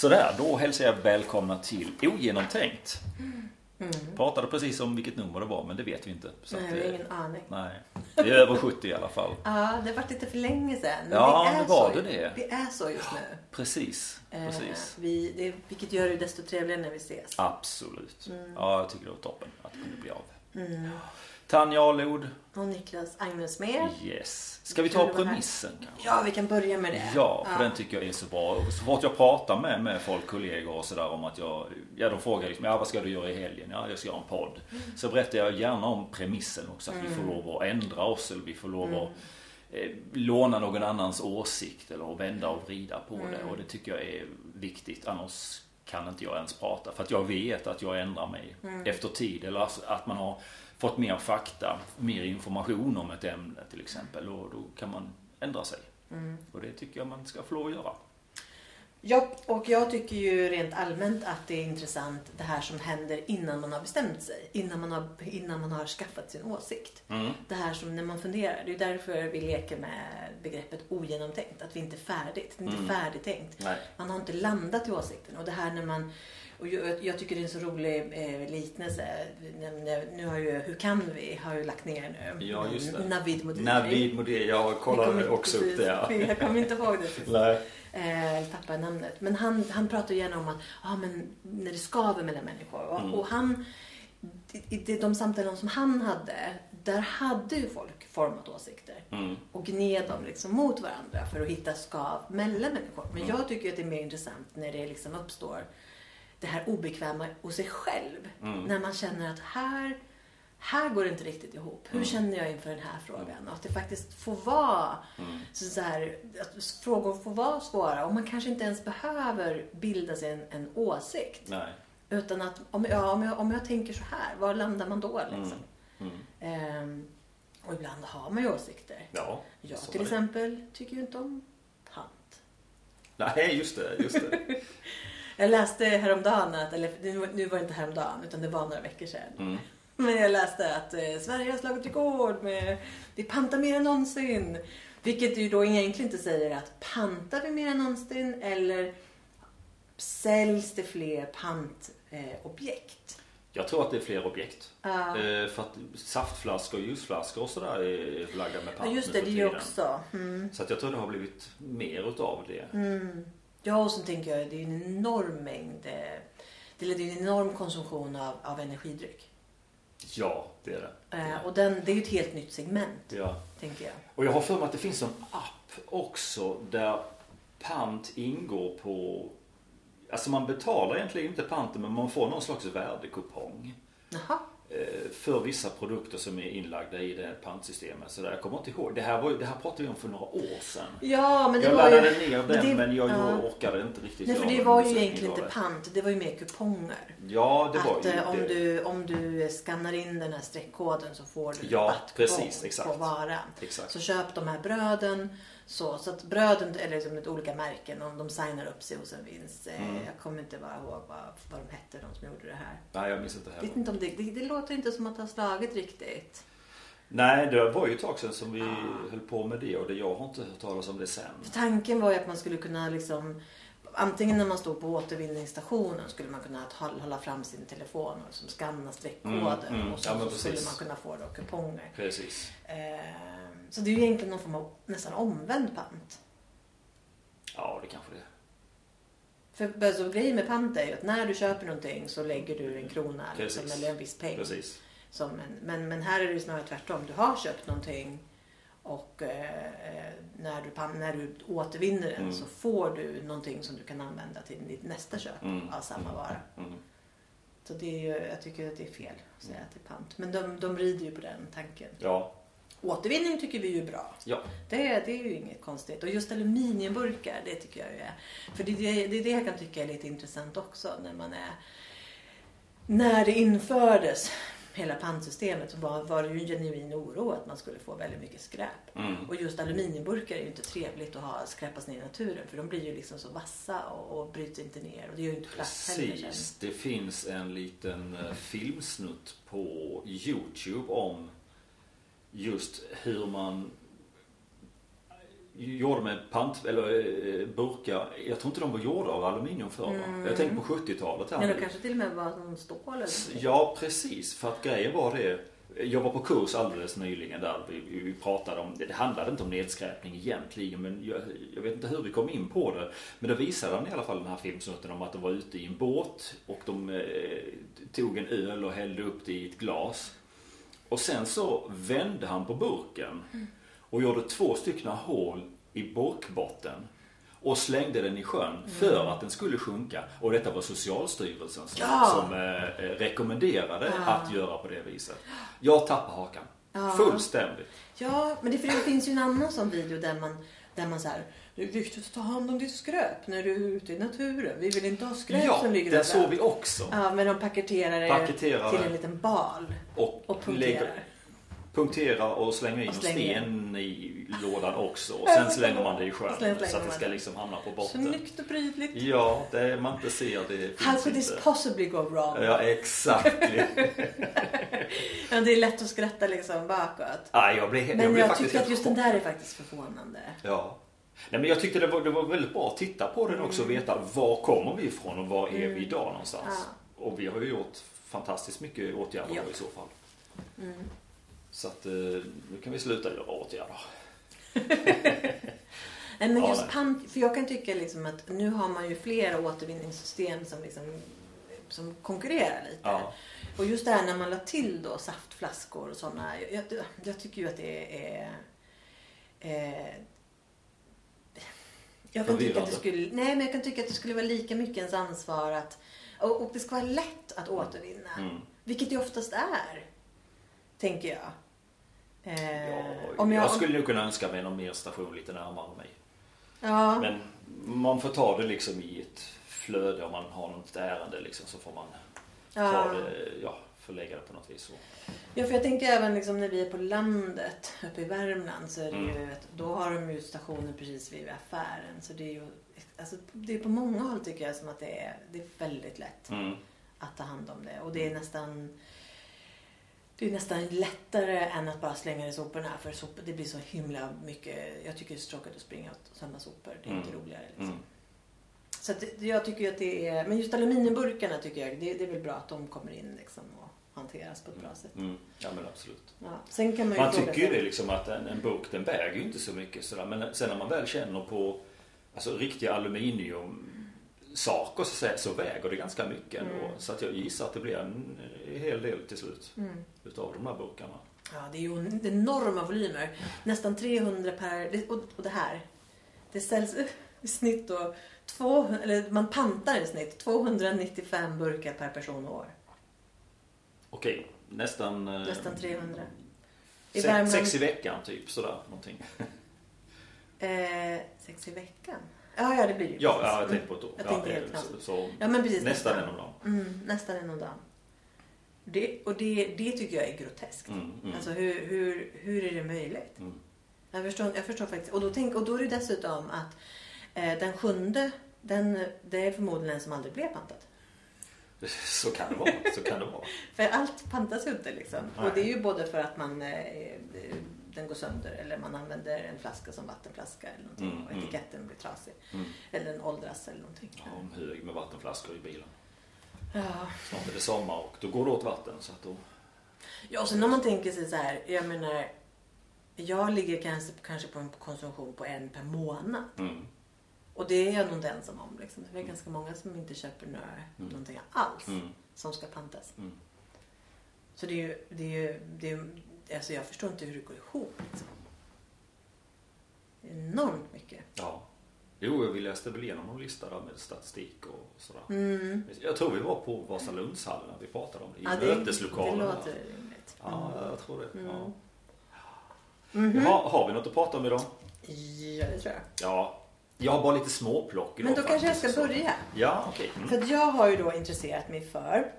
Sådär, då hälsar jag välkomna till Ogenomtänkt. Mm. Pratade precis om vilket nummer det var men det vet vi inte. Så Nej, vi har eh, ingen aning. nej. Det är över 70 i alla fall. Ja, det har varit lite för länge sedan. Ja, det nu var det det. Det är så just nu. Precis, Eh, precis. vi, det, vilket gör det desto trevligare när vi ses. Absolut. Mm. Ja, jag tycker det var toppen att det kunde bli av. Tanja Alod. Och Niklas Agnesmed. Yes. Ska vi ta premissen kanske? Ja, vi kan börja med det. Ja, för den tycker jag är så bra. Så fort jag pratar med, med folk, kollegor och sådär om att jag, ja de frågar liksom, ja vad ska du göra i helgen? Ja, jag ska göra en podd. Så berättar jag gärna om premissen också, att vi får lov att ändra oss eller vi får lov att eh, låna någon annans åsikt eller vända och vrida på det. Och det tycker jag är viktigt, annars kan inte jag ens prata. För att jag vet att jag ändrar mig efter tid. Eller alltså att man har fått mer fakta, mer information om ett ämne till exempel. Och då kan man ändra sig. Och det tycker jag man ska få lov att göra. Ja, och jag tycker ju rent allmänt att det är intressant det här som händer innan man har bestämt sig. Innan man har, innan man har skaffat sin åsikt. Mm. Det här som när man funderar. Det är därför vi leker med begreppet ogenomtänkt. Att vi inte är färdigt. Det är inte färdigtänkt. Nej. Man har inte landat i åsikten. Och det här när man och jag, jag tycker det är en så rolig eh, liknelse. Nu, har ju Hur kan vi? har ju lagt ner nu. Ja, just det. Navid Modiri. Navid Modiri, jag kollade också upp det. Ja. precis. Jag kommer inte ihåg det. precis. Nej. Eh, tappar namnet. Men han, han pratar gärna om att ah, men när det skaver mellan människor. Och, Mm. och han, i i de samtalen som han hade, där hade ju folk format åsikter. Mm. Och gned dem liksom mot varandra för att hitta skav mellan människor. Men Mm. jag tycker att det är mer intressant när det liksom uppstår det här obekväma hos sig själv. Mm. När man känner att här, här går det inte riktigt ihop. Mm. Hur känner jag inför den här frågan? Och att det faktiskt får vara Mm. så, så här, att frågor får vara svåra och man kanske inte ens behöver bilda sig en, en åsikt. Nej. Utan att om jag, om, jag, om jag tänker så här, var landar man då liksom? Mm. Ehm, och ibland har man ju åsikter. Ja, Jag till exempel tycker ju inte om pant. Nej, just det. Just det. Jag läste häromdagen, att, eller nu- var det inte häromdagen utan det var några veckor sedan. Mm. Men jag läste att eh, Sverige har slagit rekord med vi pantar mer än någonsin. Vilket ju då egentligen inte säger att pantar vi mer än någonsin eller säljs det fler pantobjekt? Eh? Jag tror att det är fler objekt. Ja. Eh, för att saftflaskor och ljusflaskor och sådär är förlagda med ja, pant just nu det, det är ju också. Mm. Så att jag tror det har blivit mer utav det. Ja, och så tänker jag det är en enorm mängd, eh, det är en enorm konsumtion av, av energidryck. Ja, det är det. Eh, och den, det är ju ett helt nytt segment, Ja. tänker jag. Och jag har för mig att det finns en app också där pant ingår på... Alltså man betalar egentligen inte panten men man får någon slags värdekupong. Jaha. Eh, För vissa produkter som är inlagda i det pantsystemet. Så där, jag kommer inte ihåg. Det här, var, ju- det här pratade vi om för några år sedan. Ja, men det jag var ju... laddade ner den det- men jag ja. orkade inte riktigt Nej, för det var ju egentligen inte pant, det var ju mer kuponger. Ja, det var att ju eh, om, det. du, om du skannar in den här streckkoden så får du Ja, precis, på, exakt. på varan. Exakt. Så köp de här bröden. Så, så att bröden, eller liksom olika märken, om de signar upp sig hos en vinst. Eh, Mm. Jag kommer inte bara ihåg vad, vad de hette, de som gjorde det här. Nej, jag minns inte heller. vet inte om det, det, det låter inte som att det har slagit riktigt. Nej, det var ju ett tag sedan som vi höll på med det och det, jag har inte hört talas om det sen. För tanken var ju att man skulle kunna liksom Antingen när man stod på återvinningsstationen skulle man kunna hålla fram sin telefon och liksom skanna streckkoden Mm, mm. och så, Ja, så skulle man kunna få då kuponger. Precis. Eh, så det är ju egentligen någon form av nästan omvänd pant. Ja, det kanske det är. För alltså, grejen med pant är ju att när du köper någonting så lägger du en krona liksom, eller en viss peng. Precis. Som en, men, men här är det ju snarare tvärtom. Du har köpt någonting och eh, eh, när, du, när du återvinner den Mm. så får du någonting som du kan använda till ditt nästa köp Mm. av samma vara. Mm. Så det är ju, jag tycker att det är fel att säga att det är pant. Men de, de rider ju på den tanken. Ja. Återvinning tycker vi ju är bra. Ja. Det, det är ju inget konstigt. Och just aluminiumburkar, det tycker jag ju är. För det, det, det är det jag kan tycka är lite intressant också när man är... När det infördes, hela pantsystemet, så var, var det ju en genuin oro att man skulle få väldigt mycket skräp. Mm. Och just aluminiumburkar är ju inte trevligt att ha skräpas ner i naturen för de blir ju liksom så vassa och, och bryts inte ner. Och det gör ju inte plats heller. Precis. Det finns en liten eh, filmsnutt på Youtube om just hur man gjorda med pant, eller eh, burkar. Jag tror inte de var gjorda av aluminium förr. va? Jag tänker på 70-talet här. Men det kanske till och med var som stål eller. Ja, precis. För att grejen var det. Jag var på kurs alldeles nyligen där vi, vi pratade om, det handlade inte om nedskräpning egentligen men jag, jag vet inte hur vi kom in på det. Men då visade han i alla fall den här filmsnutten om att de var ute i en båt och de eh, tog en öl och hällde upp det i ett glas. Och sen så vände han på burken och gjorde två stycken hål i burkbotten och slängde den i sjön för att den skulle sjunka. Och detta var Socialstyrelsen som, Ja. som eh, eh, rekommenderade Ja. att göra på det viset. Jag tappar hakan. Fullständigt. Ja, men det, för det finns ju en annan sån video där man, där man så här, det är viktigt att ta hand om ditt skräp när du är ute i naturen. Vi vill inte ha skräp Ja, som ligger den överallt." såg vi också. Ja, men de paketerar det till en liten bal Och, och punkterar. lägger, punkterar och slänger in Och slänger. sten i lådan också. Och Ja, sen slänger man det i sjön. Så att det ska liksom hamna på botten. Snyggt och prydligt. Ja, det man inte ser det How finns could this possibly go wrong? Ja, exakt. Ja, det är lätt att skratta liksom bakåt. Ja, jag jag Men blev jag, faktiskt tycker att just den där är faktiskt förvånande. Ja. Nej, men jag tyckte det var, det var väldigt bra att titta på den också och veta var kommer vi ifrån och var är vi idag någonstans. Mm. Ja. Och vi har ju gjort fantastiskt mycket åtgärder Ja. i så fall. Mm. Så att eh, nu kan vi sluta göra åtgärder. Nej, men just pant, för jag kan tycka liksom att nu har man ju flera återvinningssystem som, liksom, som konkurrerar lite. Ja. Och just det här när man la till då saftflaskor och sådana. Jag, jag, jag tycker ju att det är... Eh, jag kan tycka att det skulle, nej, men jag kan tycka att det skulle vara lika mycket ens ansvar att... Och, och det ska vara lätt att återvinna. Mm. Vilket det oftast är. Tänker jag. Eh, Ja, om jag, skulle nog kunna önska mig någon mer station lite närmare mig. Ja. Men man får ta det liksom i ett flöde om man har något ärende liksom så får man ta Ja. det, ja, förlägga det på något vis. Så. Ja, för jag tänker även liksom när vi är på landet uppe i Värmland så är det Mm. ju, då har de ju stationen precis vid affären. Så det är ju, alltså det är på många håll tycker jag som att det är, det är väldigt lätt Mm. att ta hand om det. Och det är nästan, det är nästan lättare än att bara slänga det i soporna. För sopor, det blir så himla mycket, jag tycker det är så tråkigt att springa och samla sopor. Det är inte Mm. roligare liksom. Mm. Så att jag tycker att det är, men just aluminiumburkarna tycker jag, det, det är väl bra att de kommer in liksom hanteras på ett bra sätt. Mm. Ja men absolut. Ja. Sen kan man ju Man tycker ju det liksom att en, en burk den väger ju inte så mycket sådär. Men sen när man väl känner på alltså, riktiga aluminium saker så, så väger det ganska mycket ändå. Mm. Så att jag gissar att det blir en hel del till slut Mm. utav de här burkarna. Ja, det är ju en- enorma volymer. Nästan 300 per... Och, och det här. Det säljs i snitt då... Två, eller man pantar i snitt 295 burkar per person och år. Okej, nästan... eh, Nästan 300. I Sex, Värmland- sex i veckan typ sådär någonting. Eh, sex i veckan? Ja, ja det blir ju Ja, precis. ja jag tänkte på ett år. Jag Ja, tänkte helt så, så Ja, men precis. nästan nästan. en om dagen. Mm, nästan en om dagen. Det, och det, det tycker jag är groteskt. Mm, mm. Alltså hur, hur, hur är det möjligt? Mm. Jag förstår, jag förstår faktiskt. Och då, tänk, och då är det dessutom att eh, den sjunde, den, det är förmodligen en som aldrig blev pantat. Så kan det vara. Så kan det vara. För allt pantas ju inte liksom. Nej. Och det är ju både för att man, eh, den går sönder eller man använder en flaska som vattenflaska eller någonting Mm, och mm. etiketten blir trasig. Mm. Eller den åldras eller någonting. Ja, en hög med vattenflaskor i bilen. Ja. Snart är det sommar och då går det åt vatten. Så att då... Ja, och sen om man tänker sig så här, jag menar, jag ligger kanske, kanske på en konsumtion på en per månad. Mm. Och det är jag nog inte ensam om. Liksom. Det är ganska många som inte köper några, Mm. någonting alls Mm. som ska pantas. Mm. Så det är ju, det är ju, det är, alltså jag förstår inte hur det går ihop. Liksom. Enormt mycket. Ja. Jo, vi läste väl igenom någon lista där med statistik och sådär. Mm. Jag tror vi var på Vasalundshallen när vi pratade om det. I Ja, det, möteslokalen. det låter rimligt. Ja, jag tror det. Mm. Ja. Mhm. Jaha, har vi något att prata om idag? Ja, det tror jag. Ja. Jag har bara lite småplock Men då kanske jag ska så- börja. Ja, okej. För Mm. att jag har ju då intresserat mig för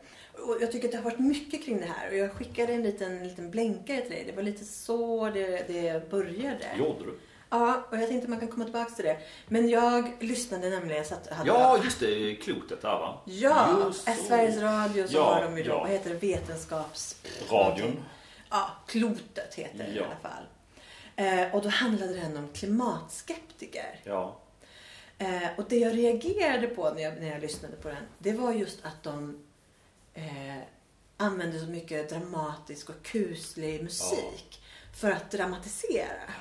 och jag tycker att det har varit mycket kring det här och jag skickade en liten, liten blänkare till dig. Det var lite så det, det började. Gjorde du? Ja, och jag tänkte man kan komma tillbaka till det. Men jag lyssnade nämligen, jag satt, hade Ja, just det. Klotet där va? Ja, Just så. Sveriges Radio så Ja, har de ju då, ja. vad heter det, vetenskaps... Radion. Ja, Klotet heter det i Ja. alla fall. Eh, och då handlade den om klimatskeptiker. Ja. Eh, och det jag reagerade på när jag, när jag lyssnade på den, det var just att de eh, använde så mycket dramatisk och kuslig musik för att dramatisera.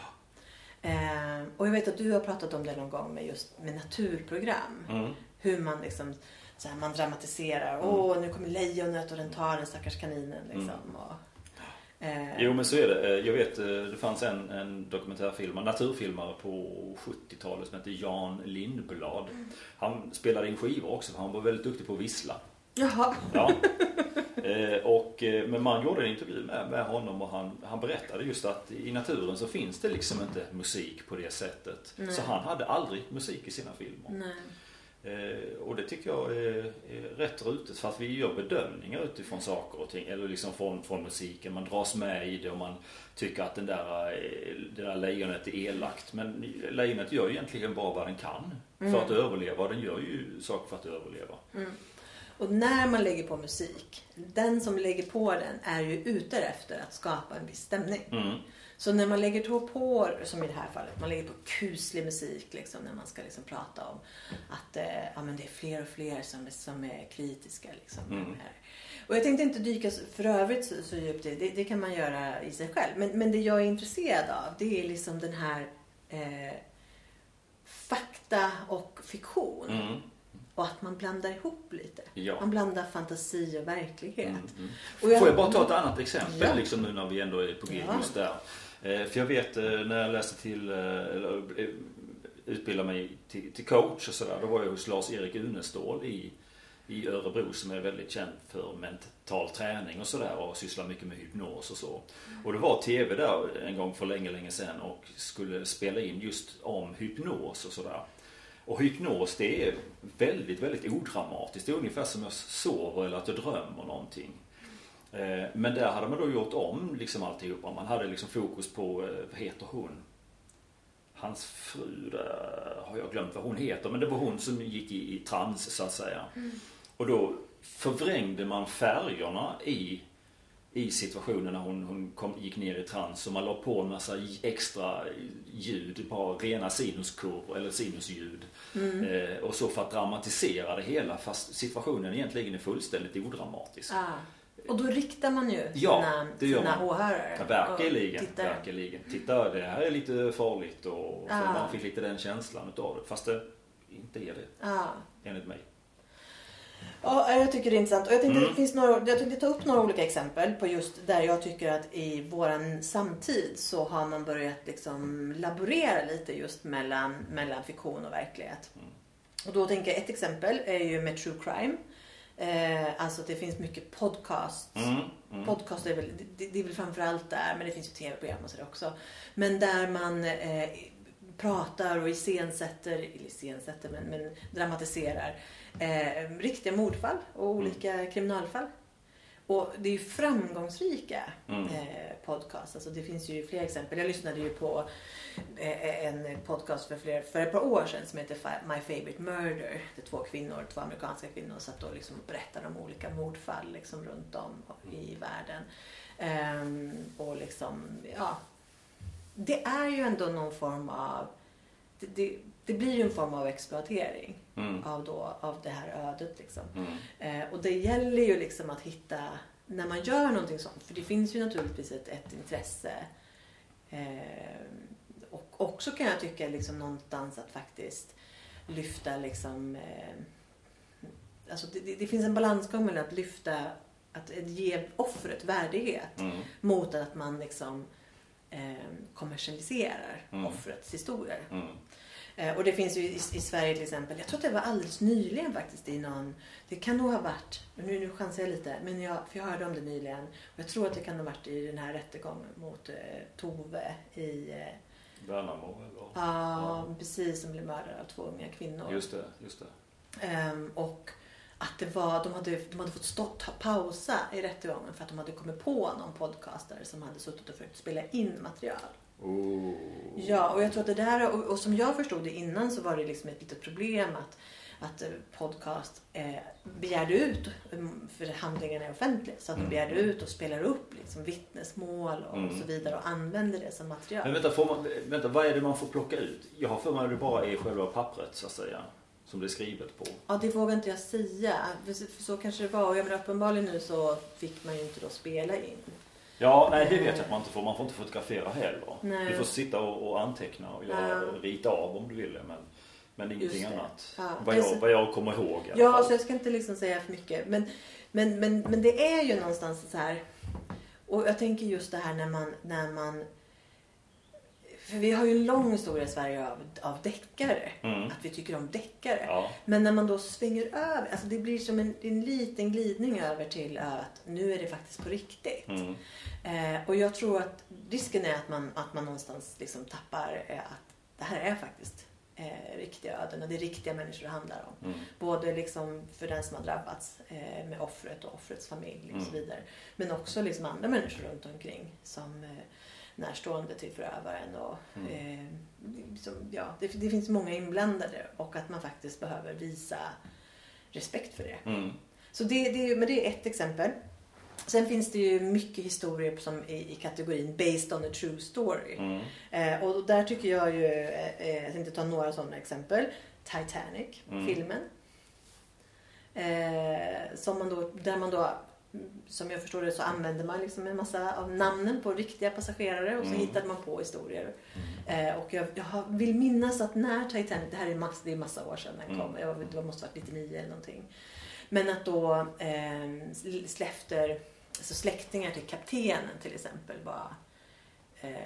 Eh, och jag vet att du har pratat om det någon gång med just med naturprogram. Mm. Hur man liksom så här, man dramatiserar. Åh, nu kommer lejonet och den tar den stackars kaninen. Liksom. Och, eh, Jo men så är det. Eh, Jag vet eh, det fanns en, en dokumentärfilmare, naturfilmare på 70-talet som hette Jan Lindblad. Han spelade in skivor också för han var väldigt duktig på att vissla. Jaha. Ja. Eh, och, eh, men man gjorde en intervju med, med honom och han, han berättade just att i naturen så finns det liksom inte musik på det sättet. Nej. Så han hade aldrig musik i sina filmer. Nej. Eh, och det tycker jag är, är rätt rutet för att vi gör bedömningar utifrån saker och ting. Eller liksom från, från musiken. Man dras med i det och man tycker att den där, eh, det där lejonet är elakt. Men lejonet gör ju egentligen bara vad den kan för att överleva. Den gör ju saker för att överleva. Och när man lägger på musik, den som lägger på den är ju ute efter att skapa en viss stämning. Mm. Så när man lägger på, på, som i det här fallet, man lägger på kuslig musik liksom, när man ska liksom prata om att eh, ja, men det är fler och fler som, som är kritiska. Liksom, Mm. Och jag tänkte inte dyka för övrigt så, så djupt det, det kan man göra i sig själv. Men, men det jag är intresserad av det är liksom den här eh, fakta och fiktion. Mm. Och att man blandar ihop lite. Ja. Man blandar fantasi och verklighet. Mm, mm. Och jag- Får jag bara ta ett annat exempel Ja. liksom nu när vi ändå är på G Ja. just där. Eh, För jag vet eh, när jag läste till, eh, eller utbildade mig till, till coach och sådär. Då var jag hos Lars-Erik Unestål i, i Örebro som är väldigt känd för mental träning och sådär och sysslar mycket med hypnos och så. Och det var TV där en gång för länge, länge sedan och skulle spela in just om hypnos och sådär. Och hypnos det är väldigt, väldigt odramatiskt. Det är ungefär som jag sover eller att jag drömmer någonting. Eh, Men där hade man då gjort om liksom alltihopa. Man hade liksom fokus på, eh, vad heter hon? Hans fru, där har jag glömt vad hon heter. Men det var hon som gick i, i trans så att säga. Och då förvrängde man färgerna i, i situationen när hon, hon kom, gick ner i trans. Och man la på en massa extra ljud, bara rena sinuskurvor eller sinusljud. Eh, och så för att dramatisera det hela fast situationen egentligen är fullständigt odramatisk. Ah. Och då riktar man ju Ja, sina, det gör sina man. åhörare. Ja, verkligen, verkligen. Titta, det här är lite farligt och så Ja. man fick lite den känslan utav det. Fast det inte är det, Ja. enligt mig. Ja, jag tycker det är intressant. Och jag tänkte, Mm. det finns några, jag tänkte ta upp några olika exempel på just där jag tycker att i våran samtid så har man börjat liksom laborera lite just mellan, mellan fiktion och verklighet. Mm. Och då tänker jag ett exempel är ju med true crime. Eh, alltså det finns mycket podcast. Mm, mm. Podcast är väl, det, det är väl framförallt där, men det finns ju tv-program och sådär också. Men där man eh, pratar och iscensätter, iscensätter, men, men dramatiserar eh, riktiga mordfall och olika kriminalfall. Och det är ju framgångsrika Mm. eh, podcast. Alltså det finns ju fler exempel. Jag lyssnade ju på eh, en podcast för, fler, för ett par år sedan som heter My Favorite Murder. Det två kvinnor, två amerikanska kvinnor satt och liksom berättade om olika mordfall liksom runt om i världen. Ehm, och liksom, ja. Det är ju ändå någon form av det, det, det blir ju en form av exploatering Mm. av, då, av det här ödet. Liksom. Mm. Eh, och det gäller ju liksom att hitta, när man gör någonting sånt, för det finns ju naturligtvis ett, ett intresse. Eh, och också kan jag tycka liksom någonstans att faktiskt lyfta liksom, eh, alltså det, det, det finns en balansgång mellan att lyfta, att ge offret värdighet Mm. mot att man liksom eh, kommersialiserar Mm. offrets historier. Eh, Och det finns ju i, i Sverige till exempel, jag tror att det var alldeles nyligen faktiskt i någon, det kan nog ha varit, nu, nu chansar jag lite, men jag, för jag hörde om det nyligen. Och jag tror att det kan ha varit i den här rättegången mot eh, Tove i, eh, Värnamo eller? ja precis, som blev mördad av två unga kvinnor. Just det, just det. Ehm, och att det var, de hade, de hade fått stå, ta, pausa i rättegången för att de hade kommit på någon podcastare som hade suttit och försökt spela in material. Oh. Ja, och jag tror att det där, och, och som jag förstod det innan så var det liksom ett litet problem att, att eh, podcast eh, begärde ut, mm, för handlingen är offentlig, så att de Mm. begärde ut och spelar upp liksom, vittnesmål och Mm. så vidare och använder det som material. Men vänta, får man, vänta, vad är det man får plocka ut? Jag har för mig att det bara är själva pappret så att säga. Som det är skrivet på. Ja, det vågar inte jag säga. För så kanske det var. Och jag menar, uppenbarligen nu så fick man ju inte då spela in. Ja, nej det vet jag att man inte får. Man får inte fotografera heller. Nej. Du får sitta och, och anteckna och göra, Ja. rita av om du vill det. Men, men ingenting annat. Ja. Vad, jag, Alltså- vad jag kommer ihåg i alla Ja, fall. så jag ska inte liksom säga för mycket. Men, men, men, men det är ju någonstans så här. Och jag tänker just det här när man, när man för vi har ju en lång historia i Sverige av, av deckare. Mm. Att vi tycker om deckare. Ja. Men när man då svänger över, alltså det blir som en, en liten glidning över till att nu är det faktiskt på riktigt. Mm. Eh, och jag tror att risken är att man, att man någonstans liksom tappar eh, att det här är faktiskt eh, riktiga öden och det är riktiga människor det handlar om. Mm. Både liksom för den som har drabbats eh, med offret och offrets familj och så Mm. vidare. Men också liksom andra människor runt omkring som eh, närstående till förövaren. Och, Mm. eh, som, ja, det, det finns många inblandade och att man faktiskt behöver visa respekt för det. Mm. Så det, det, men det är ett exempel. Sen finns det ju mycket historier som i, i kategorin Based on a true story. Mm. Eh, och där tycker jag ju, eh, eh, jag tänkte ta några sådana exempel. Titanic, Mm. filmen. Eh, som man då, där man då, som jag förstår det så använder man liksom en massa av namnen på riktiga passagerare och så Mm. hittade man på historier. Eh, och jag, jag vill minnas att när Titanic, det här är massa, det är massa år sedan den Mm. kom, jag, det måste varit 99 eller någonting. Men att då eh, släfter, alltså släktingar till kaptenen till exempel bara eh,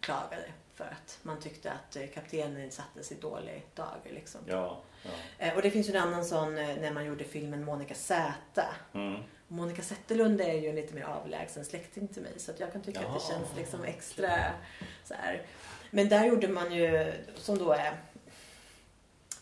klagade för att man tyckte att eh, kaptenen sattes i dålig dager. Liksom. Ja. ja. Eh, och det finns ju en annan sån eh, när man gjorde filmen Monica Z. Mm. Monica Zetterlund är ju en lite mer avlägsen släkting till mig så att jag kan tycka att det Jaha. känns liksom extra så här. Men där gjorde man ju, som då är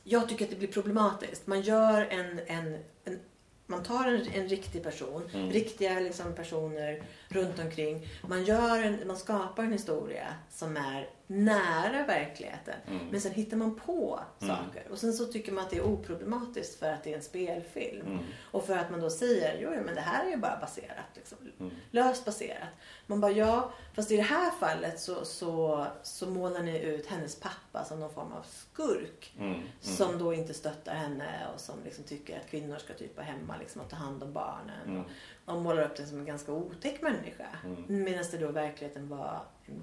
jag tycker att det blir problematiskt. Man gör en, en, en man tar en, en riktig person, Mm. riktiga liksom personer runt omkring. Man, gör en, man skapar en historia som är nära verkligheten. Mm. Men sen hittar man på Mm. saker. Och sen så tycker man att det är oproblematiskt för att det är en spelfilm. Mm. Och för att man då säger, jo jo, men det här är ju bara baserat. Liksom, Mm. löst baserat. Man bara, ja, fast i det här fallet så, så, så målar ni ut hennes pappa som någon form av skurk. Mm. Mm. Som då inte stöttar henne och som liksom tycker att kvinnor ska typ vara hemma liksom, och ta hand om barnen. Mm. Och, och målar upp det som en ganska otäck människa. Mm. Medan det då i verkligheten var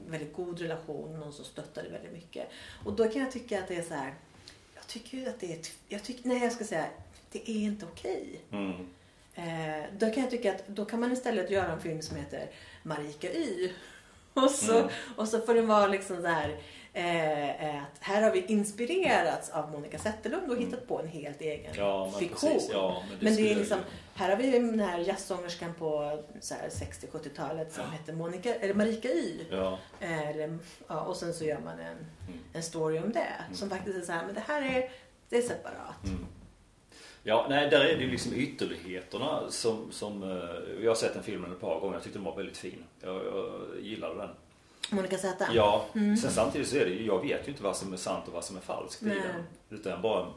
väldigt god relation, någon som stöttade väldigt mycket. Och då kan jag tycka att det är så här. Jag tycker ju att det är, jag tycker, nej jag ska säga, det är inte okej. Mm. Eh, då kan jag tycka att då kan man istället göra en film som heter Marika Y. Och så, Mm. och så får den vara liksom så här eh, eh, att här har vi inspirerats av Monica Zetterlund och hittat på en helt egen Ja, men fiktion. Ja, men det, Men det är liksom, här har vi den här jazzsångerskan på så här 60-70-talet som hette Monica, eller Marika Y. Ja. Eh, Eller, ja, och sen så gör man en, Mm. en story om det. Som faktiskt är så här, men det här är, det är separat. Mm. Ja, nej, där är det ju liksom ytterligheterna som, som eh, jag har sett den filmen ett par gånger. Jag tyckte den var väldigt fin. Jag, jag gillade den. Monica Z. Ja, sen samtidigt så är det ju, jag vet ju inte vad som är sant och vad som är falskt i Nej. den. Utan jag bara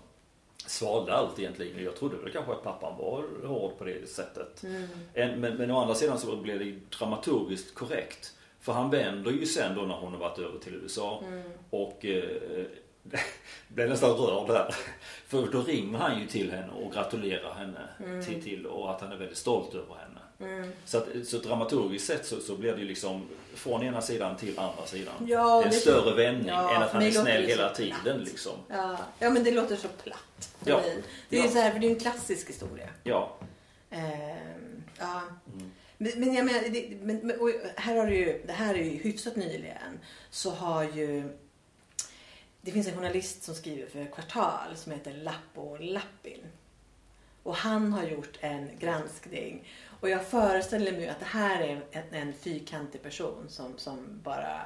svalde allt egentligen. Jag trodde väl kanske att pappan var hård på det sättet. Mm. En, men, men å andra sidan så blev det dramaturgiskt korrekt. För han vänder ju sen då när hon har varit över till USA. Mm. Och eh, blev nästan rörd där. För då ringer han ju till henne och gratulerar henne till, till och att han är väldigt stolt över henne. Mm. Så, att, så dramaturgiskt sett så, så blir det ju liksom från ena sidan till andra sidan. Ja, det är en det- större vändning Ja, än att han är snäll det så hela platt. tiden liksom. Ja, ja, men det låter så platt Ja. Det är ju så här, för det är en klassisk historia. Ja. Ehm, ja. Mm. Men, men jag menar, det, men, och här har du ju, det här är ju hyfsat nyligen, så har ju det finns en journalist som skriver för Kvartal som heter Lappo Lappin. Och han har gjort en granskning. Och jag föreställer mig att det här är en, en fyrkantig person som, som bara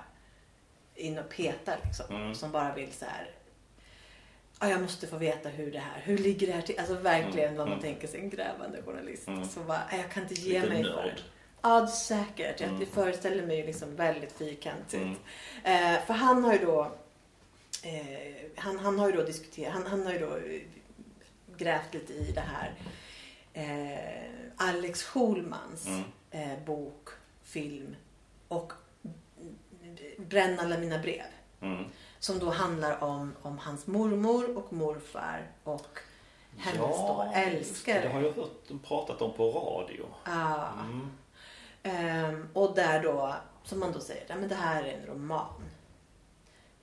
in och petar liksom. Mm. Som bara vill så här. Ja, jag måste få veta hur det här, hur ligger det här till? Alltså verkligen Mm, vad man mm. tänker sig en grävande journalist. Mm. Så bara, "Nej, jag kan inte ge Lite mig för nörd. det. Ja, säkert. Jag Mm. föreställer mig liksom väldigt fyrkantigt. Mm. Eh, för han har ju då eh, han, han har ju då diskuterat, han, han har ju då eh, grävt lite i det här. Eh, Alex Schulmans Mm. eh, bok, film och Bränn alla mina brev. Mm. Som då handlar om, om hans mormor och morfar och hennes då just älskare. Det, har jag hört dem pratat om på radio. Ja. Mm. Ehm, och där då, som man då säger, ja, men det här är en roman.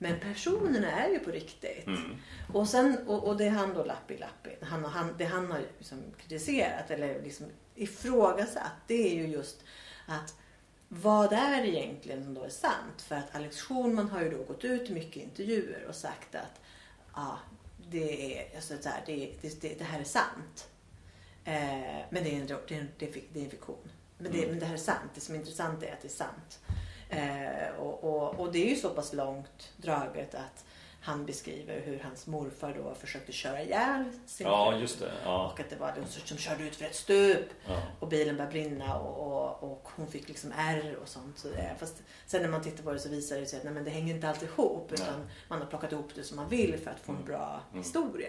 Men personerna är ju på riktigt. Mm. Och, sen, och, och det han då Lappi Lappi, han, han, det han har liksom kritiserat eller liksom ifrågasatt det är ju just att vad är egentligen som då är sant? För att Alex Schulman har ju då gått ut i mycket intervjuer och sagt att ja, det, är, alltså, så här, det, det, det, det här är sant. Eh, men det är en, det är en, det är, det är en fiktion. Men det, Mm. men det här är sant. Det som är intressant är att det är sant. Eh, och, och, och det är ju så pass långt draget att han beskriver hur hans morfar då försökte köra ihjäl sin Ja, fru. just det. Ja. Och att det var de som körde ut för ett stup. Ja. Och bilen började brinna och, och, och hon fick liksom ärr och sånt. Så det, fast sen när man tittar på det så visar det sig att nej, men det hänger inte alltid ihop. Utan Nej. man har plockat ihop det som man vill för att få en Mm. bra Mm. historia.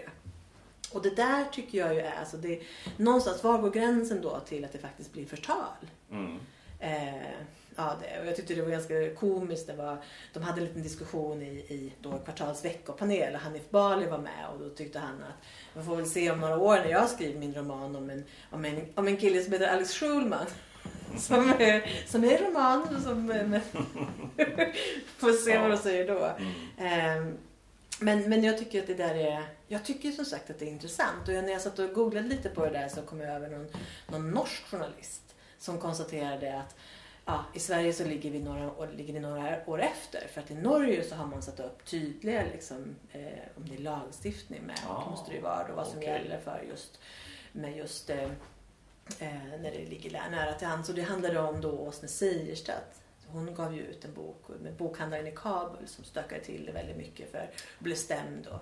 Och det där tycker jag ju är, alltså det, någonstans var går gränsen då till att det faktiskt blir förtal? Mm. Eh, ja, det, och jag tyckte det var ganska komiskt. Det var, de hade en liten diskussion i, i då kvartals veckopanel och Hanif Bali var med och då tyckte han att man får väl se om några år när jag skriver min roman om en, om en, om en kille som heter Alex Schulman. Som är, som är roman som... Men, får se vad de säger då. Mm. Eh, men, men jag tycker att det där är... Jag tycker som sagt att det är intressant. Och när jag satt och googlade lite på det där så kom jag över någon, någon norsk journalist som konstaterade att ja, i Sverige så ligger vi några, ligger vi några år efter. För att i Norge så har man satt upp tydliga, liksom, eh, om det är lagstiftning med, Ah, det måste det vara då, vad som okej. gäller för just, med just eh, eh, när det ligger nära till hands. Och det handlade om då Åsne Seierstedt. Hon gav ju ut en bok med bokhandlaren i Kabul som stökade till det väldigt mycket för och blev stämd. Och,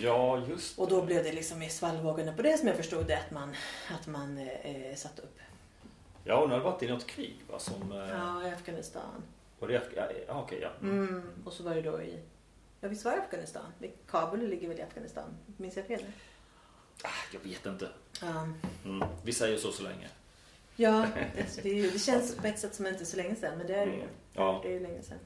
Ja, just och då blev det liksom i svallvågorna på det som jag förstod det att man, att man eh, satt upp. Ja, hon hade varit i något krig va? Som, eh, Ja, i Afghanistan. var det, Af- ja, ja, okej, ja. Mm. Och så var det då i, ja visst var det Afghanistan? Kabul ligger väl i Afghanistan? Minns jag fel? Ah, jag vet inte. Ja. Mm. Vi säger så så länge. Ja, det, det, är ju- det känns på ett sätt som inte så länge sedan, men det är det ju. Mm. Ja. Det är ju länge sedan.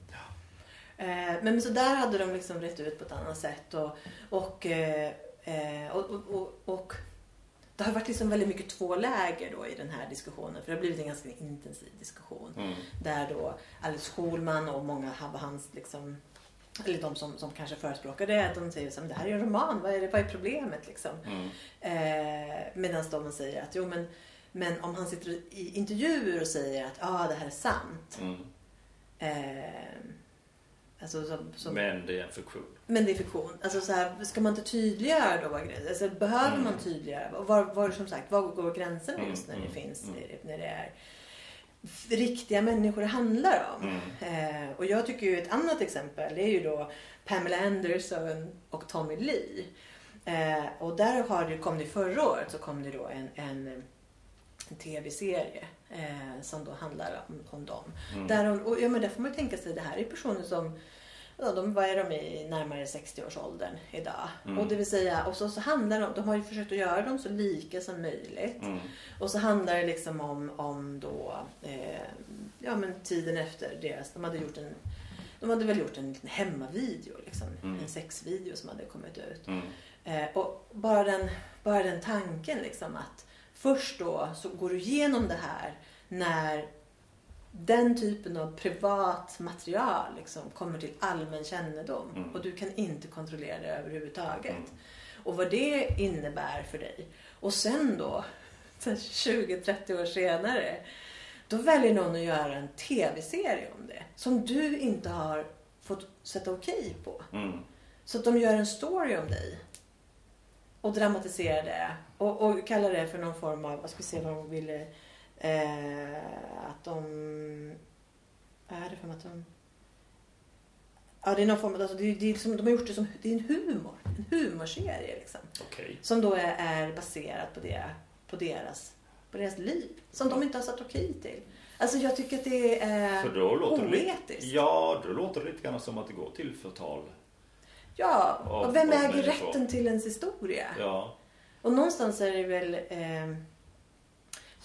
Eh, men så där hade de liksom rätt ut på ett annat sätt. Och, och, eh, eh, och, och, och, och det har varit liksom väldigt mycket två läger då i den här diskussionen. För det har blivit en ganska intensiv diskussion. Mm. Där då Alice Schulman och många av hans liksom eller de som, som kanske förespråkar det, de säger att det här är en roman, vad är, det, vad är problemet liksom? Mm. Eh, Medan de säger att jo men, men om han sitter i intervjuer och säger att ah, det här är sant. Mm. Eh, alltså, som, som, Men det är en fiktion. Men det är fiktion. Alltså, så här, ska man inte tydliggöra då vad gränsen alltså, Behöver Mm. man tydliggöra? Var, var, som sagt, var går gränsen Mm, just när det mm, finns, mm. när det är riktiga människor det handlar om? Mm. Eh, och jag tycker ju ett annat exempel är ju då Pamela Anderson och Tommy Lee. Eh, och där har det, kom det förra året så kom det då en, en, en tv-serie eh, som då handlar om, om dem. Mm. Där, och, ja, men där får man ju tänka sig det här är personer som Ja, de, vad är de i närmare 60-årsåldern idag? Mm. Och det vill säga, och så, så handlar de, de har ju försökt att göra dem så lika som möjligt. Mm. Och så handlar det liksom om, om då, eh, ja men tiden efter deras, de hade gjort en, de hade väl gjort en liten hemmavideo liksom. Mm. En sexvideo som hade kommit ut. Mm. Eh, och bara den, bara den tanken liksom att först då så går du igenom det här när den typen av privat material liksom kommer till allmän kännedom Mm. och du kan inte kontrollera det överhuvudtaget. Mm. Och vad det innebär för dig. Och sen då, så här 20-30 år senare, då väljer någon att göra en tv-serie om det. Som du inte har fått sätta okej på. Mm. Så att de gör en story om dig. Och dramatiserar det. Och, och kallar det för någon form av, vad ska vi se vad de ville, eh, att de, vad är det för att de, ja det är någon form av, alltså det, det är liksom, de har gjort det som, det är en humor, en humorserie liksom. Okej. Som då är, är baserad på, det, på, deras, på deras liv. Som de inte har satt okej till. Alltså jag tycker att det är För då låter det oetiskt. Ja, då låter det lite grann som att det går till förtal. Ja, och vem äger rätten till ens historia? Ja. Och någonstans är det väl eh,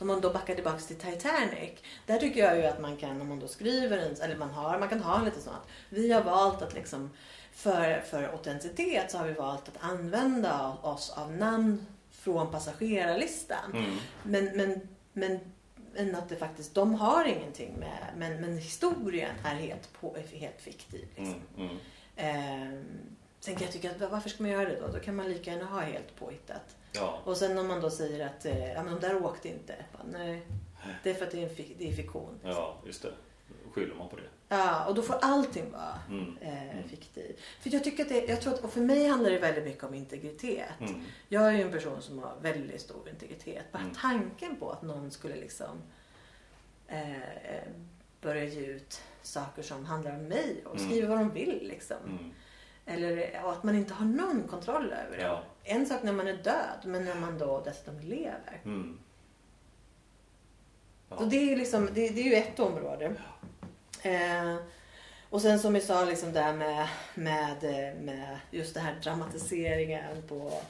som man då backar tillbaks till Titanic. Där tycker jag ju att man kan, om man då skriver en, eller man har, man kan ha en lite sån att vi har valt att liksom för, för autenticitet så har vi valt att använda oss av namn från passagerarlistan. Mm. Men, men, men, men att det faktiskt, de har ingenting med, men, men historien är helt, på, helt fiktiv. Liksom. Mm. Mm. Ehm, sen kan jag tycka att varför ska man göra det då? Då kan man lika gärna ha helt påhittat. Ja. Och sen om man då säger att eh, ja, men de där åkte inte. Bara, nej, det är för att det är, en fik- det är fiktion. ja, just det. Skyller man på det. Ja, och då får allting vara Mm. eh, Mm. fiktiv. För jag tycker att det, jag tror att, och för mig handlar det väldigt mycket om integritet. Mm. Jag är ju en person som har väldigt stor integritet. Bara Mm. tanken på att någon skulle liksom eh, eh, börja ge ut saker som handlar om mig och Mm. skriva vad de vill liksom. Mm. Eller och att man inte har någon kontroll över det. Ja. En sak när man är död, men när man då dessutom lever. Mm. Ja. Så det är, ju liksom, det, det är ju ett område. Eh, och sen som vi sa, liksom där med, med, eh, med just det här dramatiseringen på,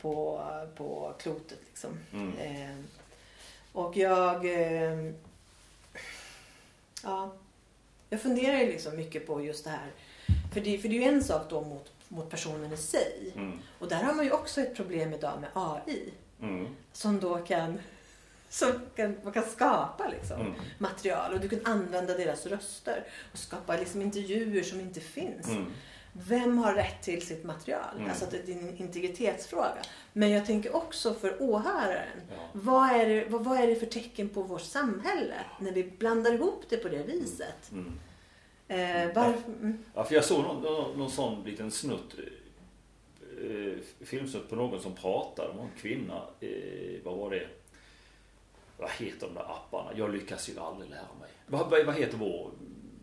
på, på klotet. Liksom. Mm. Eh, och jag... Eh, ja, jag funderar ju liksom mycket på just det här. För det, för det är ju en sak då mot, mot personen i sig. Mm. Och där har man ju också ett problem idag med AI. Mm. Som då kan, som kan, man kan skapa liksom, Mm. material. Och du kan använda deras röster. Och skapa liksom intervjuer som inte finns. Mm. Vem har rätt till sitt material? Mm. Alltså det är en integritetsfråga. Men jag tänker också för åhöraren. Ja. Vad är, det, vad, vad är det för tecken på vårt samhälle när vi blandar ihop det på det viset? Mm. Eh, varför, mm, Ja, för jag såg någon, någon, någon sån liten snutt, eh, filmsnutt på någon som pratade om en kvinna. Eh, vad var det? Vad heter de där apparna? Jag lyckas ju aldrig lära mig. Vad, vad, vad heter vår?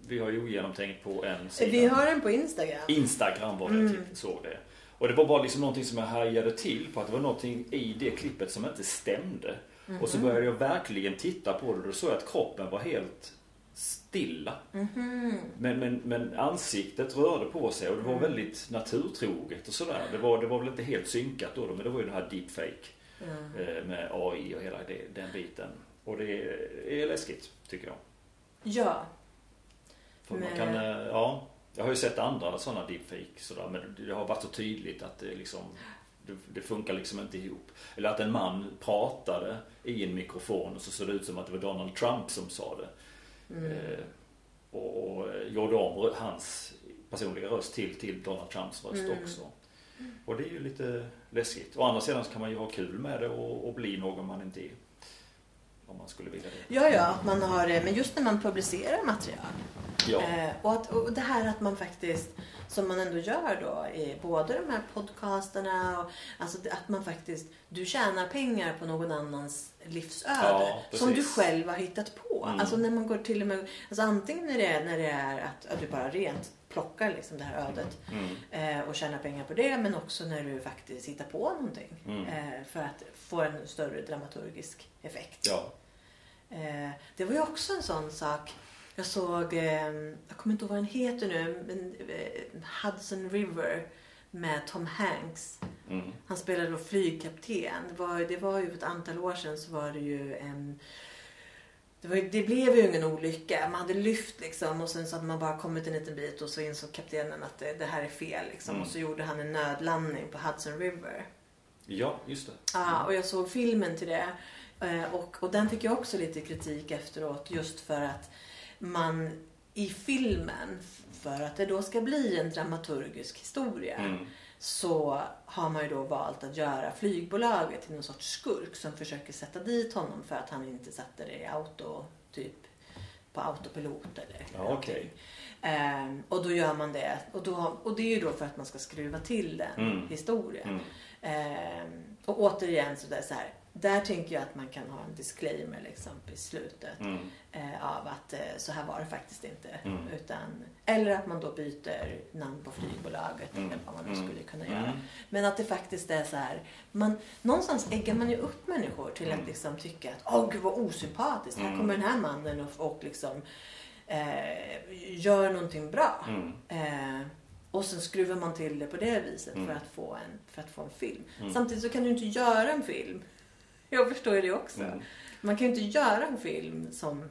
Vi har ju ogenomtänkt på en sida. vi har den på Instagram. Instagram var det jag Mm. titt- såg det. Och det var bara liksom någonting som jag hajade till på att det var någonting i det klippet som inte stämde. Mhm. Och så började jag verkligen titta på det och då såg jag att kroppen var helt stilla. Mhm. Men, men, men ansiktet rörde på sig och det var Mm. väldigt naturtroget och sådär. Det var, det var väl inte helt synkat då, men det var ju det här deepfake Mm. eh, med AI och hela det, den biten. Och det är, läskigt, tycker jag. Ja. För man Men- kan, eh, ja, jag har ju sett andra sådana deepfake sådär, men det har varit så tydligt att det liksom det funkar liksom inte ihop. Eller att en man pratade i en mikrofon och så såg det ut som att det var Donald Trump som sa det. Mm. Eh, och, och eh, gjorde om hans personliga röst till, till Donald Trumps röst Mm. också. Och det är ju lite läskigt. Å andra sidan så kan man ju ha kul med det och, och bli någon man inte är. Om man skulle vilja det. Ja, ja, man har det. Men just när man publicerar material. Ja. Eh, och, att, och det här att man faktiskt, som man ändå gör då i både de här podcasterna och alltså att man faktiskt, du tjänar pengar på någon annans livsöde Ja, som du själv har hittat på. Mm. Alltså när man går till och med, alltså antingen när det är, när det är att, att du bara rent plockar liksom det här ödet Mm. eh, och tjänar pengar på det men också när du faktiskt hittar på någonting Mm. eh, för att få en större dramaturgisk effekt. Ja. Eh, det var ju också en sån sak. Jag såg, eh, jag kommer inte ihåg vad den heter nu, men eh, Hudson River med Tom Hanks. Mm. Han spelade då flygkapten. Det var, det var ju ett antal år sedan så var det ju en det, var, det blev ju ingen olycka. Man hade lyft liksom och sen så hade man bara kommit en liten bit och så insåg kaptenen att det, det här är fel liksom. Mm. Och så gjorde han en nödlandning på Hudson River. Ja, just det. Ja, och jag såg filmen till det. Eh, Och, och den fick jag också lite kritik efteråt just för att man i filmen, för att det då ska bli en dramaturgisk historia, Mm. så har man ju då valt att göra flygbolaget till någon sorts skurk som försöker sätta dit honom för att han inte satte det i auto, typ på autopilot eller Ja, okej. Ehm, och då gör man det. Och, då, och det är ju då för att man ska skruva till den Mm. historien. Mm. Ehm, och återigen så där, så här, där tänker jag att man kan ha en disclaimer liksom i slutet Mm. eh, av att eh, så här var det faktiskt inte. Mm. Utan, eller att man då byter namn på flygbolaget Mm. eller vad man nu Mm. skulle kunna Mm. göra. Men att det faktiskt är så här, man, någonstans äggar man ju upp människor till Mm. att liksom tycka att åh gud vad osympatiskt, här Mm. kommer den här mannen och, och liksom eh, gör någonting bra. Mm. Eh, Och sen skruvar man till det på det viset Mm. för, att få en, för att få en film. Mm. Samtidigt så kan du inte göra en film. Jag förstår ju det också. Mm. Man kan ju inte göra en film som...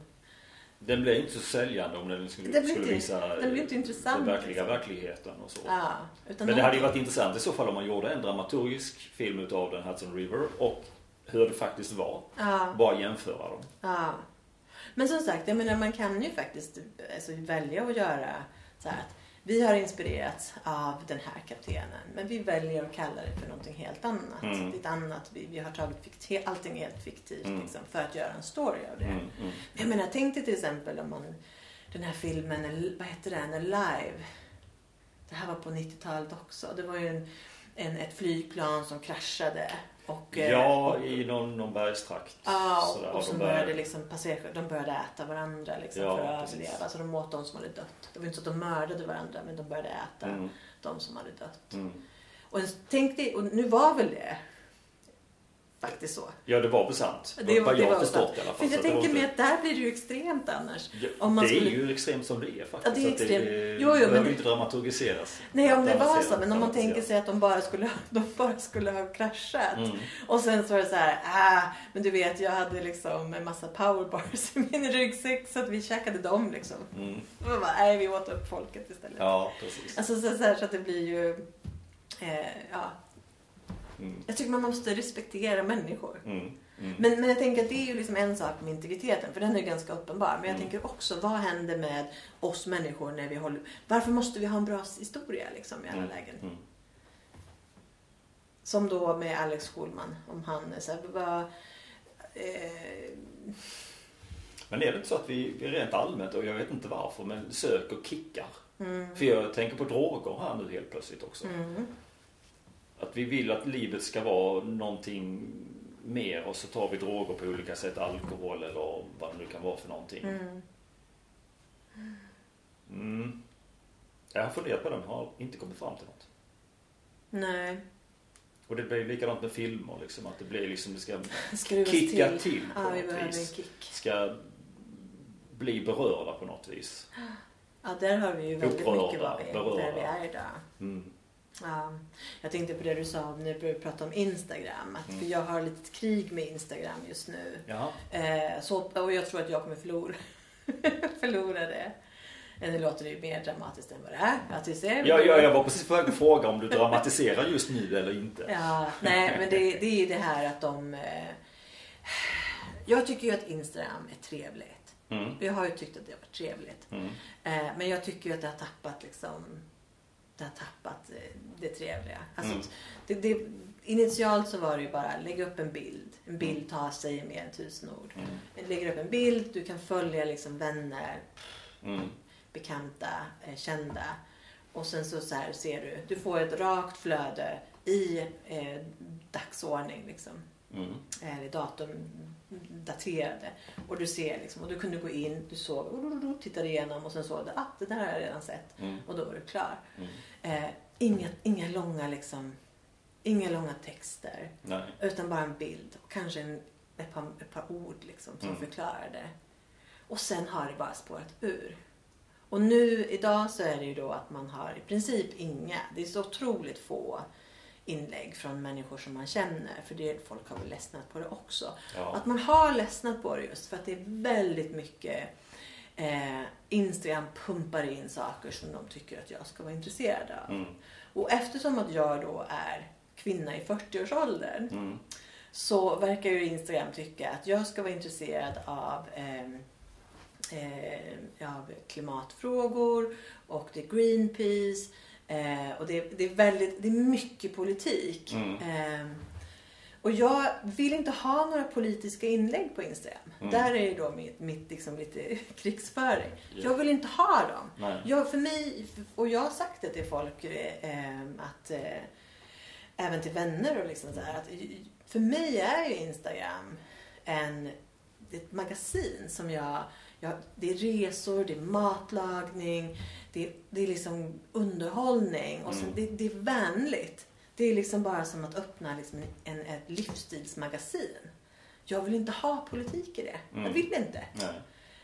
Den blir inte så säljande om den skulle, Den blir skulle visa den blir inte eh, intressant, den verkliga liksom. verkligheten och så. Ja, Men det hade ju varit intressant i så fall om man gjorde en dramaturgisk film utav den Hudson River och hur det faktiskt var. Ja, Bara jämföra dem. ja. Men som sagt, jag menar man kan ju faktiskt alltså, välja att göra så här att vi har inspirerats av den här kaptenen men vi väljer att kalla det för någonting helt annat. Mm. Ett annat, vi, vi har tagit fikti- allting helt fiktivt Mm. liksom, för att göra en story av det. Mm, mm. Men Jag menar, tänk dig till exempel om man, den här filmen, vad heter den, Alive. Det här var på 90-talet också. Det var ju en, en, ett flygplan som kraschade. Och, eh, Ja, och, i någon, någon bergstrakt. Ja, Sådär, och så de började liksom passagerare, de började äta varandra liksom, Ja, för att precis. överleva. Så de åt de som hade dött. Det var inte så att de mördade varandra, men de började äta Mm, de som hade dött. mm. Och en, tänk dig, och nu var väl det faktiskt så. Ja, det var väl sant. Det, vad det jag var förstått i alla fall. För jag det var tänker mig att där blir det ju extremt annars. Ja, om man det skulle- är ju extremt som det är faktiskt. Ja, det är extremt. Det Jo, jo, behöver men- ju inte dramaturgiseras. Nej, om det var så. Men om man tänker sig att de bara skulle, de bara skulle ha kraschat. Mm. Och sen så var det så här, ah, men du vet jag hade liksom en massa powerbars i min ryggsäck så att vi käkade dem liksom. Mm. Och bara, nej vi åt upp folket istället. Ja, precis. Alltså så, så, här, så att det blir ju, eh, ja. Mm. Jag tycker man måste respektera människor. Mm. Mm. Men, men jag tänker att det är ju liksom en sak med integriteten, för den är ganska uppenbar. Men jag Mm. tänker också, vad händer med oss människor när vi håller... Varför måste vi ha en bra historia liksom i alla Mm. lägen? Mm. Som då med Alex Schulman, om han så här, vad... Eh, Men är det inte så att vi vi rent allmänt, och jag vet inte varför, men söker kickar? mm, För jag tänker på droger här nu helt plötsligt också. mm, Att vi vill att livet ska vara någonting mer och så tar vi droger på olika sätt, alkohol eller vad det nu kan vara för någonting. mm. Mm. Jag har funderat på det men har inte kommit fram till något. Nej, Och det blir likadant med filmer liksom, att det blir liksom, det ska skruvas kicka till. till, på Ja, något vis. kick. Ska bli berörda på något vis. Ja, där har vi ju väldigt Upprörda, mycket vad vi, berörda. där vi är idag. Mm. Ja, jag tänkte på det du sa när du började prata om Instagram. Att, Mm. För jag har lite krig med Instagram just nu. Eh, så, och jag tror att jag kommer förlora, förlora det. Det låter ju mer dramatiskt än vad det är. Att vi ser. Ja, ja, jag var precis på väg att fråga om du dramatiserar just nu eller inte. Ja, nej, men det, det är ju det här att de... Eh, jag tycker ju att Instagram är trevligt. Mm. Jag har ju tyckt att det har varit trevligt. Mm. Eh, men jag tycker ju att det har tappat liksom... Det har tappat eh, det trevliga. Alltså, Mm. det, det, initialt så var det ju bara lägga upp en bild. En bild tar sig mer än tusen ord. Mm. Lägger upp en bild, du kan följa liksom vänner, Mm. bekanta, eh, kända. Och sen så, så här ser du, du får ett rakt flöde i eh, dagsordning liksom. Mm. Eller datum daterade. Och du ser liksom, och du kunde gå in, du såg, tittade igenom och sen såg du, ah det där har jag redan sett. Mm. Och då var du klar. Mm. Eh, inga, inga långa liksom, inga långa texter. Nej. Utan bara en bild och kanske en, ett, par, ett par ord liksom, som Mm. förklarar det. Och sen har det bara spårat ur. Och nu idag så är det ju då att man har i princip inga, det är så otroligt få inlägg från människor som man känner. För det, folk har väl ledsnat på det också. Ja. Att man har ledsnat på det just för att det är väldigt mycket eh, Instagram pumpar in saker som de tycker att jag ska vara intresserad av. Mm. Och eftersom att jag då är kvinna i 40-årsåldern Mm. så verkar ju Instagram tycka att jag ska vara intresserad av, eh, eh, av klimatfrågor och det är Greenpeace eh, och det, det, är väldigt, det är mycket politik. Mm. Eh, och jag vill inte ha några politiska inlägg på Instagram. Mm. Där är ju då mitt, mitt liksom lite krigsföring. Ja. Jag vill inte ha dem. Nej. Jag, för mig, och jag har sagt det till folk, eh, att, eh, även till vänner och liksom så här, att för mig är ju Instagram en, ett magasin som jag, jag, det är resor, det är matlagning, det är, det är liksom underhållning och sen, Mm. det, det är vänligt. Det är liksom bara som att öppna liksom en, ett livsstilsmagasin. Jag vill inte ha politik i det. Jag Mm. vill inte.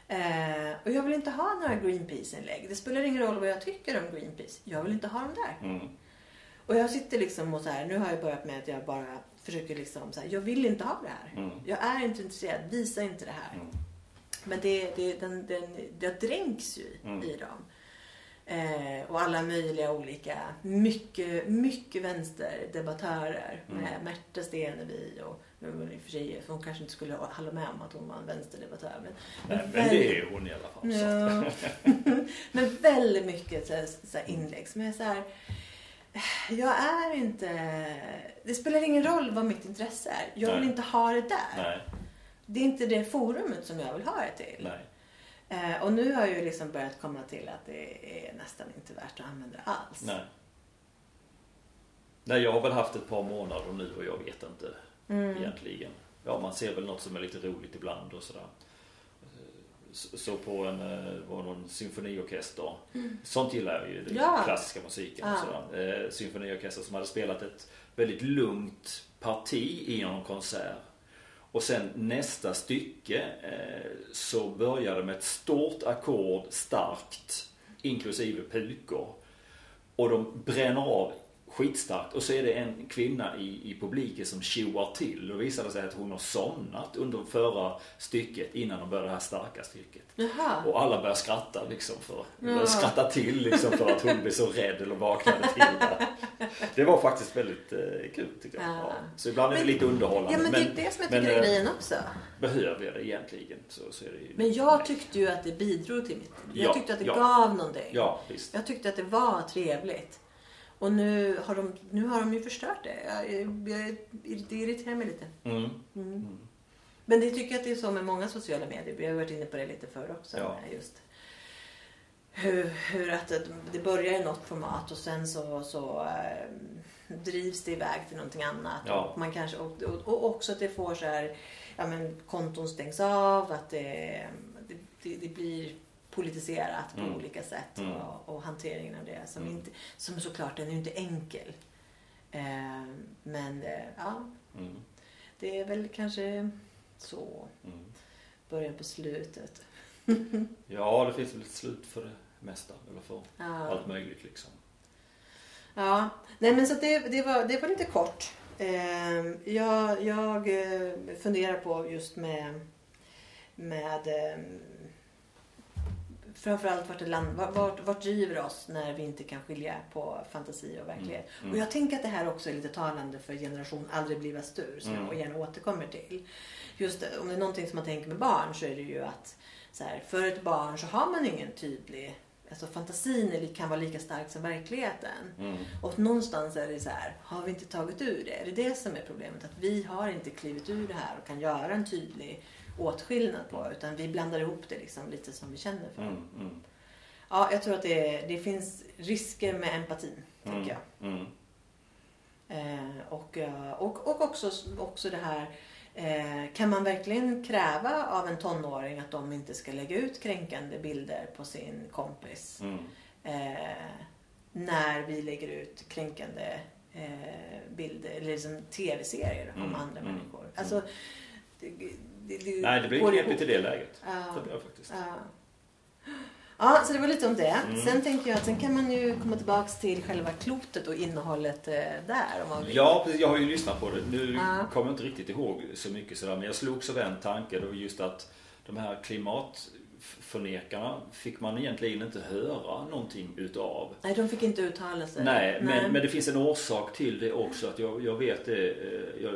Eh, och jag vill inte ha några Greenpeace-inlägg. Det spelar ingen roll vad jag tycker om Greenpeace. Jag vill inte ha dem där. Mm. Och jag sitter liksom och så här, nu har jag börjat med att jag bara försöker liksom så här, jag vill inte ha det här. Mm. Jag är inte intresserad, visa inte det här. Mm. Men det, det, den, den, jag dränks ju i- Mm. i dem. Eh, och alla möjliga olika, mycket, mycket vänsterdebattörer Mm. med Märta Stenevi och i och för sig, hon kanske inte skulle hålla med om att hon var en vänsterdebattör. Men, Nej, men det är hon i alla fall. Ja. Men väldigt mycket så så inlägg som är så här. Jag är inte... Det spelar ingen roll vad mitt intresse är. Jag vill Nej. inte ha det där. Nej, Det är inte det forumet som jag vill ha det till. Eh, och nu har jag ju liksom börjat komma till att det är nästan inte värt att använda alls. Nej. Nej, jag har väl haft ett par månader nu och jag vet inte Mm. egentligen. Ja, man ser väl något som är lite roligt ibland och sådär. Så på en, eh, var någon symfoniorkester. Sånt gillar jag ju, den Mm. Ja. klassiska musiken. Och sådär. Eh, symfoniorkester som hade spelat ett väldigt lugnt parti i någon konsert. Och sen nästa stycke eh, så börjar det med ett stort ackord, starkt, inklusive pukor. Och de bränner av skitstarkt. Och så är det en kvinna i, i publiken som tjoar till. Och visar det sig att hon har somnat under förra stycket innan de började det här starka stycket. Jaha. Och alla börjar skratta liksom för, Ja. skratta till liksom för att hon blev så rädd eller vaknade till där. Det var faktiskt väldigt eh, kul tyckte jag. Ja. Ja. Så ibland är det Men- lite underhållande. Ja men det är det som jag tycker är eh, grejen också. Behöver jag det egentligen så, så är det ju... Men jag tyckte ju att det bidrog till mitt... Jag Ja, tyckte att det gav någonting. Ja, visst. Jag tyckte att det var trevligt. Och nu har de, nu har de ju förstört det. Jag, jag, det irriterar mig lite. Mm. Mm. Men det tycker jag att det är så med många sociala medier. Vi har varit inne på det lite förr också. Ja. Just hur, hur att det, börjar i något format och sen så, så eh, drivs det iväg till någonting annat. Ja. Och, man kanske, och, och också att det får så här, ja men konton stängs av, att det, det, det, det blir politiserat på Mm. olika sätt Mm. och, och hanteringen av det. Som, Mm. inte, som såklart, den är ju inte enkel. Eh, men eh, ja, Mm. det är väl kanske så. Mm. Början på slutet. Ja, det finns väl ett slut för det mesta. Eller för Ja. allt möjligt liksom. Ja, nej men så det, det, var, det var lite kort. Eh, jag jag eh, funderar på just med, med eh, framförallt vart, det land, vart, vart, driver oss när vi inte kan skilja på fantasi och verklighet. Mm. Och jag tänker att det här också är lite talande för generation aldrig bliva stur som Mm. jag gärna återkommer till. Just det, om det är någonting som man tänker med barn så är det ju att så här, för ett barn så har man ingen tydlig Alltså fantasin kan vara lika stark som verkligheten. Mm. Och någonstans är det så här, har vi inte tagit ur det? Är det det som är problemet? Att vi har inte klivit ur det här och kan göra en tydlig åtskillnad på utan vi blandar ihop det liksom lite som vi känner för. Mm. Mm. Ja, jag tror att det, det finns risker med empatin, Mm. tänker jag. Mm. Eh, och, eh, och, och också, också det här, eh, kan man verkligen kräva av en tonåring att de inte ska lägga ut kränkande bilder på sin kompis? Mm. eh, när vi lägger ut kränkande eh, bilder eller liksom tv-serier om Mm, andra människor. Alltså, det, det, Nej, det blir knepigt i det läget. Ja. Det blir faktiskt. Ja. Ja, så det var lite om det. Mm. Sen tänker jag att sen kan man ju komma tillbaks till själva klotet och innehållet eh, där om man vill. Ja, precis. Jag har ju lyssnat på det. Nu Ja. kommer jag inte riktigt ihåg så mycket sådär. Men jag slogs av en tanke. Det var just att de här klimatförnekarna fick man egentligen inte höra någonting utav. Nej, de fick inte uttala sig. Nej, men, men det finns en orsak till det också. Att jag, jag vet det. eh, Jag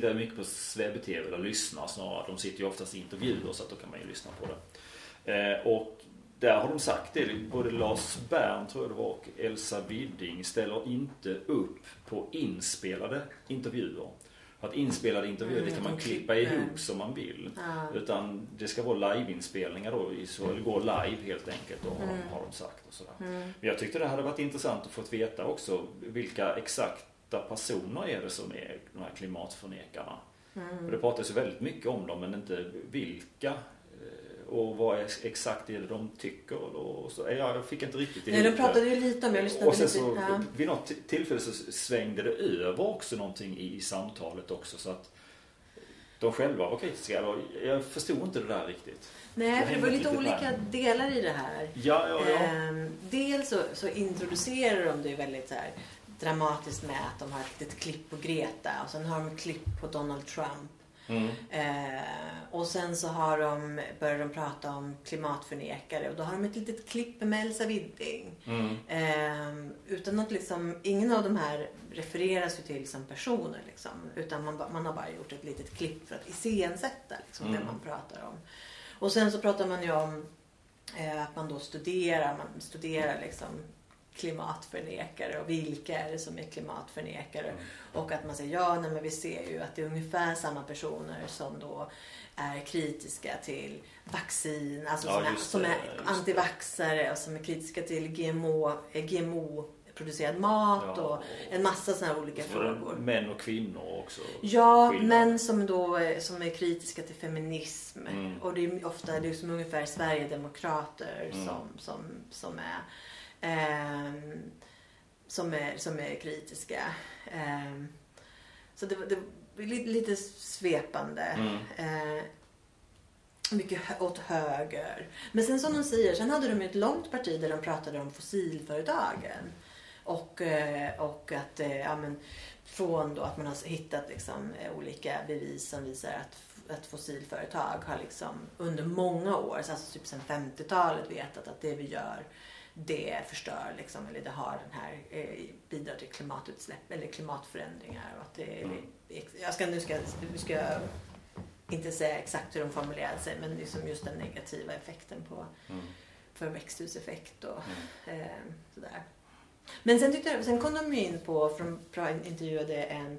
tittar mycket på Svebbe-TV, eller lyssnar snarare. De sitter ju oftast i intervjuer så att då kan man ju lyssna på det. Eh, och där har de sagt det. Både Lars Bern tror jag det var och Elsa Widding ställer inte upp på inspelade intervjuer. För att inspelade intervjuer Mm, det kan man klippa klipper. ihop som man vill. Ja. Utan det ska vara liveinspelningar då, så, eller gå live helt enkelt då, har, Mm. de, har de sagt. Och sådär. Mm. Men jag tyckte det hade varit intressant att få veta också vilka exakta personer är det som är de här klimatförnekarna. Mm. För det pratas ju väldigt mycket om dem men inte vilka eh, och vad ex- exakt är det de tycker. Och så, ja, jag fick inte riktigt Nej, de pratade ju lite om, jag lyssnade och sen lite. så ja. vid något tillfälle så svängde det över också någonting i, i samtalet också så att de själva var kritiska. Jag förstod inte det där riktigt. Nej, för det var lite olika med. delar i det här. Ja, ja, ja. Ehm, dels så, så introducerar de det väldigt så här, dramatiskt med att de har ett litet klipp på Greta och sen har de ett klipp på Donald Trump. Mm. Eh, och sen så har de, börjar de prata om klimatförnekare och då har de ett litet klipp med Elsa Widding. Mm. Eh, utan att liksom, ingen av de här refereras ju till som personer liksom, utan man, man har bara gjort ett litet klipp för att iscensätta liksom, Mm. det man pratar om. Och sen så pratar man ju om eh, att man då studerar, man studerar liksom klimatförnekare och vilka är det som är klimatförnekare. Mm. Och att man säger ja, nej, men vi ser ju att det är ungefär samma personer som då är kritiska till vaccin, alltså Ja, som, är, som är antivaxare och som är kritiska till GMO, eh, GMO-producerad mat Ja, och en massa sådana här olika Så frågor. Män och kvinnor också. Ja, skillnad. män som då är, som är kritiska till feminism. Mm. Och det är ofta det är som ungefär Sverigedemokrater Mm. som, som, som är som är, som är kritiska. Ehm, så det, det lite, lite svepande. Mm. Eh, mycket hö- åt höger. Men sen som de säger, sen hade de ett långt parti där de pratade om fossilföretagen. Och, eh, och att, eh, ja men, från då att man har hittat liksom eh, olika bevis som visar att, att fossilföretag har liksom under många år, alltså typ sedan 50-talet vetat att det vi gör det förstör liksom, eller det har den här, eh, bidrar till klimatutsläpp eller klimatförändringar. Och att det, Mm. jag ska, nu, ska, nu ska jag inte säga exakt hur de formulerade sig men liksom just den negativa effekten på, Mm. för växthuseffekt och eh, sådär. Men sen, tyckte jag, sen kom de ju in på, för de intervjuade en,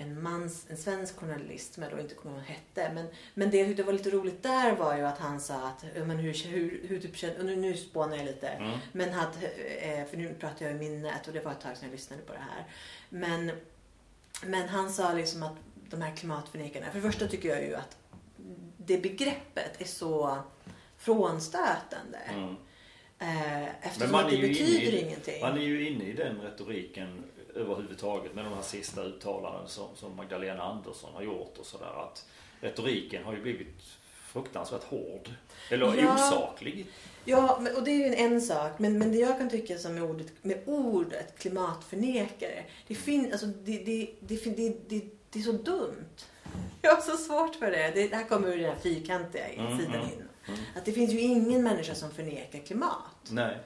en, mans, en svensk journalist som jag då inte kommer ihåg vad hette. Men, men det tyckte var lite roligt där var ju att han sa att, men hur, hur, hur typ, känner- nu, nu spånar jag lite. Mm. Men att, eh, för nu pratar jag i minnet och det var ett tag sedan jag lyssnade på det här. Men, men han sa liksom att de här klimatförnekarna, för det första tycker jag ju att det begreppet är så frånstötande. Mm. Eh, eftersom att det betyder i- ingenting. Man är ju inne i den retoriken överhuvudtaget med de här sista uttalanden som, som Magdalena Andersson har gjort och sådär. Att retoriken har ju blivit fruktansvärt hård. Eller Ja. osaklig. Ja, och det är ju en, en sak. Men, men det jag kan tycka som med ordet, med ordet klimatförnekare. Det, fin, alltså, det, det, det, det, det är så dumt. Jag har så svårt för det. Det, det här kommer ur den här fyrkantiga Mm, sidan mm, in. mm. Att det finns ju ingen människa som förnekar klimat. Nej.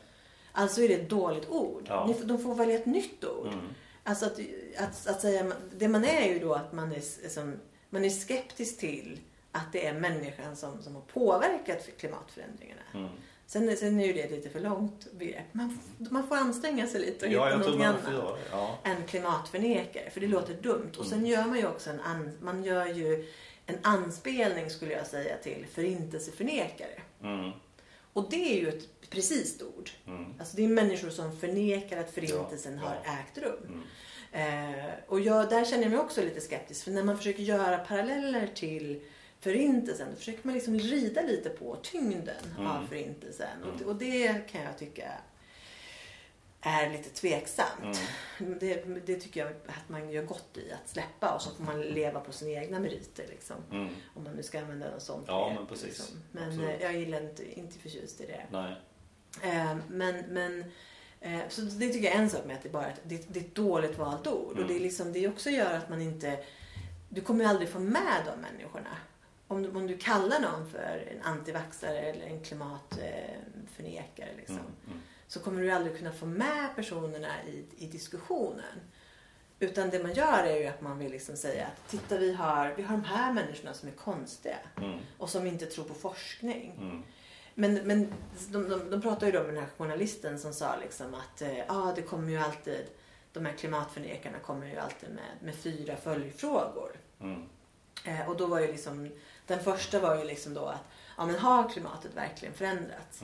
Alltså är det ett dåligt ord. Ja. Ni, de får välja ett nytt ord. Mm. Alltså att, att, att säga, det man är ju då att man är, som, man är skeptisk till att det är människan som, som har påverkat klimatförändringarna. Mm. Sen, sen är ju det ett lite för långt begrepp. Man, man får anstränga sig lite och Ja, hitta man annat det. Ja. än klimatförnekare. För det låter dumt. Och sen Mm. gör man ju också en, an, man gör ju en anspelning skulle jag säga till förintelseförnekare. Mm. Och det är ju ett precis ord. Mm. Alltså det är människor som förnekar att förintelsen Ja, har ja. ägt rum. Mm. Eh, och jag, där känner jag mig också lite skeptisk. För när man försöker göra paralleller till förintelsen då försöker man liksom rida lite på tyngden Mm. av förintelsen. Och, Mm. och det kan jag tycka är lite tveksamt. Mm. Det, det tycker jag att man gör gott i att släppa och så får man leva på sina egna meriter. Liksom. Mm. Om man nu ska använda något sånt Ja, men precis. Liksom. Men Absolut. eh, jag gillar inte, inte förtjust i det. Nej. Eh, men, men eh, så det tycker jag är en sak med att det bara det, det är ett dåligt valt ord. Mm. Och det, är liksom, det också gör att man inte... Du kommer ju aldrig få med de människorna. Om du, om du kallar någon för en antivaxare eller en klimatförnekare liksom, Mm. Mm. så kommer du aldrig kunna få med personerna i, i diskussionen. Utan det man gör är ju att man vill liksom säga att titta vi har, vi har de här människorna som är konstiga Mm. och som inte tror på forskning. Mm. Men, men de, de, de pratar ju då med den här journalisten som sa liksom att ah, det kommer ju alltid, de här klimatförnekarna kommer ju alltid med, med fyra följdfrågor. Mm. Eh, och då var ju liksom, den första var ju liksom då att, ja men har klimatet verkligen förändrats?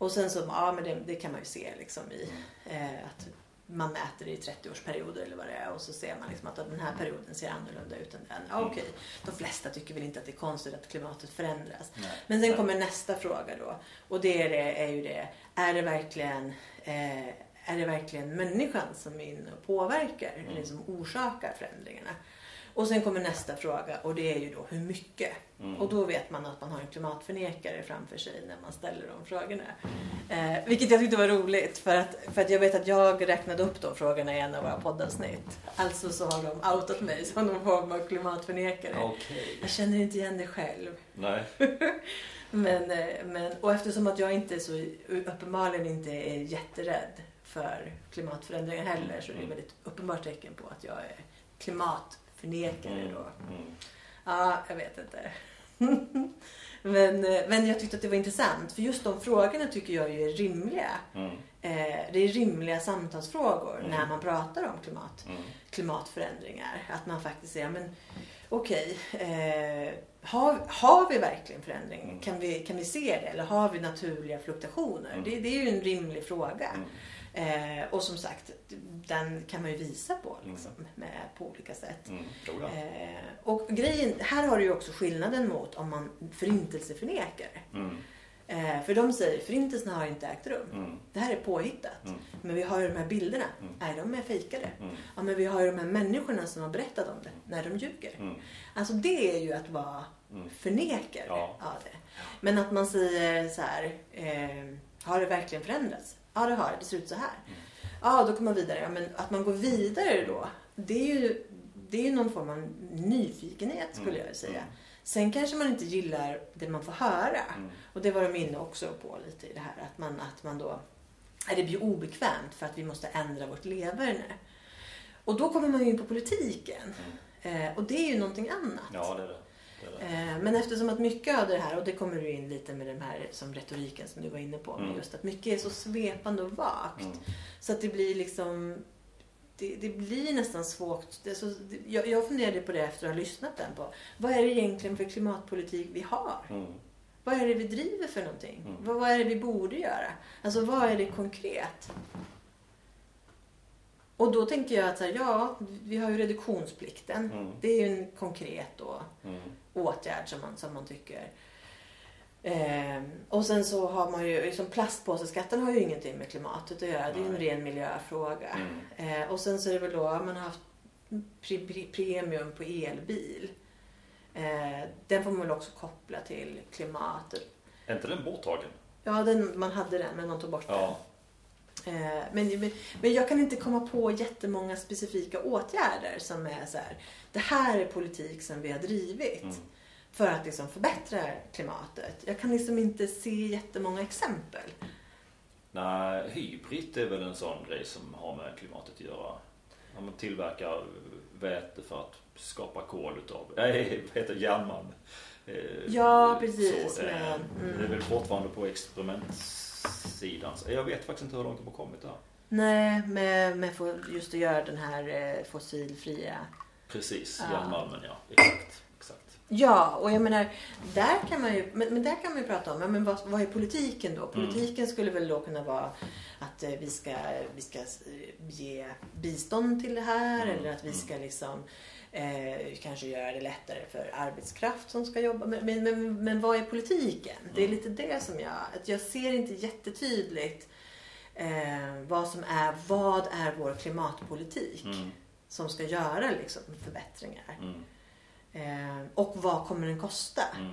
Mm. Och sen så, ja men det, det kan man ju se liksom i, eh, att man mäter det i 30-årsperioder eller vad det är och så ser man liksom att den här perioden ser annorlunda ut än den. Ja, okej, de flesta tycker väl inte att det är konstigt att klimatet förändras. Nej. Men sen kommer nästa fråga då. Och det är, det, är ju det, är det verkligen, eh, är det verkligen människan som är inne och påverkar, eller som orsakar förändringarna? Och sen kommer nästa fråga och det är ju då hur mycket? Och då vet man att man har en klimatförnekare framför sig när man ställer de frågorna. Eh, vilket jag tyckte var roligt för att, för att jag vet att jag räknade upp de frågorna i en av våra poddavsnitt. Alltså så har de outat mig som någon form av klimatförnekare. Okej. Jag känner inte igen det själv. Nej. Men, eh, men, och eftersom att jag inte så, uppenbarligen inte är jätterädd för klimatförändringar heller så är det ett väldigt uppenbart tecken på att jag är klimatförnekare då. Mm. Ja, jag vet inte. men, eh, men jag tyckte att det var intressant för just de frågorna tycker jag är rimliga. Mm. Eh, det är rimliga samtalsfrågor Mm. när man pratar om klimat, Mm. klimatförändringar. Att man faktiskt säger, men okej, eh, har, har vi verkligen förändring? Mm. Kan, vi, kan vi se det? Eller har vi naturliga fluktuationer? Mm. Det, det är ju en rimlig fråga. Mm. Eh, och som sagt, den kan man ju visa på liksom, med, på olika sätt. Mm. Eh, och grejen, här har du ju också skillnaden mot om man förintelseförnekar. Mm. Eh, för de säger förintelsen har inte ägt rum. Mm. Det här är påhittat. Mm. Men vi har ju de här bilderna. Mm. Nej, de är fejkade. Mm. Ja, men vi har ju de här människorna som har berättat om det. Nej, de ljuger. Mm. Alltså det är ju att vara Mm. förnekare Ja. av det. Men att man säger så här. Eh, har det verkligen förändrats? Ja, det har det. Det ser ut så här. Mm. Ja, då kommer man vidare. Ja, men att man går vidare då. Det är ju, det är ju någon form av nyfikenhet skulle Mm. jag säga. Mm. Sen kanske man inte gillar det man får höra. Mm. Och det var de inne också på lite i det här. Att man, att man då... Det blir obekvämt för att vi måste ändra vårt leverne. Och då kommer man ju in på politiken. Eh, och det är ju någonting annat. Ja, det det. Eh, men eftersom att mycket av det här, och det kommer du in lite med den här som retoriken som du var inne på. Mm. Just att mycket är så svepande och vagt. Mm. Så att det blir liksom... Det, det blir nästan svårt. Det så, jag, jag funderade på det efter att ha lyssnat den på. Vad är det egentligen för klimatpolitik vi har? Mm. Vad är det vi driver för någonting? Mm. Vad, vad är det vi borde göra? Alltså vad är det konkret? Och då tänker jag att här, ja, vi har ju reduktionsplikten. Mm. Det är ju en konkret då, Mm. Åtgärd som man, som man tycker. Ehm, och sen så har man ju, liksom plastpåseskatten har ju ingenting med klimatet att göra. Det är ju en Nej. ren miljöfråga. Mm. Eh, och sen så är det väl då, man har haft pre- pre- premium på elbil. Eh, den får man väl också koppla till klimatet. Är inte den borttagen? Ja, den, man hade den men man tog bort Ja. den. Eh, men, men, men jag kan inte komma på jättemånga specifika åtgärder som är så här. Det här är politik som vi har drivit Mm. för att liksom förbättra klimatet. Jag kan liksom inte se jättemånga exempel. Nej, hybrid är väl en sån grej som har med klimatet att göra. Om man tillverkar väte för att skapa kol utav, nej, vad heter järnmalm. Eh, Ja, precis, Så, eh, men, mm. Det är väl fortfarande på experimentsidan. Så Jag vet faktiskt inte hur långt de har kommit där. Nej, med, med just att göra den här eh, fossilfria Precis, Ja. järnmalmen ja. Exakt. exakt. Ja, och jag menar, där kan man ju, men, men där kan man ju prata om, ja, men vad, vad är politiken då? Politiken skulle väl då kunna vara att eh, vi ska, vi ska eh, ge bistånd till det här Mm, eller att vi mm. ska liksom eh, kanske göra det lättare för arbetskraft som ska jobba. Men, men, men, men vad är politiken? Det är Mm. lite det som jag, att jag ser inte jättetydligt eh, vad som är, vad är vår klimatpolitik Mm. som ska göra liksom förbättringar. Mm. Eh, och vad kommer den kosta? Mm.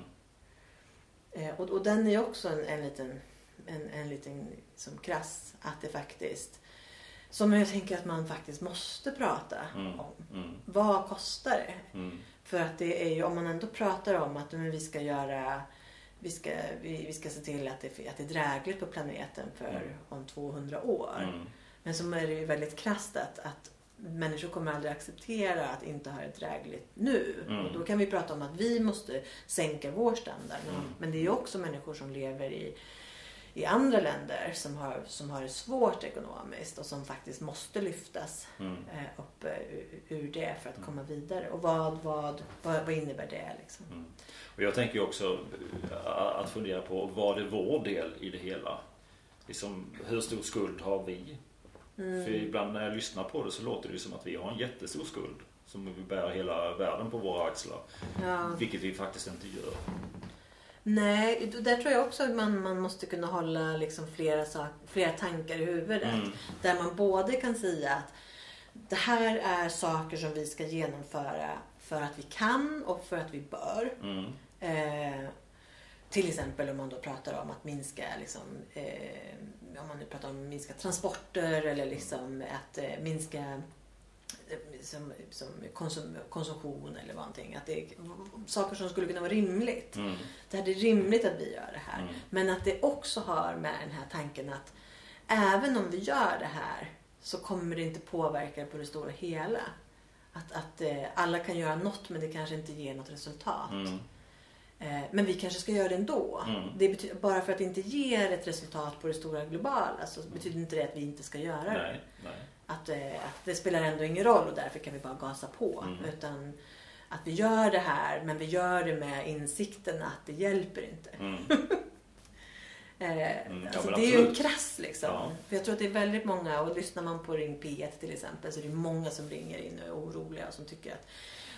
Eh, och, och den är också en, en liten, en, en liten som krass. Att det faktiskt, som jag tänker att man faktiskt måste prata Mm. om. Mm. Vad kostar det? Mm. För att det är ju, om man ändå pratar om att men vi ska göra vi ska, vi, vi ska se till att det, att det är drägligt på planeten för Mm. om 200 år. Mm. Men så är det ju väldigt krasst att, att människor kommer aldrig acceptera att inte ha det drägligt nu. Mm. Och då kan vi prata om att vi måste sänka vår standard. Men, Mm. men det är ju också människor som lever i, i andra länder som har, som har det svårt ekonomiskt och som faktiskt måste lyftas Mm. eh, upp eh, ur- ur det för att komma vidare. Och vad, vad, vad, vad innebär det? Liksom? Mm. Och jag tänker också eh, att fundera på vad är vår del i det hela? Liksom, hur stor skuld har vi? Mm. För ibland när jag lyssnar på det så låter det som att vi har en jättestor skuld. Som vi bär hela världen på våra axlar. Ja. Vilket vi faktiskt inte gör. Nej, där tror jag också att man, man måste kunna hålla liksom flera, sak, flera tankar i huvudet. Mm. Där man både kan säga att det här är saker som vi ska genomföra för att vi kan och för att vi bör. Mm. Eh, till exempel om man då pratar om att minska, liksom, eh, om man nu pratar om minska transporter eller liksom att eh, minska som, som konsum, konsumtion eller någonting. Att det är saker som skulle kunna vara rimligt. Mm. Det är rimligt att vi gör det här. Mm. Men att det också har med den här tanken att även om vi gör det här så kommer det inte påverka på det stora hela. Att, att eh, alla kan göra något men det kanske inte ger något resultat. Mm. Eh, men vi kanske ska göra det ändå. Mm. Det betyder, bara för att det inte ger ett resultat på det stora globala så betyder inte det att vi inte ska göra det. Nej, nej. Att, eh, att det spelar ändå ingen roll och därför kan vi bara gasa på. Mm. Utan att vi gör det här men vi gör det med insikten att det hjälper inte. Mm. Eh, Mm, alltså det är ju en krass liksom. Ja. För jag tror att det är väldigt många, och lyssnar man på Ring P1 till exempel så är det många som ringer in och är oroliga och som tycker att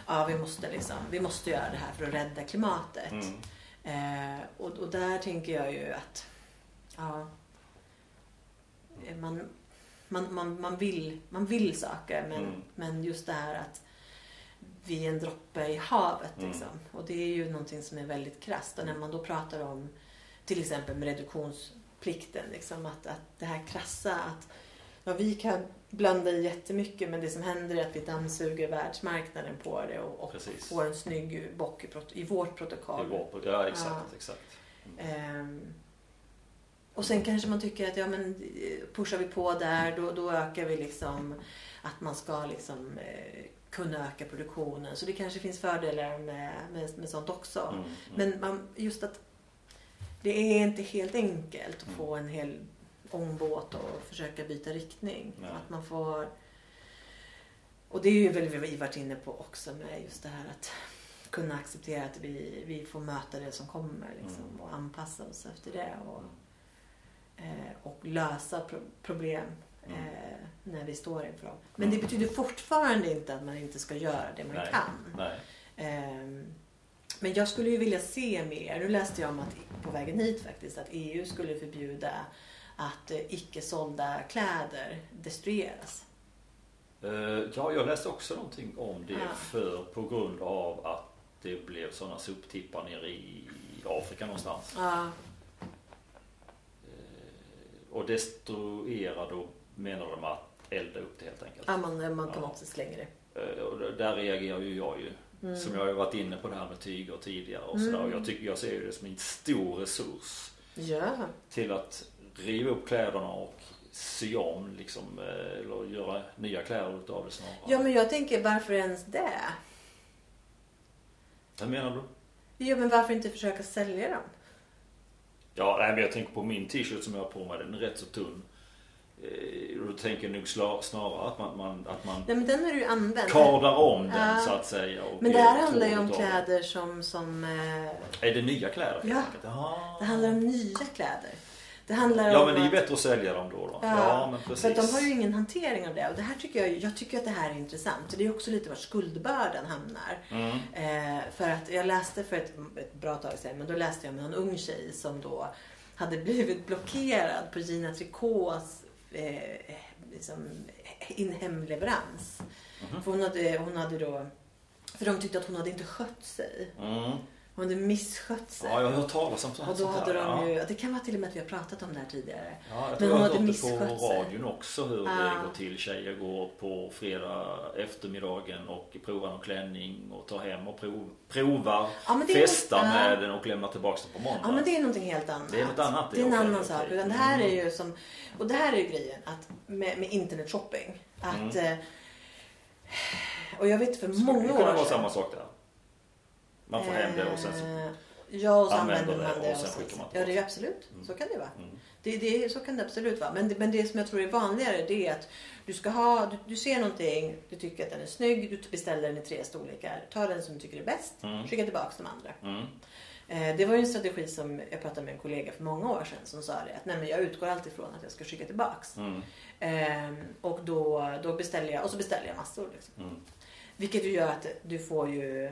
ja, vi, måste liksom, vi måste göra det här för att rädda klimatet. Mm. Eh, och, och där tänker jag ju att ja, man, man, man, man, vill, man vill saker men, Mm. men just det här att vi är en droppe i havet. Mm. Liksom. Och det är ju någonting som är väldigt krasst. Och när man då pratar om till exempel med reduktionsplikten. Liksom, att, att det här krassa att ja, vi kan blanda i jättemycket men det som händer är att vi dammsuger världsmarknaden på det och, och får en snygg bock i, i vårt protokoll. Var på, ja, exakt. Ja. exakt. Ehm, och sen kanske man tycker att ja, men eh, pushar vi på där då, då ökar vi liksom att man ska liksom eh, kunna öka produktionen. Så det kanske finns fördelar med, med, med sånt också. Mm. Mm. Men man, just att det är inte helt enkelt att Mm. få en hel ångbåt och försöka byta riktning. Nej. Att man får... Och det är ju väl vi varit inne på också med just det här att kunna acceptera att vi, vi får möta det som kommer liksom, Mm. och anpassa oss efter det. Och, eh, och lösa pro- problem Mm. eh, när vi står inför dem. Men det betyder fortfarande inte att man inte ska göra det man Nej. kan. Nej. Ehm, Men jag skulle ju vilja se mer. Nu läste jag om att på vägen hit faktiskt att EU skulle förbjuda att eh, icke sålda kläder destrueras. Eh, Ja, jag läste också någonting om det Ja. för på grund av att det blev sådana soptippar nere i Afrika någonstans. Ja, Eh, Och destruera då menar de att elda upp det helt enkelt. ja man, man kan Ja. också slänga det. Eh, Och där reagerar ju jag ju. Mm. Som jag har varit inne på det här med tyger tidigare och sådär. Och jag, tycker, jag ser ju det som en stor resurs Ja, till att riva upp kläderna och sy om liksom, eh, eller göra nya kläder utav det snarare. ja men jag tänker varför ens det? Vad menar du? Ja men varför inte försöka sälja dem? Ja, nej, men jag tänker på min t-shirt som jag har på mig. Den är rätt så tunn. Eh, och Då tänker jag nog snarare att man, man, att man Nej men den har du använt. kardar om den Ja. så att säga. Men det här handlar ju om kläder som, som eh. Är det nya kläder Ja. det handlar om nya kläder. Det handlar Ja om men det är ju bättre att sälja dem då. då. Ja, Ja, men precis. För de har ju ingen hantering av det. Och det här tycker jag, jag tycker att det här är intressant. Det är också lite var skuldbördan hamnar. Mm. Eh, för att jag läste för ett, ett bra tag sedan, men då läste jag med en ung tjej som då hade blivit blockerad på Gina Tricots eh, liksom, in hemleverans. Mhm. För hon hade, hon hade då, för de tyckte att hon hade inte skött sig. Mm. Hon hade misskött sig. Ja, jag har hört talas om sånt och då sånt hade här. de ja. ju, det kan vara till och med att vi har pratat om det här tidigare. Ja, jag Men tror hon jag har hade hört det på radion också hur Ja. det går till. Tjejer går på fredag eftermiddagen och provar någon klänning och tar hem och prov, provar, Ja, men det festar något- ja. med den och lämnar tillbaka den på måndag. Ja men det är någonting helt annat. Det är något annat, Det är en annan sak. Utan det här är Mm. ju som, och det här är ju grejen att med, med internetshopping. Att, Mm. eh, och jag vet för många det år kunna vara sedan. samma sak där? Man får hem det och sen så... Eh, Ja, och så använder man det och sen skickar man ja, det är tillbaka. absolut. Mm. Så kan det vara. Mm. Det, det, så kan det absolut vara. Men det, men det som jag tror är vanligare det är att du ska ha, du, du ser någonting, du tycker att den är snygg, du beställer den i tre storlekar. Ta den som du tycker är bäst, Mm. skicka tillbaka de andra. Mm. Eh, Det var ju en strategi som jag pratade med en kollega för många år sedan som sa det att nej men jag utgår alltid från att jag ska skicka tillbaks. Ehm, och då, då beställer jag, och så beställer jag massor. Liksom. Mm. Vilket ju gör att du får ju,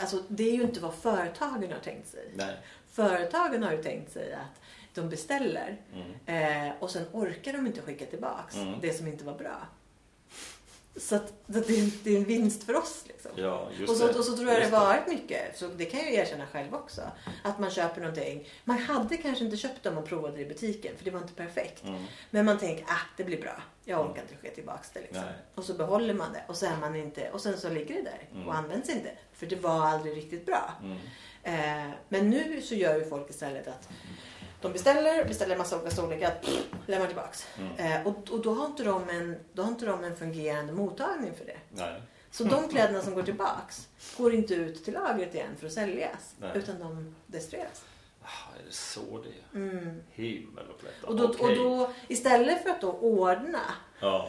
alltså det är ju inte vad företagen har tänkt sig. Nej. Företagen har ju tänkt sig att de beställer Mm. eh, och sen orkar de inte skicka tillbaks Mm. det som inte var bra. Så att, det, är, det är en vinst för oss. Liksom. Ja, och, så, och så tror jag Just det varit mycket, så det kan jag ju erkänna själv också. Att man köper någonting. Man hade kanske inte köpt dem och provat det i butiken för det var inte perfekt. Mm. Men man tänker, ah det blir bra. Jag orkar inte skicka tillbaka det liksom. Och så behåller man det och så är man inte, och sen så ligger det där Mm. och används inte. För det var aldrig riktigt bra. Mm. Eh, men nu så gör ju folk istället att de beställer, beställer en massa olika storlekar, lämnar tillbaks. Mm. Eh, och, och då har, inte de en, då har inte de en fungerande mottagning för det. Nej. Så de kläderna som går tillbaks går inte ut till lagret igen för att säljas. Nej. Utan de destrueras. Ah, är det så det är? Mm. Himmel och plättar. Och, då, och Okej. då, istället för att då ordna Ja.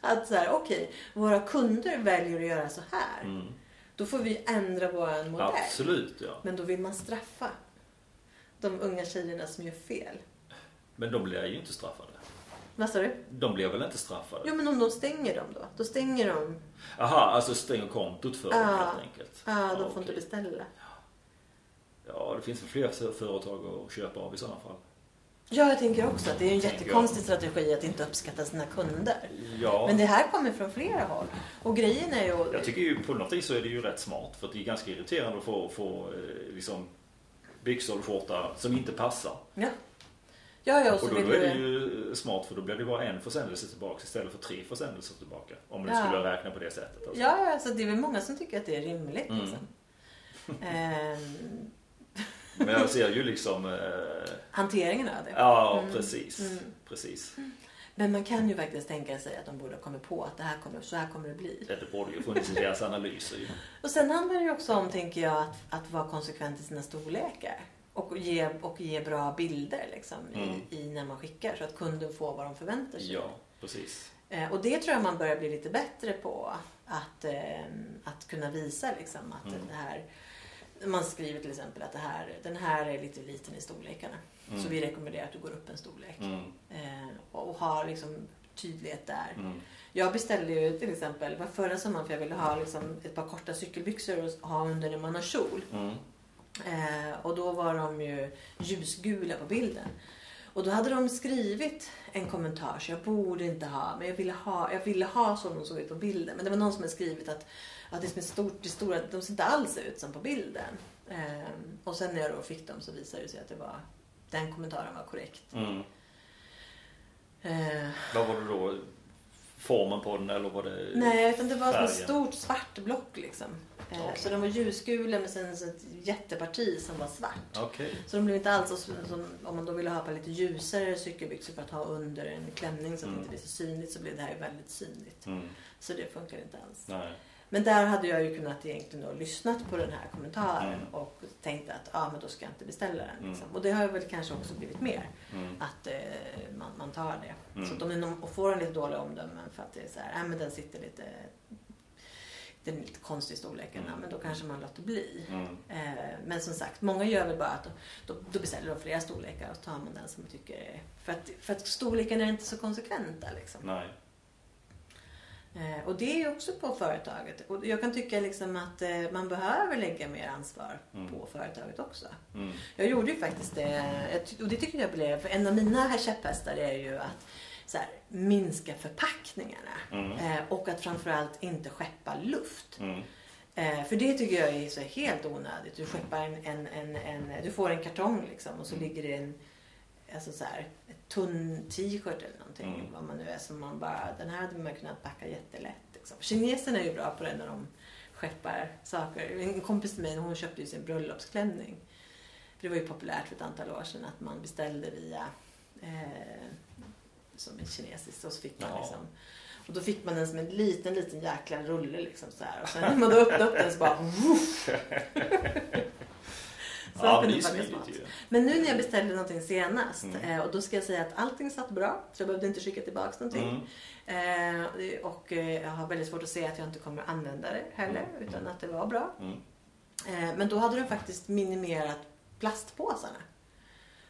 att så här, okej, våra kunder väljer att göra så här. Mm. Då får vi ändra våran modell. Absolut ja. Men då vill man straffa de unga tjejerna som gör fel. Men de blir ju inte straffade. Vad sa du? De blir väl inte straffade? Jo men om de stänger dem då? Då stänger de. Aha, alltså stänger kontot för dem Ja. helt enkelt. Ja, de får okej. inte beställa. Ja, det finns väl fler för- företag att köpa av i sådana fall. Ja, jag tänker också att det är en jättekonstig strategi att inte uppskatta sina kunder. Ja, Men det här kommer från flera håll. Och grejen är ju... jag tycker ju på något vis så är det ju rätt smart. För att det är ganska irriterande att få, få eh, liksom byxor och skjorta som inte passar. Ja. Ja, ja, och Och då, då är det ju smart för då blir det bara en försändelse tillbaka istället för tre försändelser tillbaka. Om du Ja. skulle räkna på det sättet. Alltså. Ja, ja, så det är väl många som tycker att det är rimligt. Mm. Liksom. Ehm, Men jag ser ju liksom... Eh, hanteringen av det. ja, Mm. precis. Mm. Precis. Men man kan ju faktiskt tänka sig att de borde ha kommit på att det här kommer, så här kommer det bli. Det borde ju funnits i deras analyser ju. Och sen handlar det ju också om, tänker jag, att, att vara konsekvent i sina storlekar. Och ge, och ge bra bilder liksom, Mm. i, i när man skickar så att kunden får vad de förväntar sig. Ja, precis. Eh, och det tror jag man börjar bli lite bättre på. Att, eh, att kunna visa liksom, att Mm. det här... Man skriver till exempel att det här, den här är lite liten i storlekarna. Mm. Så vi rekommenderar att du går upp en storlek. Mm. Eh, och, och har liksom tydlighet där. Mm. Jag beställde ju till exempel, var förra sommaren för jag ville ha liksom ett par korta cykelbyxor att ha under när man har kjol. Mm. Eh, och då var de ju ljusgula på bilden. Och då hade de skrivit en kommentar så jag borde inte ha, men jag ville ha, jag ville ha som de såg ut på bilden. Men det var någon som hade skrivit att, att det som är stort, det stora, de ser inte alls ut som på bilden. Eh, och sen när jag då fick dem så visade det sig att det var, den kommentaren var korrekt. Mm. Eh, Vad var det då? Formen på den eller var det Nej, utan det var som ett färgen? stort svart block liksom. Eh, Okej. Så de var ljusgula med sen så ett jätteparti som var svart. Okej. Så de blev inte alls så, som, om man då ville ha på lite ljusare cykelbyxor för att ha under en klänning så att det Mm. inte blir så synligt så blev det här väldigt synligt. Mm. Så det funkar inte alls. Nej. Men där hade jag ju kunnat egentligen då lyssnat på den här kommentaren Mm. och tänkt att ja men då ska jag inte beställa den. Mm. Liksom. Och det har väl kanske också blivit mer. Mm. Att eh, man, man tar det. Mm. Så att om de och får en lite dålig omdömen för att det är så här, äh, men den sitter lite den är lite konstig storleken, Mm. men då kanske man låter bli. Mm. Eh, men som sagt, många gör väl bara att de, då, då beställer de flera storlekar och tar man den som man tycker är... För att, för att storleken är inte så konsekventa liksom. Nej. Eh, och det är också på företaget. Och jag kan tycka liksom att eh, man behöver lägga mer ansvar Mm. på företaget också. Mm. Jag gjorde ju faktiskt det. Och det tycker jag blev... För en av mina här käpphästar är ju att här, minska förpackningarna. Mm. Eh, och att framförallt inte skeppa luft. Mm. För det tycker jag är så helt onödigt. Du skeppar en, en, en, en du får en kartong liksom och så Mm. ligger det en alltså så här, tunn t-shirt eller någonting. Mm. Vad man nu är som man bara, den här hade man kunnat packa jättelätt. Liksom. Kineserna är ju bra på det när de skeppar saker. En kompis till mig hon köpte ju sin bröllopsklänning. Det var ju populärt för ett antal år sedan att man beställde via eh, som en kinesisk och så fick man Ja. liksom och då fick man den som en liten, liten jäkla rulle liksom så här. Och sen när man då öppnade upp den så bara woof. Så Ja, kunde packa smidigt smart. ju. Men nu när jag beställde någonting senast Mm. eh, och då ska jag säga att allting satt bra. Så jag behövde inte skicka tillbaka någonting. Mm. Eh, och eh, jag har väldigt svårt att se att jag inte kommer använda det heller. Mm. Utan att det var bra. Mm. Eh, men då hade de faktiskt minimerat plastpåsarna.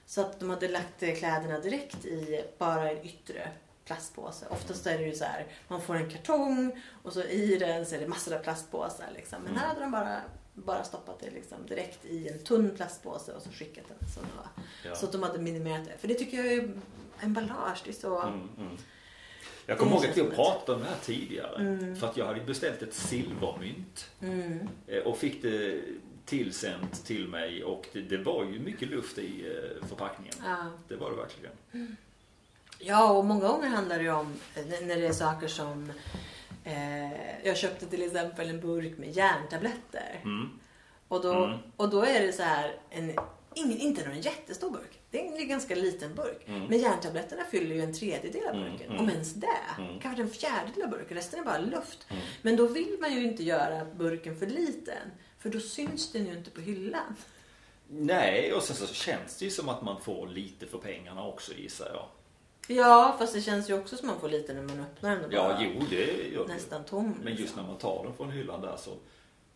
Så att de hade lagt eh, kläderna direkt i bara en yttre plastpåse. Oftast är det ju så här, man får en kartong och så i den så är det massor av plastpåsar. Liksom. Men Mm. här hade de bara, bara stoppat det liksom direkt i en tunn plastpåse och så skickat den som det var. Ja. Så att de hade minimerat det. För det tycker jag är emballage, det är så... Mm. Mm. Jag kommer ihåg att vi pratade om det här tidigare. Mm. För att jag hade beställt ett silvermynt. Mm. eh, Och fick det tillsänt till mig och det, det var ju mycket luft i eh, förpackningen. Ja. Det var det verkligen. Ja, och många gånger handlar det ju om eh, när det är saker som... Eh, jag köpte till exempel en burk med järntabletter. Mm. Och, då, Mm. och då är det så här, en, ingen, inte någon jättestor burk. Det är en ganska liten burk. Mm. Men järntabletterna fyller ju en tredjedel av Mm, burken. mm. Om ens det. Mm. Kanske en fjärdedel av burken. Resten är bara luft. Men då vill man ju inte göra burken för liten. För då syns den ju inte på hyllan. Nej, och sen så känns det ju som att man får lite för pengarna också gissar jag. Ja, fast det känns ju också som man får lite när man öppnar den och Ja, bara jo det gör det nästan tom. Men just liksom. när man tar den från hyllan där så är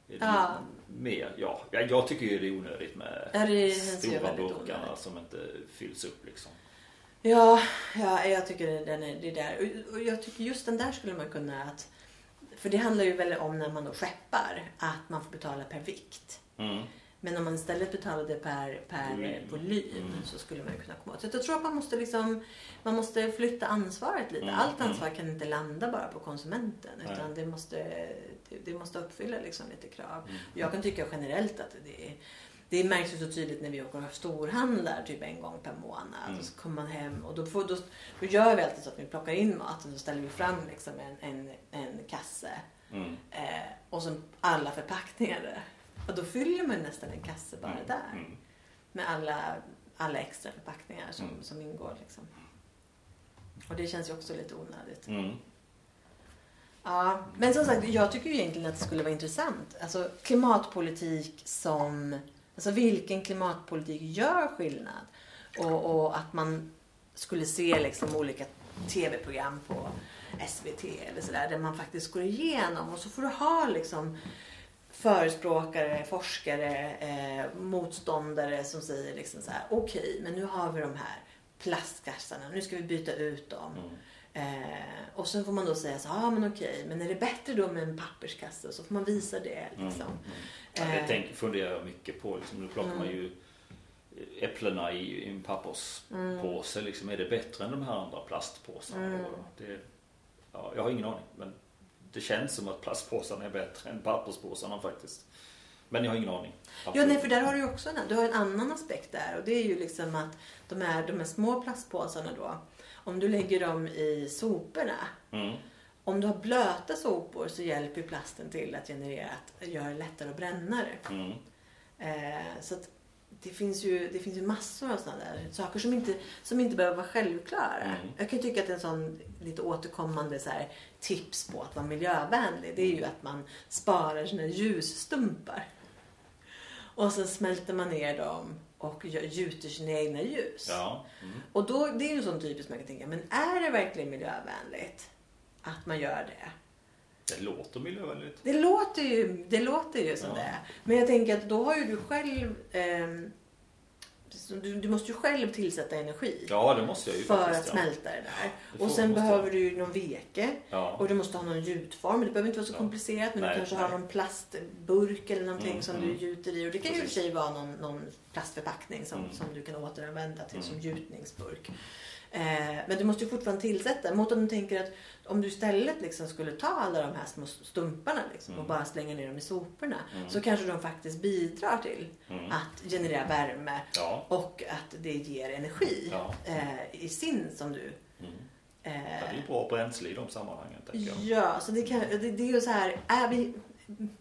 det Ja. mer, ja. ja. Jag tycker ju det är onödigt med Ja, det känns ju stora väldigt burkarna onödigt. som inte fylls upp liksom. Ja, ja jag tycker den är, det där. Och- Och jag tycker just den där skulle man kunna att... För det handlar ju väl om när man då skeppar, att man får betala per vikt. Mm. Men om man istället betalade per, per Volym. volym, Mm. så skulle man kunna komma åt. Så jag tror att man måste liksom, man måste flytta ansvaret lite. Mm, Allt mm. ansvar kan inte landa bara på konsumenten. Utan det måste, det, det måste uppfylla liksom lite krav. Mm. Jag kan tycka generellt att det är det märks ju så tydligt när vi åker och storhandlar typ en gång per månad. Mm. Och så kommer man hem och då, får, då, då gör vi alltid så att vi plockar in mat och så ställer vi fram liksom en, en, en kasse. Mm. Eh, och så alla förpackningar där. Och då fyller man nästan en kasse bara Mm. där. Mm. Med alla, alla extra förpackningar som, Mm. som ingår. Liksom. Och det känns ju också lite onödigt. Mm. Ja, men som sagt, jag tycker ju egentligen att det skulle vara intressant. Alltså klimatpolitik som... Alltså vilken klimatpolitik gör skillnad? Och, och att man skulle se liksom olika tv-program på SVT eller sådär där man faktiskt går igenom och så får du ha liksom förespråkare, forskare, eh, motståndare som säger liksom så här: okej, men nu har vi de här plastkassarna, nu ska vi byta ut dem. Mm. Eh, och sen får man då säga så ja ah, men okej, men är det bättre då med en papperskasse? Så får man visa det Mm. liksom. Ja, det Eh. tänk, funderar jag mycket på. Liksom, nu plockar man ju äpplena i, i en papperspåse. Liksom, är det bättre än de här andra plastpåsarna? Mm. då? Det, ja, jag har ingen aning. Men det känns som att plastpåsarna är bättre än papperspåsarna faktiskt. Men jag har ingen aning. Ja, Absolut. nej, för där har du ju också en, du har en annan aspekt där och det är ju liksom att de här, de här små plastpåsarna då, om du lägger dem i soporna Mm. om du har blöta sopor så hjälper plasten till att generera, att göra det lättare att bränna det. Mm. Eh, så att det finns ju, det finns ju massor av sådana där saker som inte, som inte behöver vara självklara. Mm. Jag kan tycka att en sån lite återkommande så här, tips på att vara miljövänlig det är ju att man sparar sina ljusstumpar. Och sen smälter man ner dem och gjuter sina egna ljus. Ja. Mm. Och då, det är ju en sån typisk man kan tänka, men är det verkligen miljövänligt att man gör det? Det låter miljövänligt. Det låter ju, det låter ju som Ja. det. Men jag tänker att då har ju du själv... så du, du måste ju själv tillsätta energi Ja, det måste jag ju för faktiskt. att ja. smälta det där. det och sen måste behöver du ju någon veke. Ja. Och du måste ha någon gjutform. Det behöver inte vara så Ja. komplicerat men Nej, du kanske nej. har någon plastburk eller någonting Mm, som mm. du gjuter i. Och det kan ju i och för Precis. sig vara någon, någon plastförpackning som, Mm. som du kan återanvända till som Mm. gjutningsburk. Eh, men du måste ju fortfarande tillsätta. Mot om du tänker att om du istället liksom skulle ta alla de här små stumparna liksom, och Mm. bara slänga ner dem i soporna. Mm. Så kanske de faktiskt bidrar till Mm. att generera värme Ja. och att det ger energi Ja. eh, i sin som du Mm. eh, Ja, det är ju bra bränsle i de sammanhangen, tänker jag. Ja, så det, kan, det, det är ju så här, är vi,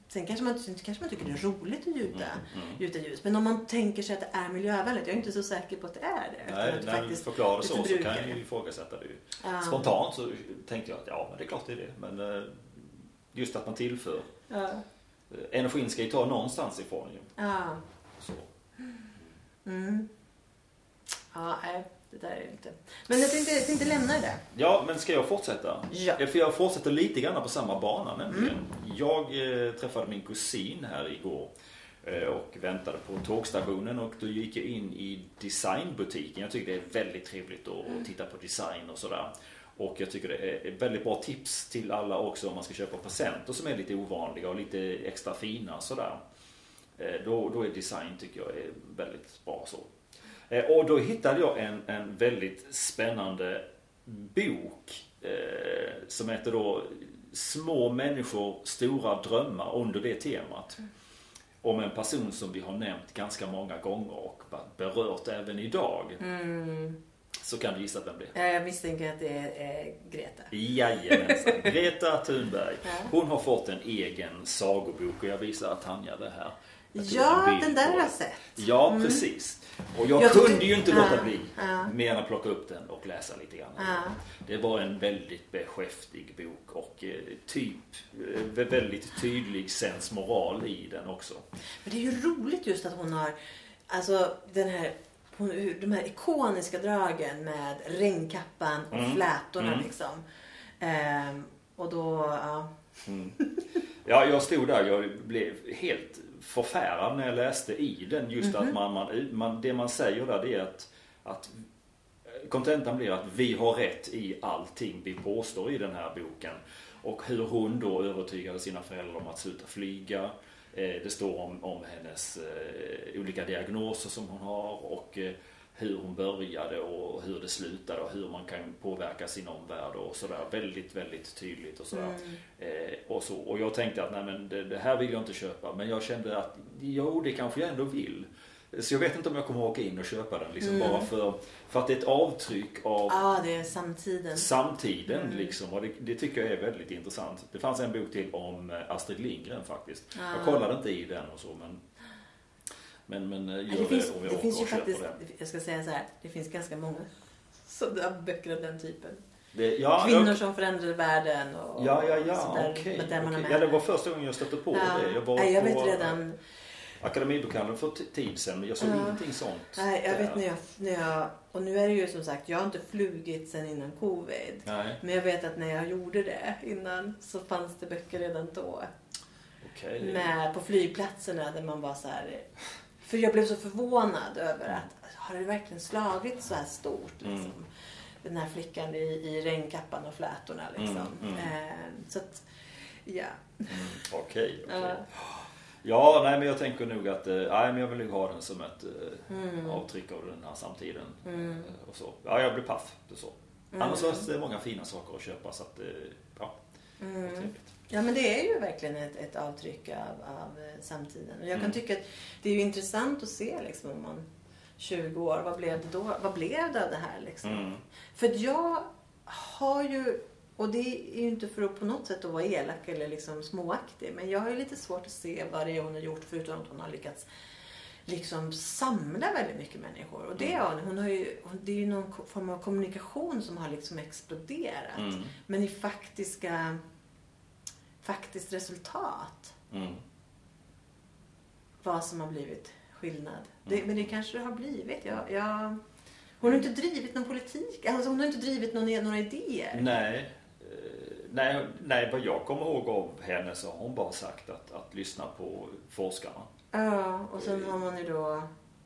sen kanske man, sen kanske man tycker det är roligt att gjuta, Mm, mm. gjuta ljus. Men om man tänker sig att det är miljövänligt, jag är inte så säker på att det är det. Nej, att när du förklarar så, så kan jag ju ifrågasätta det. Ja. Spontant så tänkte jag att ja, men det är klart det är det. Men eh, just att man tillför. Ja, eh, Energin ska ju ta någonstans ifrån ju. ja. Så. Mm. Ja, det där är inte... Men jag tänkte, jag tänkte lämna det. Ja, men ska jag fortsätta? Ja. För jag fortsätter lite grann på samma bana nämligen. Jag eh, träffade min kusin här igår eh, och väntade på tågstationen och då gick jag in i designbutiken. Jag tycker det är väldigt trevligt att titta på design och sådär. Och jag tycker det är väldigt bra tips till alla också om man ska köpa presenter som är lite ovanliga och lite extra fina sådär. Eh, Då, då är design tycker jag är väldigt bra så. Eh, Och då hittade jag en, en väldigt spännande bok eh, som heter då Små människor, stora drömmar under det temat. Om en person som vi har nämnt ganska många gånger och berört även idag. Mm. Så kan du gissa vem det är? Jag misstänker att det är Greta. Jajamensan. Greta Thunberg. Hon har fått en egen sagobok och jag visar Tanja det här. Ja, den där har jag sett. Ja, mm. precis. Och jag, jag kunde ju inte låta bli ja. mer än att plocka upp den och läsa lite grann. Ja. Det var en väldigt beskäftig bok och eh, typ eh, väldigt tydlig sensmoral i den också. Men det är ju roligt just att hon har, alltså den här de här ikoniska dragen med regnkappan och mm. flätorna mm. liksom. Ehm, och då, ja. Mm. Ja, jag stod där. Jag blev helt förfärad när jag läste i den. Just mm -hmm. att mhm. man, man, man, det man säger där det är att, att kontentan blir att vi har rätt i allting vi påstår i den här boken. Och hur hon då övertygade sina föräldrar om att sluta flyga. Eh, det står om, om hennes eh, olika diagnoser som hon har och eh, hur hon började och hur det slutade och hur man kan påverka sin omvärld och sådär. Väldigt, väldigt tydligt och sådär. Mm. Eh, och, så, och jag tänkte att nej men det, det, här vill jag inte köpa. Men jag kände att jo, det kanske jag ändå vill. Så jag vet inte om jag kommer åka in och köpa den liksom mm. bara för, för att det är ett avtryck av Ja, det är samtiden. Samtiden mm. liksom. Och det, det, tycker jag är väldigt intressant. Det fanns en bok till om eh, Astrid Lindgren faktiskt. Ah. Jag kollade inte i den och så men men, men eh, gör det, finns, det om jag det finns ju faktiskt, Jag ska säga så här, det finns ganska många sådana böcker av den typen. Det, ja, Kvinnor jag, som förändrade världen och Ja, ja, ja, okej. Okay, okay. Ja, det var första gången jag stötte på ja. det. Jag var Nej, jag vet redan. Akademibokhandeln för tid sedan, men jag såg ja. ingenting sånt. Nej, jag där. vet när jag, när jag, och nu är det ju som sagt, jag har inte flugit sedan innan covid. Nej. Men jag vet att när jag gjorde det innan så fanns det böcker redan då. Okay. Med, på flygplatserna där man var så här för jag blev så förvånad över att har det verkligen slagit så här stort? Liksom? Mm. Den här flickan i, i regnkappan och flätorna. Liksom. Mm, mm. Eh, så att, ja. Mm, okej. Okay, okay. Ja, nej men jag tänker nog att eh, nej, men jag vill ha den som ett eh, mm. avtryck av den här samtiden. Mm. Eh, och så. Ja, jag blir paff. Så. Mm. Annars är det många fina saker att köpa så att ja, mm. trevligt. Ja men det är ju verkligen ett, ett avtryck av, av eh, samtiden. Och jag kan mm. tycka att det är ju intressant att se liksom om man 20 år, vad blev det då? Vad blev det av det här liksom? Mm. För att jag har ju, och det är ju inte för att på något sätt att vara elak eller liksom småaktig, men jag har ju lite svårt att se vad det är hon har gjort förutom att hon har lyckats liksom samla väldigt mycket människor. Och det, mm. hon har ju, det är ju någon form av kommunikation som har liksom exploderat. Mm. Men i faktiska faktiskt resultat. Mm. Vad som har blivit skillnad. Det, mm. men det kanske det har blivit. Jag, jag, hon har inte drivit någon politik. Alltså hon har inte drivit någon, några idéer. Nej. Eh, nej, nej, vad jag kommer ihåg av henne så har hon bara sagt att, att lyssna på forskarna. Ja, och sen har man ju då...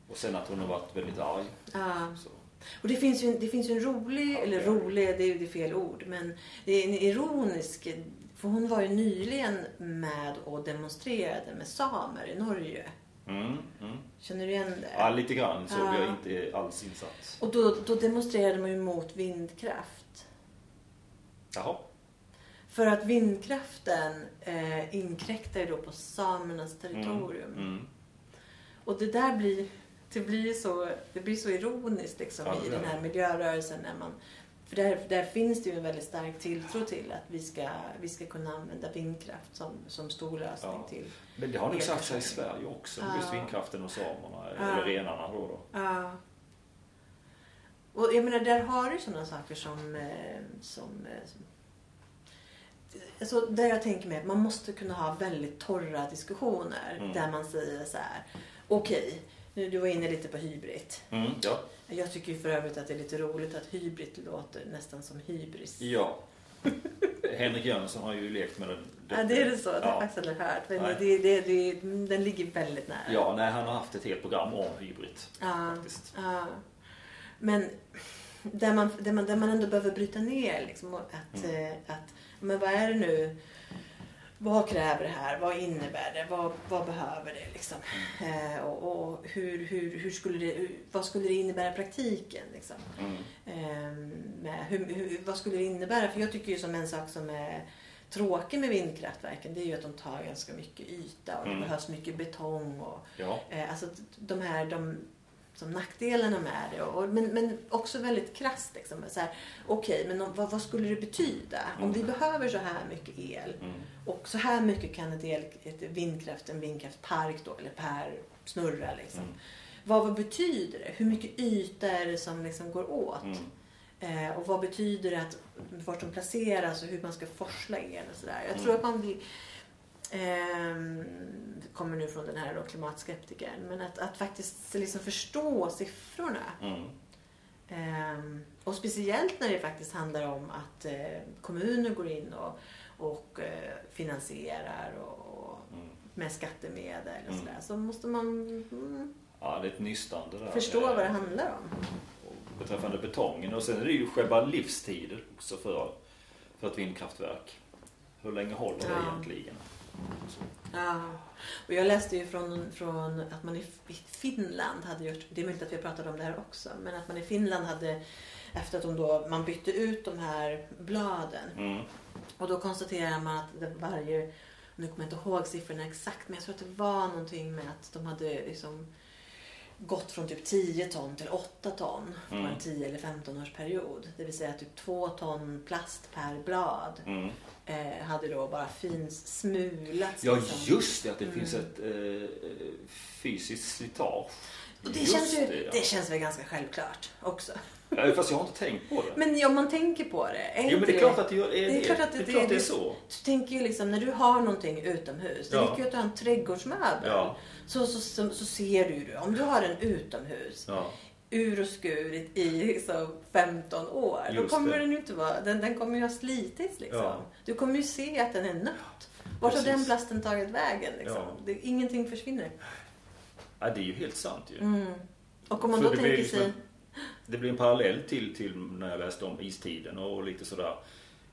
Och sen att hon har varit väldigt arg. Ja. Så. Och det finns ju, det finns en rolig, eller rolig, det är ju fel ord, men det är en ironisk för hon var ju nyligen med och demonstrerade med samer i Norge. Mm, mm. Känner du igen det? Ja, lite grann så ja. jag inte alls insatt. Och då, då demonstrerade man ju mot vindkraft. Jaha. För att vindkraften eh, inkräktar då på samernas territorium. Mm, mm. och det där blir, det blir så, det blir så ironiskt liksom ja, i den här miljörörelsen när man för där, där finns det ju en väldigt stark tilltro till att vi ska, vi ska kunna använda vindkraft som, som stor lösning ja. till Men det har nog satt sig i Sverige också, ja. just vindkraften och samerna, ja. eller renarna då. då. Ja. Och jag menar, där har du sådana saker som, eh, som, eh, som Alltså, där jag tänker mig att man måste kunna ha väldigt torra diskussioner mm. där man säger så här. Okej, okay, nu du var inne lite på hybrid. Mm, ja. Jag tycker för övrigt att det är lite roligt att hybrid låter nästan som hybris. Ja. Henrik Jönsson har ju lekt med den. Ja, det är det så. Det har jag faktiskt aldrig hört. Men det, det, det, den ligger väldigt nära. Ja, nej, han har haft ett helt program om hybrid. Ja, faktiskt. ja. Men där man, där, man, där man ändå behöver bryta ner liksom, att, mm. Eh, att men vad är det nu vad kräver det här? Vad innebär det? Vad, vad behöver det? Liksom? Eh, och, och hur, hur, hur skulle det, hur, vad skulle det innebära i praktiken? Liksom? Mm. Eh, hur, hur, vad skulle det innebära? För jag tycker ju som en sak som är tråkig med vindkraftverken det är ju att de tar ganska mycket yta och Mm. det behövs mycket betong. Och, Ja. eh, alltså de här de, som nackdelarna med det. Och, men, men också väldigt krasst. Liksom, Okej, men om, vad, vad skulle det betyda? Om vi behöver så här mycket el Mm. och så här mycket kan ett, el, ett vindkraft, en vindkraftpark då, eller per snurra liksom. Mm. Vad, vad betyder det? Hur mycket yta är det som liksom går åt? Mm. Eh, och vad betyder det att vart de placeras och hur man ska forsla el och sådär. Jag Mm. tror att man vill kommer nu från den här då, klimatskeptikern, men att, att faktiskt liksom förstå siffrorna. Mm. Ehm, och speciellt när det faktiskt handlar om att eh, kommuner går in och, och eh, finansierar och, och Mm. med skattemedel och Mm. sådär. Så måste man mm, Ja, det är ett nystande där. förstå vad det handlar om. Beträffande betongen. Och sen är det ju själva livstider också för, för ett vindkraftverk. Hur länge håller det Ja. egentligen? Ja. Och jag läste ju från, från att man i Finland hade gjort, det är möjligt att vi pratade om det här också, men att man i Finland hade efter att de då, man bytte ut de här bladen Mm. och då konstaterar man att det varje, nu kommer jag inte ihåg siffrorna exakt, men jag tror att det var någonting med att de hade liksom gått från typ 10 ton till 8 ton på Mm. en 10 eller 15 års period. Det vill säga typ 2 ton plast per blad Mm. Eh, hade då bara fins smulats. Ja, liksom. just det. Att det finns ett eh, fysiskt slitage. Och det, Just känns ju, det, ja. det känns väl ganska självklart också. Ja, Fast jag har inte tänkt på det. Men om man tänker på det. Är jo, men det är klart att det, är, det är klart att det, det- är, det är det- så. Du tänker ju liksom när du har någonting utomhus. Det Ja. räcker ju att du har en trädgårdsmöbel. Ja. Så, så, så, så ser du ju. Om du har en utomhus. Ja. Ur och skur i liksom 15 år. då Just kommer det. den ju inte vara. Den, den kommer ju ha slitits liksom. Ja. Du kommer ju se att den är nött. Vart har den plasten tagit vägen liksom? Ja. Det, ingenting försvinner. ja, det är ju helt sant ju. Mm. Och om man För då tänker liksom sig... en- Det blir en parallell till, till när jag läste om istiden och lite sådär.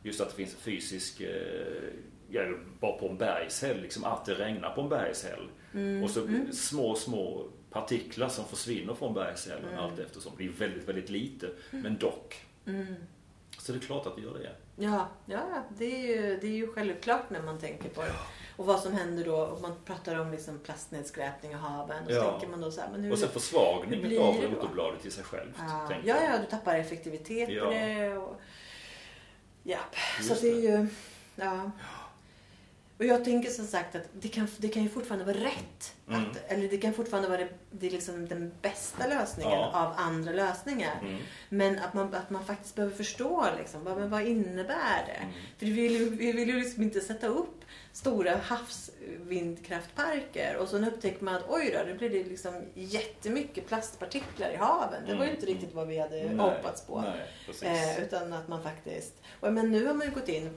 Just att det finns en fysisk, eh, ja, bara på en bergshäll, liksom att det regnar på en bergshäll. Mm. Och så små, små partiklar som försvinner från bergshällen allt eftersom. Det är väldigt, väldigt lite, men dock. Mm. Så det är klart att det gör det. Ja, ja ja. det, är ju, det är ju självklart när man tänker på det. Och vad som händer då, om man pratar om liksom plastnedskräpning i haven. Och så Ja. tänker man då så här, men hur... Och sen försvagning av rotorbladet i sig självt. ja, ja, ja, du tappar effektivitet Ja. det. Och... Ja, så det är ju... Ja. Och jag tänker som sagt att det kan, det kan ju fortfarande vara rätt. Mm. Att, eller det kan fortfarande vara det, det är liksom den bästa lösningen Ja. av andra lösningar. Mm. Men att man, att man faktiskt behöver förstå liksom, vad, men vad innebär det? Mm. För vi vill, vi vill ju liksom inte sätta upp stora havsvindkraftparker och så upptäcker man att oj då, nu blir det liksom jättemycket plastpartiklar i haven. Det var ju Mm. inte riktigt vad vi hade Nej, hoppats på. Nej. Eh, utan att man faktiskt... Och, men nu har man ju gått in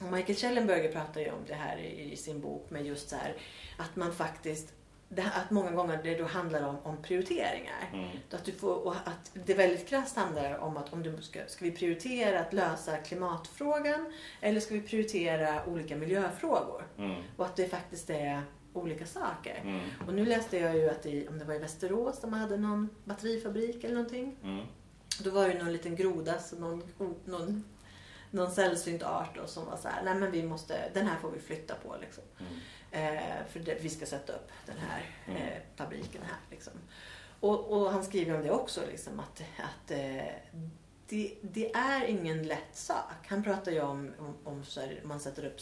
Michael Schellenberger pratar ju om det här i, sin bok med just så här att man faktiskt att många gånger det då handlar om, om prioriteringar. Mm. Att, du får, och att det väldigt krasst handlar om att om du ska, ska vi prioritera att lösa klimatfrågan eller ska vi prioritera olika miljöfrågor? Mm. Och att det faktiskt är olika saker. Mm. Och nu läste jag ju att i, om det var i Västerås där man hade någon batterifabrik eller någonting. Mm. Då var det någon liten groda, så någon, någon, någon sällsynt art då, som var så här, nej men vi måste, den här får vi flytta på liksom. Mm. Eh, för det, vi ska sätta upp den här Mm. eh, fabriken här. Liksom. Och, och han skriver om det också, liksom, att, att eh, det, det är ingen lätt sak. Han pratar ju om, om, om här, man sätter upp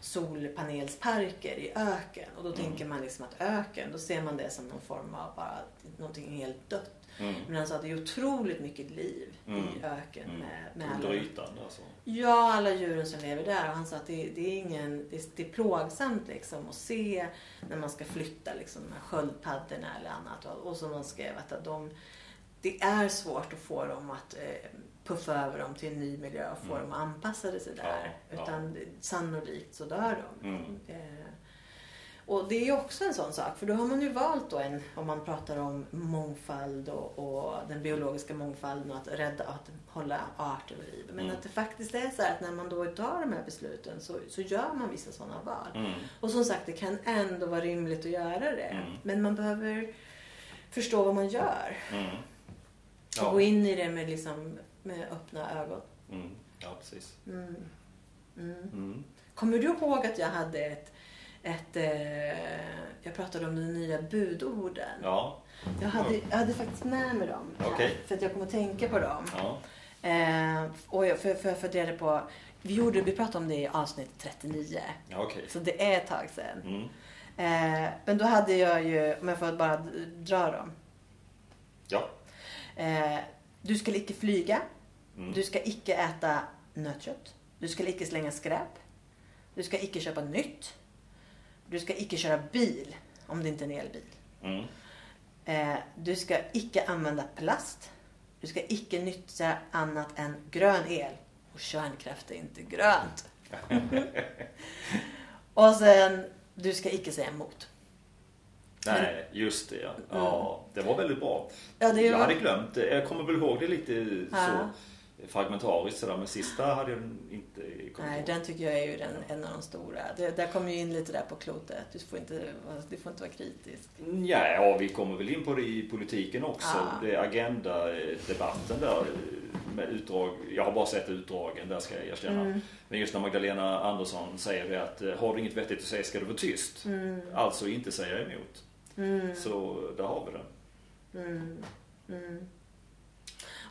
solpanelsparker i öken. Och då Mm. tänker man liksom att öken, då ser man det som någon form av bara någonting helt dött. Mm. Men han sa att det är otroligt mycket liv Mm. i öken Mm. med, med Under alla ytan alltså. Ja, alla djuren som lever där. Och han sa att det, det är ingen, det, det är plågsamt liksom att se när man ska flytta liksom, sköldpaddorna eller annat. Och, och som de skrev att de, det är svårt att få dem att eh, puffa över dem till en ny miljö och få Mm. dem att anpassa sig där. Ja, ja. Utan sannolikt så dör de. Mm. Eh, och det är ju också en sån sak, för då har man ju valt då en, om man pratar om mångfald och, och den biologiska mångfalden och att rädda, att hålla arter vid liv. Men Mm. att det faktiskt är så här att när man då tar de här besluten så, så gör man vissa sådana val. Mm. Och som sagt, det kan ändå vara rimligt att göra det. Mm. Men man behöver förstå vad man gör. Mm. Ja. Gå in i det med, liksom, med öppna ögon. Mm. Ja, precis. Mm. Kommer du ihåg att jag hade ett, ett eh, jag pratade om de nya budorden. Ja. Jag, hade, jag hade faktiskt med mig dem. här, Okej. För att jag kom att tänka på dem. Ja. Eh, och jag, för, för jag funderade på, vi, gjorde, vi pratade om det i avsnitt 39. Ja, okej. Så det är ett tag sedan. Mm. Eh, men då hade jag ju, om jag får bara dra dem. Ja. Eh, du ska icke flyga. Mm. Du ska icke äta nötkött. Du ska icke slänga skräp. Du ska icke köpa nytt. Du ska icke köra bil om det inte är en elbil. Mm. Eh, du ska icke använda plast. Du ska icke nyttja annat än grön el. Och kärnkraft är inte grönt. och sen, du ska icke säga emot. Nej, just det ja. ja. Det var väldigt bra. Ja, det Jag var- hade glömt det. Jag kommer väl ihåg det lite Ja. så fragmentariskt sådär. Men sista hade jag inte kommit Nej, ihåg. den tycker jag är ju den, en av de stora. Det, där kommer ju in lite där på klotet. Du får inte, du får inte vara kritisk. Ja, ja, vi kommer väl in på det i politiken också. Ja. Det är agendadebatten där med utdrag. Jag har bara sett utdragen, där ska jag erkänna. Mm. Men just när Magdalena Andersson säger det att eh, har du inget vettigt att säga ska du vara tyst. Mm. Alltså inte säga emot. Mm. Så där har vi det.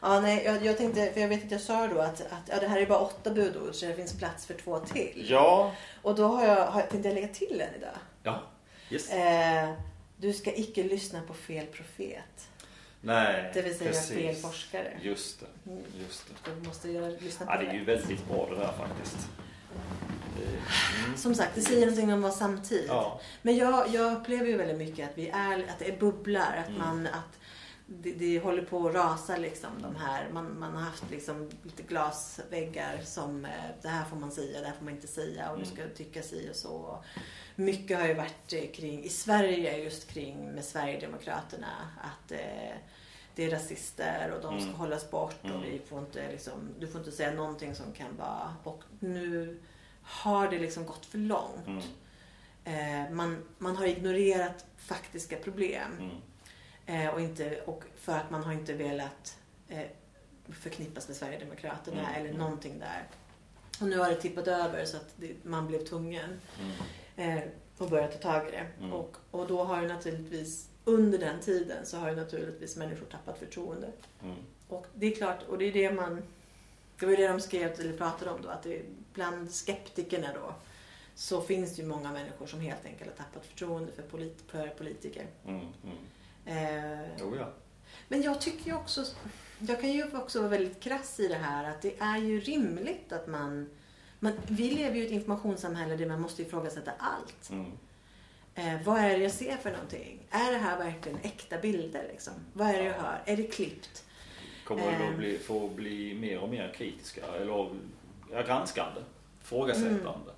Ja, nej, jag, jag tänkte, för jag vet att jag sa då att, att ja, det här är bara åtta budord så det finns plats för två till. Ja. Och då har jag, har, tänkte jag lägga till en idag. Ja. Yes. Eh, du ska icke lyssna på fel profet. Nej, Det vill säga precis. fel forskare. Just det. Mm. Just det. Du måste göra, lyssna på Ja, det är ju väldigt bra det där faktiskt. Eh, Mm. Som sagt, det säger någonting om vår samtid. Ja. Men jag, jag upplever ju väldigt mycket att vi är, att det är bubblar. Att Mm. man, att det, det håller på att rasa liksom de här. Man, man har haft liksom lite glasväggar som eh, det här får man säga, det här får man inte säga och du ska tycka si och så. Mycket har ju varit eh, kring, i Sverige just kring med Sverigedemokraterna att eh, det är rasister och de ska Mm. hållas bort och Mm. vi får inte liksom, du får inte säga någonting som kan vara och nu har det liksom gått för långt. Mm. Eh, man, man har ignorerat faktiska problem. Mm. Eh, och, inte, och för att man har inte velat eh, förknippas med Sverigedemokraterna Mm, eller mm. någonting där. Och nu har det tippat över så att det, man blev tvungen Mm. eh, att börja ta tag i det. Mm. Och, och då har ju naturligtvis, under den tiden så har ju naturligtvis människor tappat förtroende. Mm. Och det är klart, och det är det man... Det var ju det de skrev eller pratade om då, att det, bland skeptikerna då så finns det ju många människor som helt enkelt har tappat förtroende för, polit, för politiker. Mm. Mm. Eh, Jo, ja. men jag tycker ju också, jag kan ju också vara väldigt krass i det här att det är ju rimligt att man, man vi lever ju i ett informationssamhälle där man måste ifrågasätta allt. Mm. Eh, vad är det jag ser för någonting? Är det här verkligen äkta bilder liksom? Vad är det jag Ja. hör? Är det klippt? Kommer Ehm. att bli, få bli mer och mer kritiska eller ja, granskande. Frågasättande.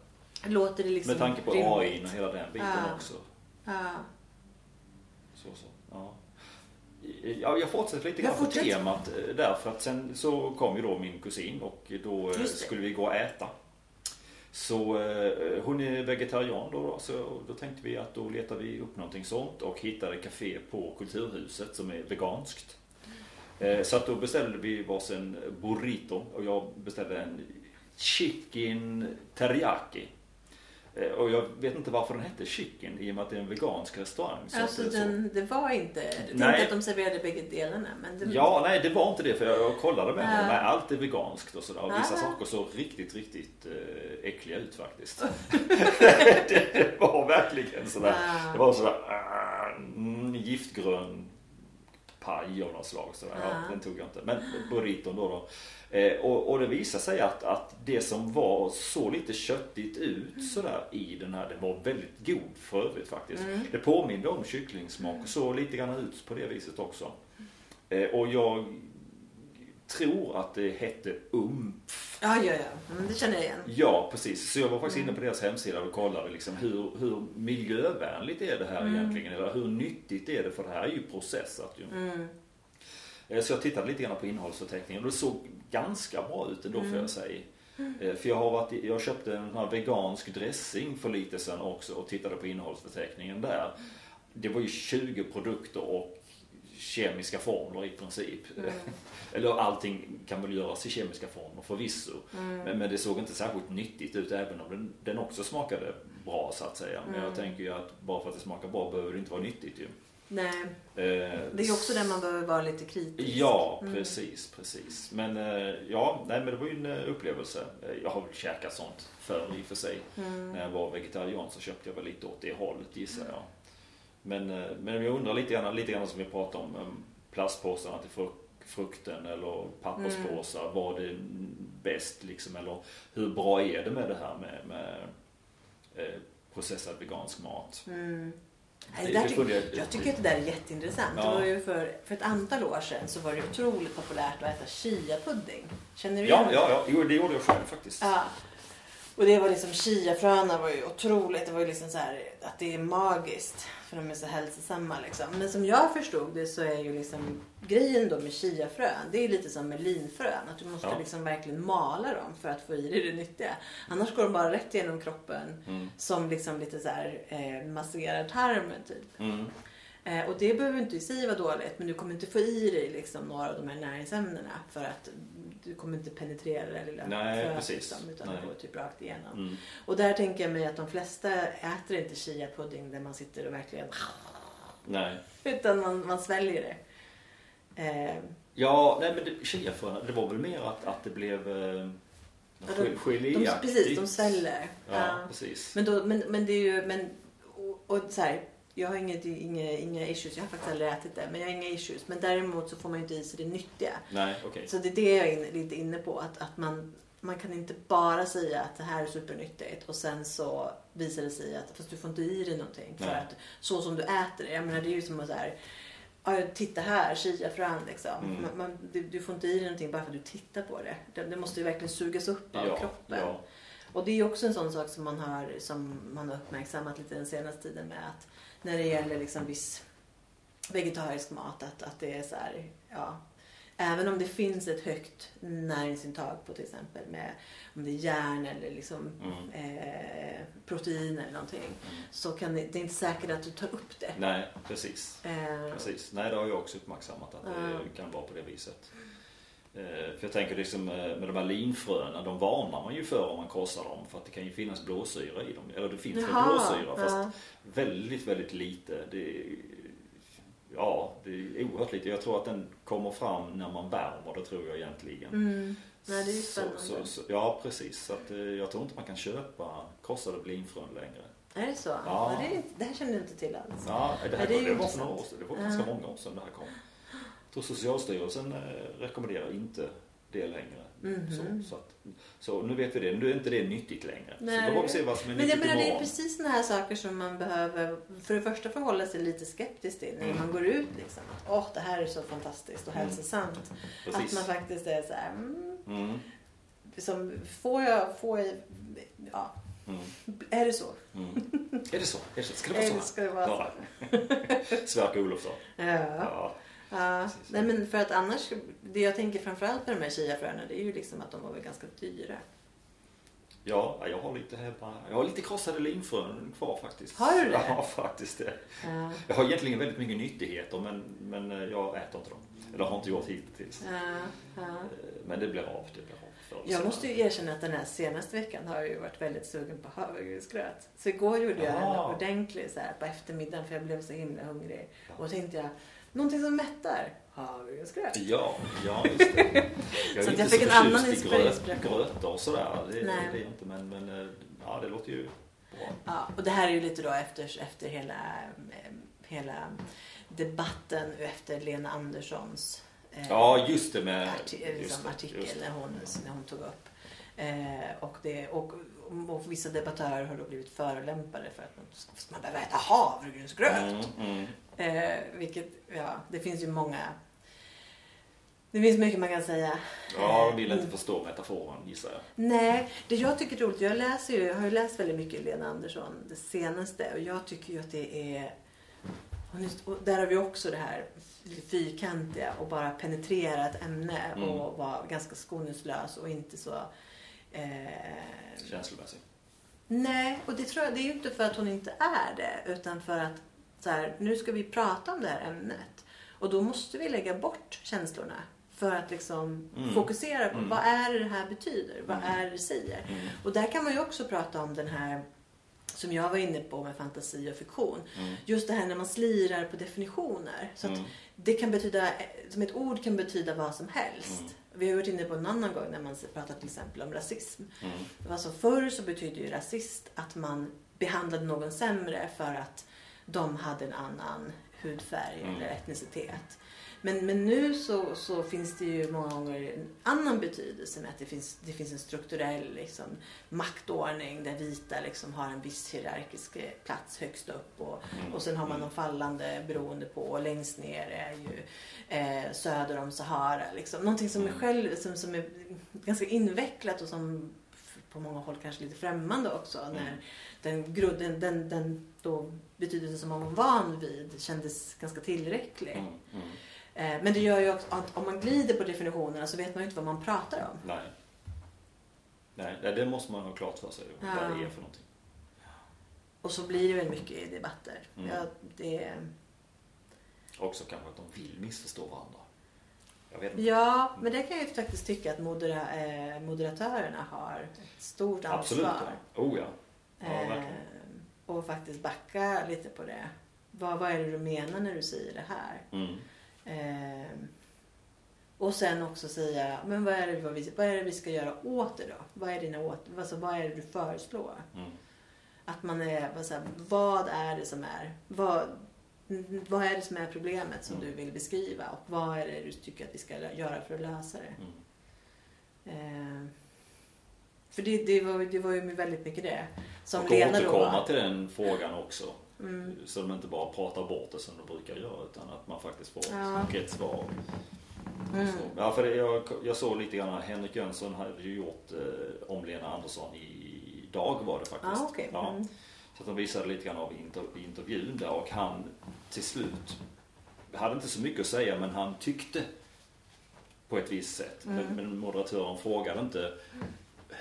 Låter det liksom Med tanke på rimligt? AI och hela den biten Ja. också. Ja. Så, så. Ja. Ja, jag fortsätter lite grann på temat eh, där för att sen så kom ju då min kusin och då eh, skulle vi gå och äta. Så eh, hon är vegetarian då, då så då tänkte vi att då letar vi upp någonting sånt och hittade café på Kulturhuset som är veganskt. Eh, Så att då beställde vi varsin burrito och jag beställde en chicken teriyaki. Eh, Och jag vet inte varför den hette chicken i och med att det är en vegansk restaurang. Så Alltså den, det var inte, jag tänkte Nej. att de serverade bägge delarna. Men det, Ja, nej det var inte det för jag kollade med honom. Nej, allt är veganskt och sådär. Och vissa Ja. saker såg riktigt, riktigt eh, äckliga ut faktiskt. det, det var verkligen sådär. Ja. Det var sådär mm, giftgrön paj av något slag. Sådär. Ja. Den tog jag inte. Men burriton då. då. Eh, och, och det visade sig att, att det som var så lite köttigt ut sådär i den här, den var väldigt god för övrigt faktiskt. Mm. Det påminde om kycklingsmak och såg lite grann ut på det viset också. Eh, och jag tror att det hette UMF. ja, ja, ja. Mm, det känner jag igen. Ja, precis. Så jag var faktiskt Mm. inne på deras hemsida och kollade liksom hur, hur miljövänligt är det här Mm. egentligen? Eller hur nyttigt är det? För det här är ju processat ju. Mm. Eh, Så jag tittade lite grann på innehållsförteckningen och det såg ganska bra ut ändå Mm. får jag säga. Eh, För jag, har varit, jag köpte en sån här vegansk dressing för lite sedan också och tittade på innehållsförteckningen där. Det var ju 20 produkter och kemiska formler i princip. Mm. Eller allting kan väl göras i kemiska formler förvisso. Mm. Men, men det såg inte särskilt nyttigt ut även om den, den också smakade bra så att säga. Men Mm. jag tänker ju att bara för att det smakar bra behöver det inte vara nyttigt ju. Nej, Eh, det är ju också där man behöver vara lite kritisk. Ja, Mm. precis, precis. Men eh, ja, nej men det var ju en eh, upplevelse. Eh, Jag har väl käkat sånt förr i och för sig. Mm. När jag var vegetarian så köpte jag väl lite åt det hållet gissar jag. Men, eh, men jag undrar lite grann, lite grann som vi pratade om, plastpåsarna till fruk- frukten eller papperspåsar. Mm. Var det bäst liksom? Eller hur bra är det med det här med, med eh, processad vegansk mat? Mm. Det- det det tyck- funderar- jag tycker att det där är jätteintressant. Ja. Det var ju för, för ett antal år sedan så var det otroligt populärt att äta chia-pudding. Känner du Ja, igen ja, ja. Jo, det gjorde jag själv faktiskt. Ja. Och det var liksom chiafröna var ju otroligt. Det var ju liksom så här att det är magiskt. För de är så hälsosamma liksom. Men som jag förstod det så är ju liksom grejen då med chiafrön. Det är lite som med linfrön. Att du måste Ja. liksom verkligen mala dem för att få i dig det nyttiga. Annars går de bara rätt igenom kroppen. Mm. Som liksom lite så här eh, masserar tarmen typ. Mm. Eh, och det behöver inte i sig vara dåligt men du kommer inte få i dig liksom några av de här näringsämnena för att du kommer inte penetrera det lilla Nej, fröet, precis. Liksom, utan Nej. det går typ rakt igenom. Mm. Och där tänker jag mig att de flesta äter inte chia-pudding där man sitter och verkligen Nej. utan man, man sväljer det. Eh, Ja, nej men chiafröna, det var väl mer att, att det blev eh, Ja, geléaktigt. precis, de sväller. Ja, Ja. precis. Men, då, men, men det är ju, men, och, och så här, jag har inget, inga, inga issues, jag har faktiskt aldrig ätit det, men jag har inga issues. Men däremot så får man ju inte i sig det nyttiga. Nej, okej. Så det är det jag är inne, lite inne på. Att, att man, man kan inte bara säga att det här är supernyttigt och sen så visar det sig att fast du får inte i dig någonting. För Nej. att så som du äter det. Jag menar det är ju som att så här, titta här, chiafrön liksom. Mm. Man, man, du, du får inte i dig någonting bara för att du tittar på det. Det, det måste ju verkligen sugas upp av Ja, kroppen. ja. Och det är ju också en sån sak som man har, som man har uppmärksammat lite den senaste tiden med att när det gäller liksom viss vegetarisk mat att, att det är så här, ja. Även om det finns ett högt näringsintag på till exempel med om det är järn eller liksom Mm. eh, protein eller någonting. Så kan det, det är inte säkert att du tar upp det. Nej, precis. Eh, precis. Nej, det har jag också uppmärksammat att det kan vara på det viset. Eh, För jag tänker liksom eh, med de här linfröna, de varnar man ju för om man korsar dem. För att det kan ju finnas blåsyra i dem. Eller det finns Jaha, blåsyra fast ja. väldigt, väldigt lite. Det, ja, det är oerhört lite. Jag tror att den kommer fram när man värmer det tror jag egentligen. Mm. Nej, det är ju Så- spännande. Så, så, ja, precis. Så att, eh, jag tror inte man kan köpa korsade linfrön längre. Är det så? Ja. Ja. Det, det här känner jag inte till alls. Ja, det, här, Ja, det är det, var för några år sedan. Det var ganska många år sedan det här kom. Tror Socialstyrelsen eh, rekommenderar inte det längre. Mhm. Så, så, att, så nu vet vi det. Nu är inte det nyttigt längre. Nej. Så då får vi se vad som är Men jag menar det är precis sådana här saker som man behöver för det första förhålla sig lite skeptiskt till när Mm. man går ut liksom. Att åh det här är så fantastiskt och Mm. hälsosamt. Att Precis. man faktiskt är så här, mm, Mm, som, får jag, får jag, ja, mm, är det så? mm. Är det så? Är det så? Ska det vara så? ska det vara så? Ja. Sverker Olofsson. Ja. Ja. Ja. Nej men för att annars, det jag tänker framförallt med de här chiafröna det är ju liksom att de var väl ganska dyra. Ja, jag har lite hemma. Jag har lite krossade linfrön kvar faktiskt. Har du det? Ja, faktiskt det. Ja. Jag har egentligen väldigt mycket nyttigheter men, men eh, jag äter inte dem. Eller har inte gjort hittills. Ja, ja. Eh, Men det blir av. Det blir av Jag måste ju erkänna att den här senaste veckan har jag ju varit väldigt sugen på havregrynsgröt. Så igår gjorde jag en ordentlig så här på eftermiddagen för jag blev så himla hungrig. Och tänkte jag, någonting som mättar, havregrynsgröt. Ja, ja just det. Jag är Så inte jag fick en förtjust annan i gröt, inspiration. grötor och sådär. Det, Nej. det är jag inte men, men eh, ja, det låter ju bra. Ja, och det här är ju lite då efter, efter hela, eh, hela debatten efter Lena Anderssons eh, Ja, just det med... arti- liksom, det, artikel just det. när hon, när hon tog upp. Eh, och, det, och, och vissa debattörer har då blivit förolämpade för att man, man behöver äta havregrynsgröt. Mm, mm. Eh, vilket, ja, det finns ju många... Det finns mycket man kan säga. Ja, jag vill Mm. inte förstå metaforen gissar jag. Nej, det jag tycker är roligt, jag, läser ju, jag har ju läst väldigt mycket Lena Andersson det senaste och jag tycker ju att det är och där har vi också det här fyrkantiga och bara penetrera ett ämne Mm. och vara ganska skoningslös och inte så... Eh, Känslomässigt. nej, och det tror jag, det är ju inte för att hon inte är det utan för att så här, nu ska vi prata om det här ämnet. Och då måste vi lägga bort känslorna för att liksom Mm. fokusera på Mm. vad är det det här betyder? Vad Mm. är det det säger? Mm. Och där kan man ju också prata om den här som jag var inne på med fantasi och fiktion. Mm. Just det här när man slirar på definitioner. Så Mm. det kan betyda, som ett ord kan betyda vad som helst. Vi har varit inne på en annan gång när man pratar till exempel om rasism. Mm. Alltså förr så betydde ju rasist att man behandlade någon sämre för att de hade en annan hudfärg Mm. eller etnicitet. Men, men nu så, så finns det ju många gånger en annan betydelse med att det finns, det finns en strukturell liksom, maktordning där vita liksom har en viss hierarkisk eh, plats högst upp och, Mm. och sen har man de fallande beroende på och längst ner är ju eh, söder om Sahara. Liksom. Någonting som är, Mm. själv, som, som är ganska invecklat och som på många håll kanske lite främmande också. Mm. När den, den, den, den då betydelse som man var van vid kändes ganska tillräcklig. Mm. Mm. Eh, men det gör ju också att om man glider på definitionerna så vet man ju inte vad man pratar om. Nej. Nej, det- måste man ha klart för sig. Ja. Vad det är för någonting. Och så blir det väl mycket i debatter. Mm. Ja, det, Också kanske att de vill missförstå varandra. Ja, men det kan jag ju faktiskt tycka att modera, eh, moderatörerna har ett stort ansvar. Absolut. Ja. Oh ja. Ja, Eh, verkligen. Och faktiskt backa lite på det. Vad, vad är det du menar när du säger det här? Mm. Eh, och sen också säga, men vad är, det, vad, vi, vad är det vi ska göra åt det då? Vad är, dina åt, alltså, vad är det du föreslår? Mm. Att man är, vad, så här, vad är det som är, vad, vad är det som är problemet som Mm. du vill beskriva? Och vad är det du tycker att vi ska göra för att lösa det? Eh, för det, det, var, det var ju väldigt mycket det. Som och Lena återkomma till den frågan också. Mm. Så de inte bara pratar bort det som de brukar göra utan att man faktiskt får Ja. ett rätt svar. Mm. Ja, för det, jag, jag såg lite grann, Henrik Jönsson hade ju gjort eh, om Lena Andersson idag var det faktiskt. Ah. Ja. Mm. Så att de visade lite grann av inter, intervjun där och han till slut hade inte så mycket att säga men han tyckte på ett visst sätt. Mm. Men, men moderatören frågade inte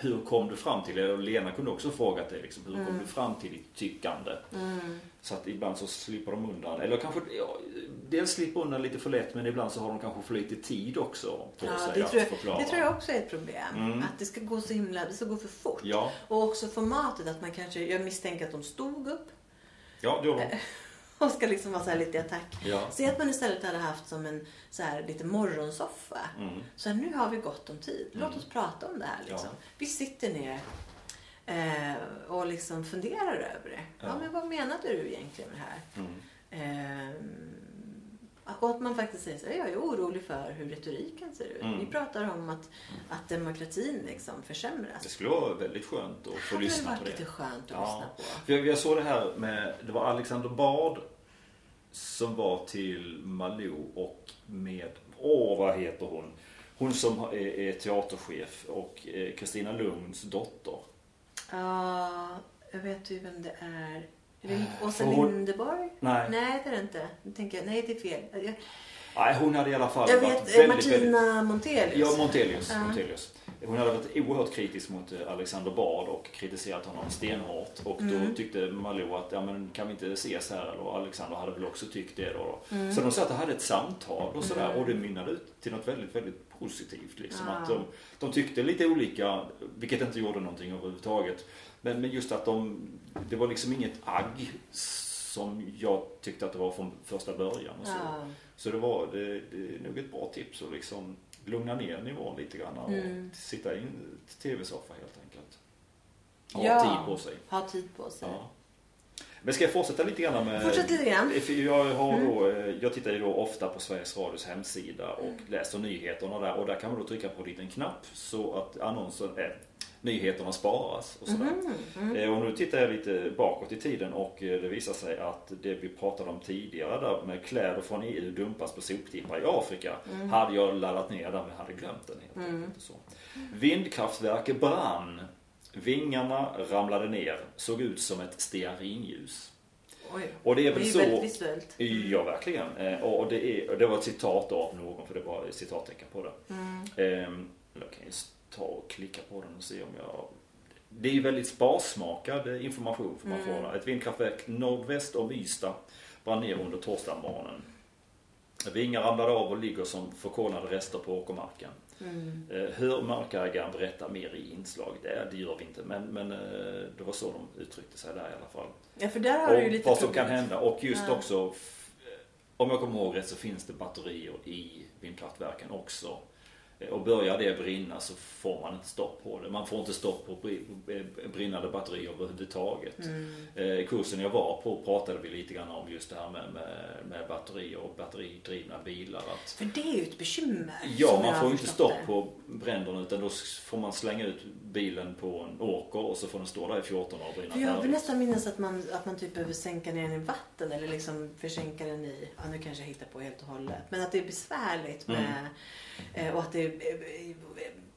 hur kom du fram till det? Och Lena kunde också frågat det liksom, hur kom Mm. du fram till ditt tyckande? Mm. Så att ibland så slipper de undan. Eller kanske, ja, dels slipper undan lite för lätt men ibland så har de kanske för lite tid också på Ja, sig det, att tror jag, förklara. det tror jag också är ett problem. Mm. Att det ska gå så himla, det ska gå för fort. Ja, Och också formatet att man kanske, jag misstänker att de stod upp ja det var de. och ska liksom vara så lite i attack. Ja. Se att man istället hade haft som en så här lite morgonsoffa. Mm. Så här, nu har vi gott om tid. Låt Mm. oss prata om det här liksom. Ja. Vi sitter ner eh, och liksom funderar över det. Ja. Ja. men vad menade du egentligen med det här? Mm. Ehm, och att man faktiskt säger så jag är orolig för hur retoriken ser ut. Mm. Ni pratar om att, att demokratin liksom försämras. Det skulle vara väldigt skönt att få lyssna på det. lite skönt att Ja. lyssna på. För jag, jag såg det här med, det var Alexander Bard som var till Malou och med, åh vad heter hon? Hon som är, är teaterchef och eh, Kristina Lunds dotter. Ja, jag vet ju vem det är. Är det Åsa För hon- Linderborg? Nej. Nej, det är det inte. Nu tänker jag, nej, det är fel. Jag, Nej, hon hade i alla fall jag vet eh, väldigt, Martina väldigt... Montelius. Ja, Montelius. Ja. Montelius. Hon hade varit oerhört kritisk mot eh, Alexander Bard och kritiserat honom stenhårt. Och då Mm. tyckte Malou att, ja men kan vi inte ses här? Och Alexander hade väl också tyckt det då. Mm. Så de satt och hade ett samtal och sådär Mm. och det mynnade ut till något väldigt, väldigt positivt. Liksom. Ja. Att de, de tyckte lite olika, vilket inte gjorde någonting överhuvudtaget. Men, men just att de, det var liksom inget agg som jag tyckte att det var från första början. Och så. Ja. Så det var det, det är nog ett bra tips att liksom lugna ner nivån lite grann och Mm. sitta i en tv-soffa helt enkelt. Ha Ja. tid på sig. Ha tid på sig. Ja. Men ska jag fortsätta lite grann med... Fortsätt lite grann. Jag, har Mm. då, eh, jag tittar ju då ofta på Sveriges Radios hemsida och läser nyheterna där och där kan man då trycka på en liten knapp så att annonsen, äh, nyheterna sparas och sådär. Mhm, mm. Eh, Och nu tittar jag lite bakåt i tiden och det visar sig att det vi pratade om tidigare där med kläder från EU dumpas på soptippar i Afrika Mm. hade jag laddat ner där men hade glömt den helt Mm. enkelt. Så. Vindkraftverk brann. Vingarna ramlade ner, såg ut som ett stearinljus. Oj. Och det är Det är väl så... väldigt visuellt. Ja, verkligen. Eh, Och det, är, det var ett citat av någon, för det var ett citattecken på det. Mm. Ehm, Jag kan ju ta och klicka på den och se om jag... Det är ju väldigt sparsmakad information får man Mm. få. Ett vindkraftverk nordväst om Ystad brann ner under torsdagsmorgonen. Vingar ramlade av och ligger som förkolnade rester på åkermarken. Mm. Eh, Hur markägaren berättar mer i inslag, det, det gör vi inte. Men, men eh, det var så de uttryckte sig där i alla fall. Ja, för där har du Och lite vad som problem. kan hända. Och just Ja. också, f- om jag kommer ihåg rätt så finns det batterier i vindkraftverken också. Eh, Och börjar det brinna så får man inte stopp på det. Man får inte stopp på eh, brinnande batterier överhuvudtaget. Mm. Eh, kursen jag var på pratade vi lite grann om just det här med, med, med batterier och batteridrivna bilar. Att, För det är ju ett bekymmer. ja, man får inte stopp det. på bränderna utan då får man slänga ut bilen på en åker och så får den stå där i 14 år och brinna jag vill nästan minnas att man, att man typ behöver sänka ner den i vatten eller liksom försänka den i, ja nu kanske jag hittar på helt och hållet. Men att det är besvärligt Mm. med, eh, och att det är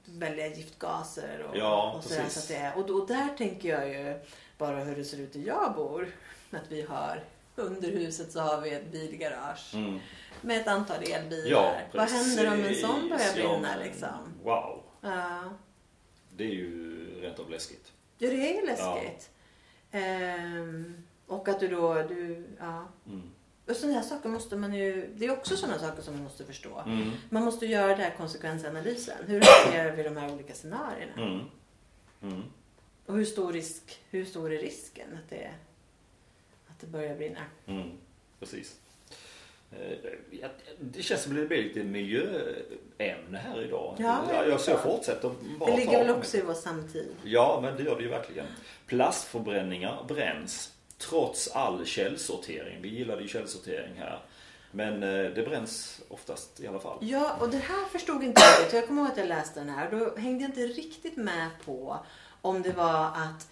väldiga giftgaser och, Ja, och sådär. Så att det är, och, och där tänker jag ju bara hur det ser ut där jag bor. Att vi har, under huset så har vi ett bilgarage Mm. med ett antal elbilar. Ja, Vad händer om en sån börjar. Ja, brinna men liksom? Wow. Ja. Det är ju rent av läskigt. Ja, det är ju läskigt. Ehm, och att du då, du, ja. Mm. Och sådana här saker måste man ju, det är också sådana saker som man måste förstå. Mm. Man måste göra den här konsekvensanalysen. Hur hanterar vi de här olika scenarierna? Mm. Mm. Och hur stor, risk, hur stor är risken att det, att det börjar brinna? Mm. Precis. Eh, Det känns som att det blir lite miljöämne här idag. Ja, jag, jag fortsätta bara Det ligger väl också i vår samtid. Ja, men det gör det ju verkligen. Plastförbränningar bränns trots all källsortering. Vi gillade ju källsortering här. Men eh, det bränns oftast i alla fall. Ja, och det här förstod inte jag. Jag kommer ihåg att jag läste den här. Då hängde jag inte riktigt med på om det var att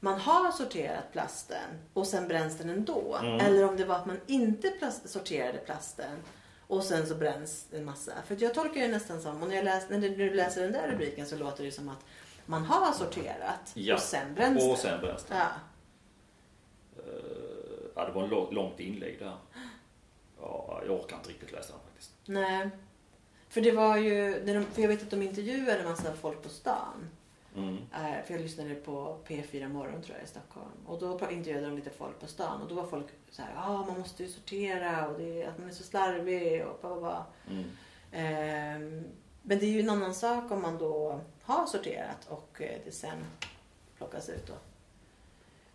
man har sorterat plasten och sen bränns den ändå. Mm. Eller om det var att man inte plast, sorterade plasten och sen så bränns en massa. För jag tolkar det nästan som, och när, jag läs, när du läser den där rubriken så låter det som att man har sorterat Ja, och sen bränns Och det. sen bränns det. Ja. Eh, Ja, det var en lång- långt inlägg där. Ja, jag orkar inte riktigt läsa den faktiskt. Nej. För det var ju, för jag vet att de intervjuade en massa folk på stan. Mm. Eh, För jag lyssnade på P4 Morgon tror jag i Stockholm. Och då intervjuade de lite folk på stan. Och då var folk så här, ja ah, man måste ju sortera och det att man är så slarvig och bla bla bla. Mm. Ehm, Men det är ju en annan sak om man då har sorterat och eh, det sen plockas ut då.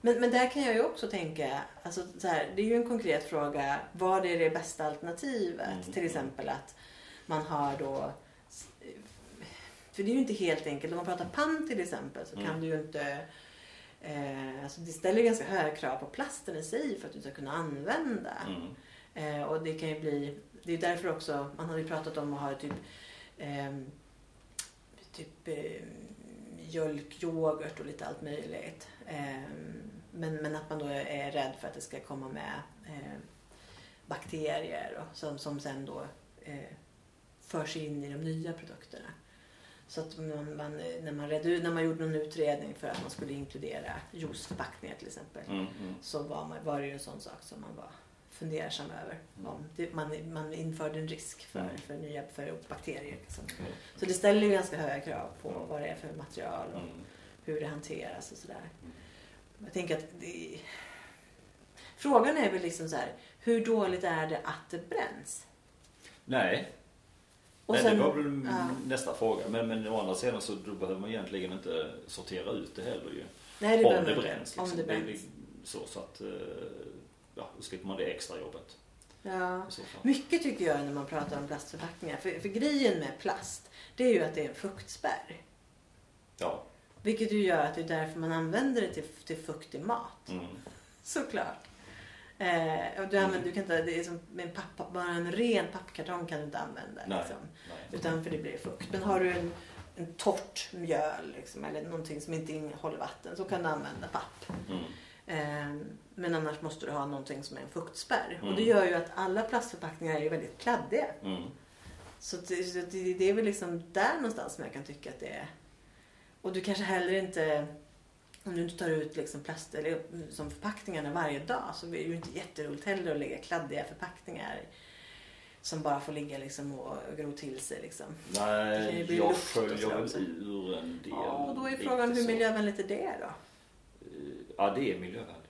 Men, men där kan jag ju också tänka, alltså så här, det är ju en konkret fråga, vad är det bästa alternativet? Mm. Till exempel att man har då för det är ju inte helt enkelt. Om man pratar pant till exempel så kan Mm. du ju inte... Eh, alltså det ställer ganska höga krav på plasten i sig för att du ska kunna använda. Mm. Eh, och det kan ju bli... Det är därför också, man har ju pratat om att ha typ... Eh, typ eh, mjölk, yoghurt och lite allt möjligt. Eh, men, men att man då är rädd för att det ska komma med eh, bakterier och, som, som sen då eh, förs in i de nya produkterna. Så att man, man, när, man redde, när man gjorde någon utredning för att man skulle inkludera juiceförpackningar till exempel. Mm. Mm. Så var, man, var det ju en sån sak som man var fundersam över. Om det, man, man införde en risk för, Mm. för nya för bakterier. Liksom. Mm. Så det ställer ju ganska höga krav på vad det är för material och Mm. hur det hanteras och sådär. Jag tänker att det... Frågan är väl liksom så här, hur dåligt är det att det bränns? Nej, Och Nej, sen- det var väl ja. nästa fråga. Men, men å andra sidan så då behöver man egentligen inte sortera ut det heller ju. Nej, det om det man bränns. Liksom. Om det bränns. liksom så, så att, eh, ja, då slipper man det extra jobbet. Ja. Mycket tycker jag när man pratar om plastförpackningar. För, för grejen med plast, det är ju att det är en fuktspärr. Ja. Vilket ju gör att det är därför man använder det till, till fuktig mat. Mm. Såklart. Eh, och du, använder, du kan inte, det är som en pappa, bara en ren pappkartong kan du inte använda. Nej. Liksom, Nej. utan för det blir fukt. Men har du en, en torrt mjöl liksom, eller någonting som inte innehåller vatten så kan du använda papp. Mm. Eh, men annars måste du ha någonting som är en fuktspärr. Mm. Och det gör ju att alla plastförpackningar är väldigt kladdiga. Mm. Så det, det, det är väl liksom där någonstans som jag kan tycka att det är. Och du kanske heller inte, om du inte tar ut liksom plast eller som förpackningarna varje dag så är det ju inte jätteroligt heller att lägga kladdiga förpackningar som bara får ligga liksom och gro till sig. Liksom. Nej, jag sköljer väl ur en del. Ja, och då är frågan hur miljövänligt är det då? Ja, det är miljövänligt.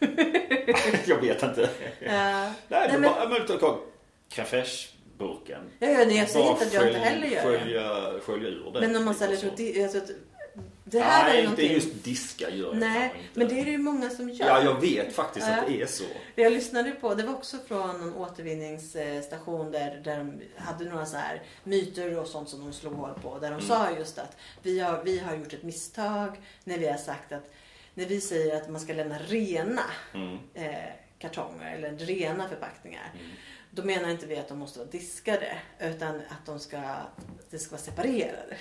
jag vet inte. Ja, Nej, men, men- bara, men, ta- fraîche-burken. Ja, ja, nej, jag säger inte att jag inte heller gör det. skölja, skölja ur det. Men om man ställer di- Alltså, det här är Nej, inte någonting... just diska gör jag Nej, inte. men det är det ju många som gör. Ja, jag vet faktiskt att det är så. Jag lyssnade på, det var också från någon återvinningsstation där, där de hade några så här myter och sånt som de slog hål på. Där de Mm. sa just att vi har, vi har gjort ett misstag när vi har sagt att när vi säger att man ska lämna rena Mm. eh, kartonger eller rena förpackningar. Mm. Då menar inte vi att de måste vara diskade utan att de ska, det ska vara separerade.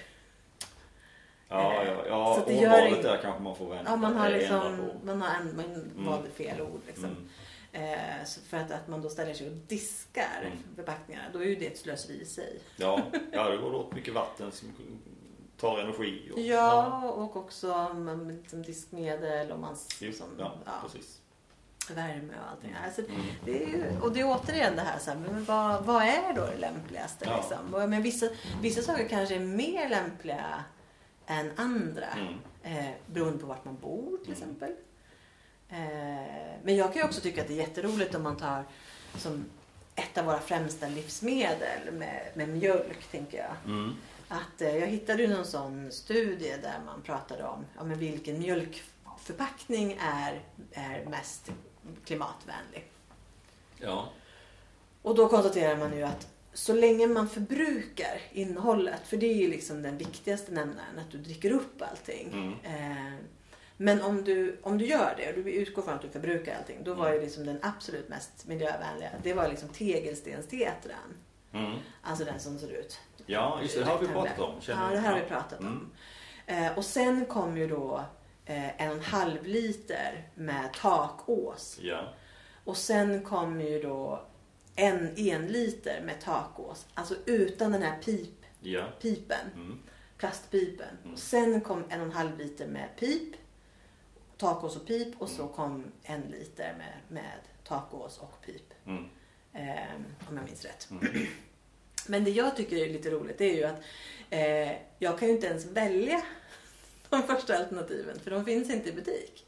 Ja, ja, ja. Så att det gör inget- där kanske man får vänta Ja, man har liksom, man har en, man valde fel ord liksom. Mm. Eh, så för att, att man då ställer sig och diskar Mm. förpackningarna, då är ju det ett slöseri i sig. Ja, ja, det går åt mycket vatten som tar energi. Och, Ja, och också mm, liksom diskmedel och man Jo, som, ja, ja, precis. Värme och allting. Alltså, Mm. det är ju, och det är återigen det här, så här men vad, vad är då det lämpligaste? Ja. Liksom? Men vissa, vissa saker kanske är mer lämpliga än andra. Mm. Eh, beroende på vart man bor till exempel. Eh, men jag kan ju också tycka att det är jätteroligt om man tar som ett av våra främsta livsmedel med, med mjölk, tänker jag. Mm. Att, eh, jag hittade ju någon sån studie där man pratade om ja, men vilken mjölkförpackning är, är mest klimatvänlig. Ja. Och då konstaterar man ju att så länge man förbrukar innehållet, för det är ju liksom den viktigaste nämnaren, att du dricker upp allting. Mm. Eh, men om du, om du gör det och du utgår från att du förbrukar allting, då var ju liksom den absolut mest miljövänliga, det var liksom tegelstensteatran. Mm. Alltså den som ser ut. Ja, just det. Det har vi pratat om. Ja, det här har vi pratat Mm. om. Eh, och sen kom ju då eh, en och en halv liter med takås. Ja. Och sen kom ju då en enliter med takås. Alltså utan den här pip, Ja. pipen, Mm. plastpipen. Mm. Och sen kom en och en halv liter med pip, takås och pip. Och så kom en liter med, med takås och pip. Mm. Eh, om jag minns rätt. Mm. Men det jag tycker är lite roligt det är ju att eh, jag kan ju inte ens välja de första alternativen för de finns inte i butik.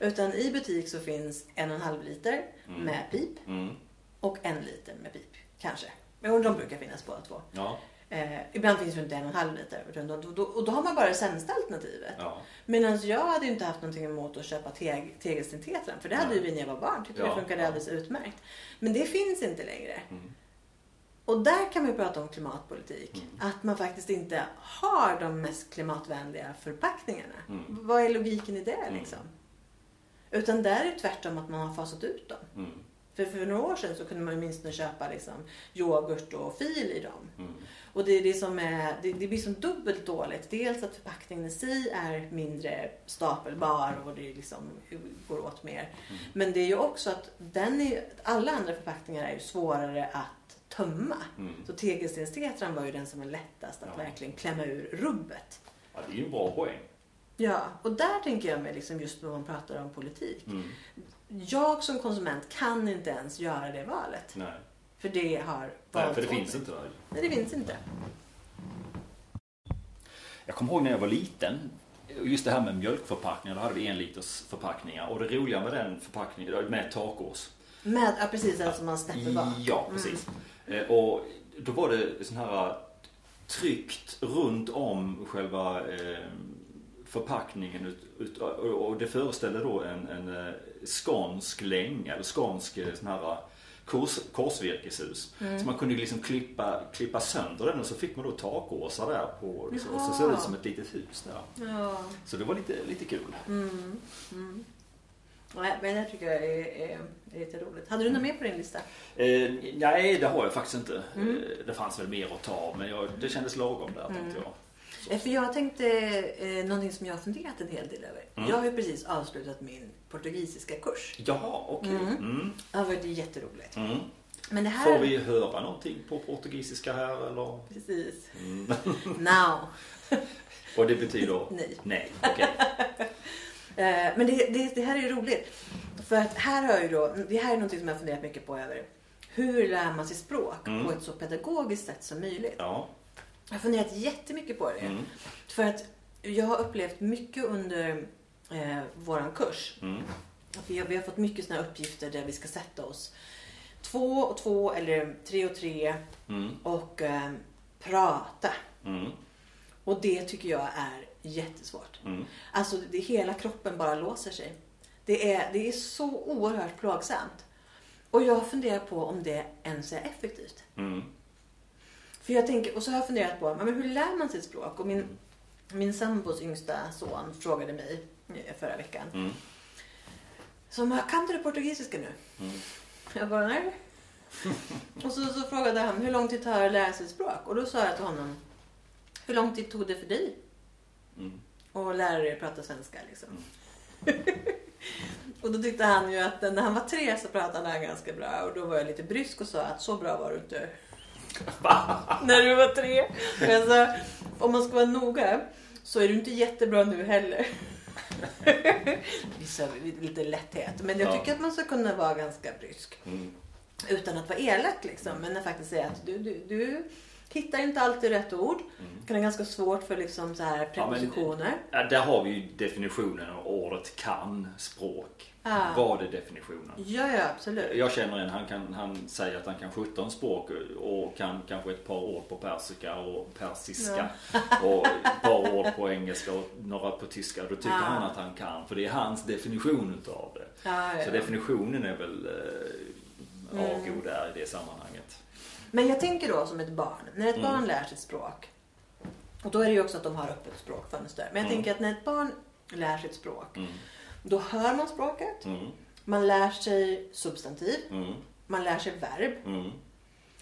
Utan i butik så finns en och en halv liter Mm. med pip Mm. och en liter med pip. Kanske. Men de brukar finnas båda två. Ja. Eh, ibland finns det inte en och en halv liter. utan då, då, och då har man bara det sämsta alternativet. Ja. Medan jag hade ju inte haft någonting emot att köpa teg, tegelstentetran. För det hade Nej. ju vi när jag var barn. Tyckte Ja, det funkade ja. alldeles utmärkt. Men det finns inte längre. Mm. Och där kan vi prata om klimatpolitik. Mm. Att man faktiskt inte har de mest klimatvänliga förpackningarna. Mm. Vad är logiken i det Mm. liksom? Utan där är det tvärtom att man har fasat ut dem. Mm. För för några år sedan så kunde man ju minst köpa liksom yoghurt och fil i dem. Mm. Och det, är det, som är, det, det blir som dubbelt dåligt. Dels att förpackningen i sig är mindre stapelbar och det liksom går åt mer. Mm. Men det är ju också att den är, alla andra förpackningar är ju svårare att tömma. Mm. Så tegelstenstetran var ju den som var lättast att Ja. verkligen klämma ur rubbet. Ja, det är ju en bra poäng. Ja, och där tänker jag mig liksom just när man pratar om politik. Mm. Jag som konsument kan inte ens göra det valet. Nej. För det har Nej, valts för det finns inte där. Nej, det finns inte. Jag kommer ihåg när jag var liten. Just det här med mjölkförpackningar. Då hade vi en liters förpackningar. Och det roliga med den förpackningen, med takås. Med, ja, precis, alltså man snäpper bak. Ja, precis. Eh, Och då var det sån här tryckt runt om själva eh, förpackningen. Och det föreställde då en, en eh, skånsk länga, eller skånsk eh, sån här kors, korsvirkeshus. Mm. Så man kunde liksom klippa, klippa sönder den och så fick man då takåsar där på. Så, så Jaha. såg det ut som ett litet hus där. Ja. Så det var lite, lite kul. Mm. Mm. Nej, men det tycker jag är, är, är lite roligt. Hade du något mer på din lista? Eh, nej, det har jag faktiskt inte. Mm. Eh, det fanns väl mer att ta men jag, det kändes lagom där tänkte jag. Eh, För jag tänkte eh, någonting som jag har funderat en hel del över. Mm. Jag har ju precis avslutat min portugisiska kurs. Jaha, okej. Mm. Mm. Det har varit jätteroligt. Mm. Men det här... Får vi höra någonting på portugisiska här eller? Precis. Mm. Now. Och det betyder? Nej. Nej, okej. Eh, Men det, det, det här är ju roligt. För att här har jag ju då, det här är någonting som jag har funderat mycket på över. Hur lär man sig språk Mm. på ett så pedagogiskt sätt som möjligt? Ja. Jag har funderat jättemycket på det. Mm. För att jag har upplevt mycket under eh, våran kurs. Mm. För jag, vi har fått mycket såna här uppgifter där vi ska sätta oss två och två eller tre och tre Mm. och eh, prata. Mm. Och det tycker jag är jättesvårt. Mm. Alltså det, hela kroppen bara låser sig. Det är, det är så oerhört plågsamt. Och jag funderar på om det ens är effektivt. Mm. För jag tänker, och så har jag funderat på, men hur lär man sig språk? Och min, min sambos yngsta son frågade mig förra veckan. Mm. Så kan du portugisiska nu? Mm. Jag bara, nej. och så, så frågade han, hur lång tid tar det att lära sig ett språk? Och då sa jag till honom, hur lång tid tog det för dig Mm. att lära dig att prata svenska? Liksom? och då tyckte han ju att när han var tre så pratade han ganska bra. Och då var jag lite brysk och sa att så bra var du inte. när du var tre. Och jag sa, om man ska vara noga så är du inte jättebra nu heller. Vissa lite lätthet. Men jag Ja. tycker att man ska kunna vara ganska brysk. Mm. Utan att vara elak liksom. Men att faktiskt säga att du, du, du hittar inte alltid rätt ord. Det kan vara ganska svårt för liksom så här Mm. Ja, men- prepositioner. Ja, där har vi ju definitionen av ordet kan språk. Ah. Vad är definitionen? Ja, ja absolut. Jag känner en, han, kan, han säger att han kan 17 språk och kan kanske ett par ord på persika och persiska. Och ett par ord på engelska och några på tyska. Då tycker Ja. han att han kan, för det är hans definition utav det. Ja, ja. Så definitionen är väl eh, A O där i det sammanhanget. Men jag tänker då som ett barn. När ett Mm. barn lär sig språk. Och då är det ju också att de har öppet språkfönster. Men jag Mm. tänker att när ett barn lär sig ett språk. Mm. Då hör man språket. Man lär sig substantiv. Man lär sig verb.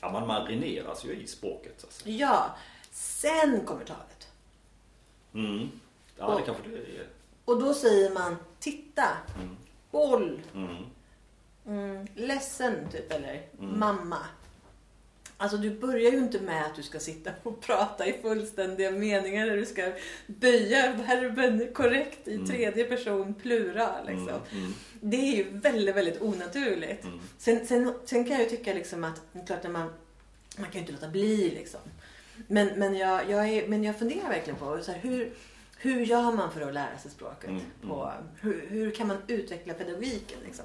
Ja, man marineras ju i språket. Alltså. Ja. Sen kommer talet. Mm. Ja, Och- det kanske det är. Och då säger man titta. Mm. Boll. Mm. Mm, ledsen typ eller Mm. mamma. Alltså du börjar ju inte med att du ska sitta och prata i fullständiga meningar där du ska böja verben korrekt i Mm. tredje person plural. Liksom. Mm. Mm. Det är ju väldigt, väldigt onaturligt. Mm. Sen, sen, sen kan jag ju tycka liksom att, klart att man, man kan ju inte låta bli liksom. Men, men, jag, jag är, men jag funderar verkligen på så här, hur, hur gör man för att lära sig språket? Mm. På, hur, hur kan man utveckla pedagogiken liksom?